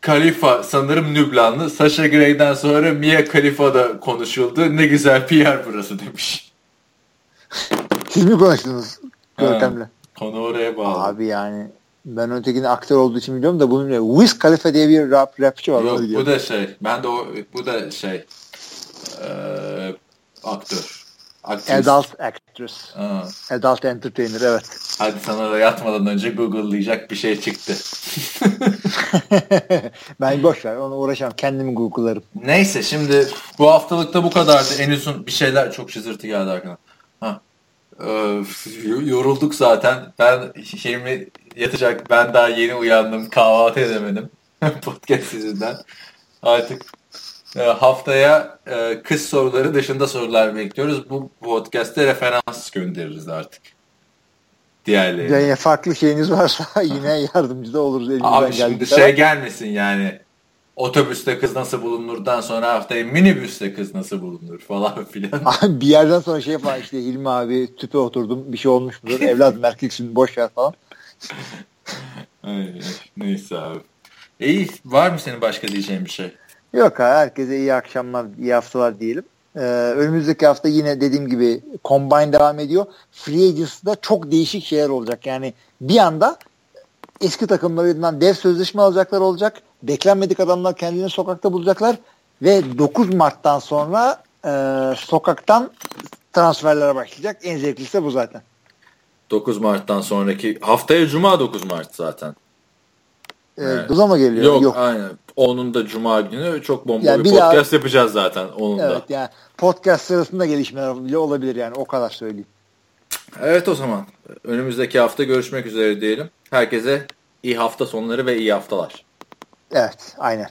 Khalifa sanırım Nüblanlı. Sasha Gray'den sonra Mia Khalifa da konuşuldu. Ne güzel PR burası demiş. Siz mi konuştunuz Görkem'le? Konu oraya bağlı. Abi yani ben ötekini aktör olduğu için biliyorum da bunun ne? Wiz Khalifa diye bir rap, rapçi var. Yok bu da şey. Ben de o, bu da şey e, aktör. Actress. Adult actress. Aa. Adult entertainer evet. Hadi sana da yatmadan önce Google'layacak bir şey çıktı. [laughs] ben boş ver onu uğraşamam. Kendimi Google'larım. Neyse şimdi bu haftalıkta bu kadardı. En uzun bir şeyler çok çızırtı geldi arkadaşlar. Ha. Ee, yorulduk zaten. Ben şeyimi yatacak. Ben daha yeni uyandım. Kahvaltı edemedim. [laughs] Podcast yüzünden. Artık e, haftaya e, kız soruları dışında sorular bekliyoruz. Bu podcast'te referans göndeririz artık. Diğerleri. Yani farklı şeyiniz varsa [laughs] yine yardımcı da oluruz. Abi şimdi şey gelmesin yani otobüste kız nasıl bulunurdan sonra haftaya minibüste kız nasıl bulunur falan [laughs] filan. Bir yerden sonra şey falan işte Hilmi abi tüpe oturdum bir şey olmuş mudur evladım erkeksin boş ver falan. [laughs] Neyse abi. İyi var mı senin başka diyeceğin bir şey? Yok abi herkese iyi akşamlar iyi haftalar diyelim. Ee, önümüzdeki hafta yine dediğim gibi Combine devam ediyor. Free Agency'da çok değişik şeyler olacak. Yani bir anda eski takımlarından dev sözleşme alacaklar olacak. Beklenmedik adamlar kendini sokakta bulacaklar. Ve 9 Mart'tan sonra e, sokaktan transferlere başlayacak. En zevklisi bu zaten. 9 Mart'tan sonraki haftaya Cuma 9 Mart zaten. Ee, evet. Doza mı geliyor? Yok, Yok. aynen. Onun da Cuma günü çok bomba yani bir, podcast daha, yapacağız zaten. Onun evet da. yani podcast sırasında gelişmeler bile olabilir yani o kadar söyleyeyim. Evet o zaman önümüzdeki hafta görüşmek üzere diyelim. Herkese iyi hafta sonları ve iyi haftalar. Evet aynen.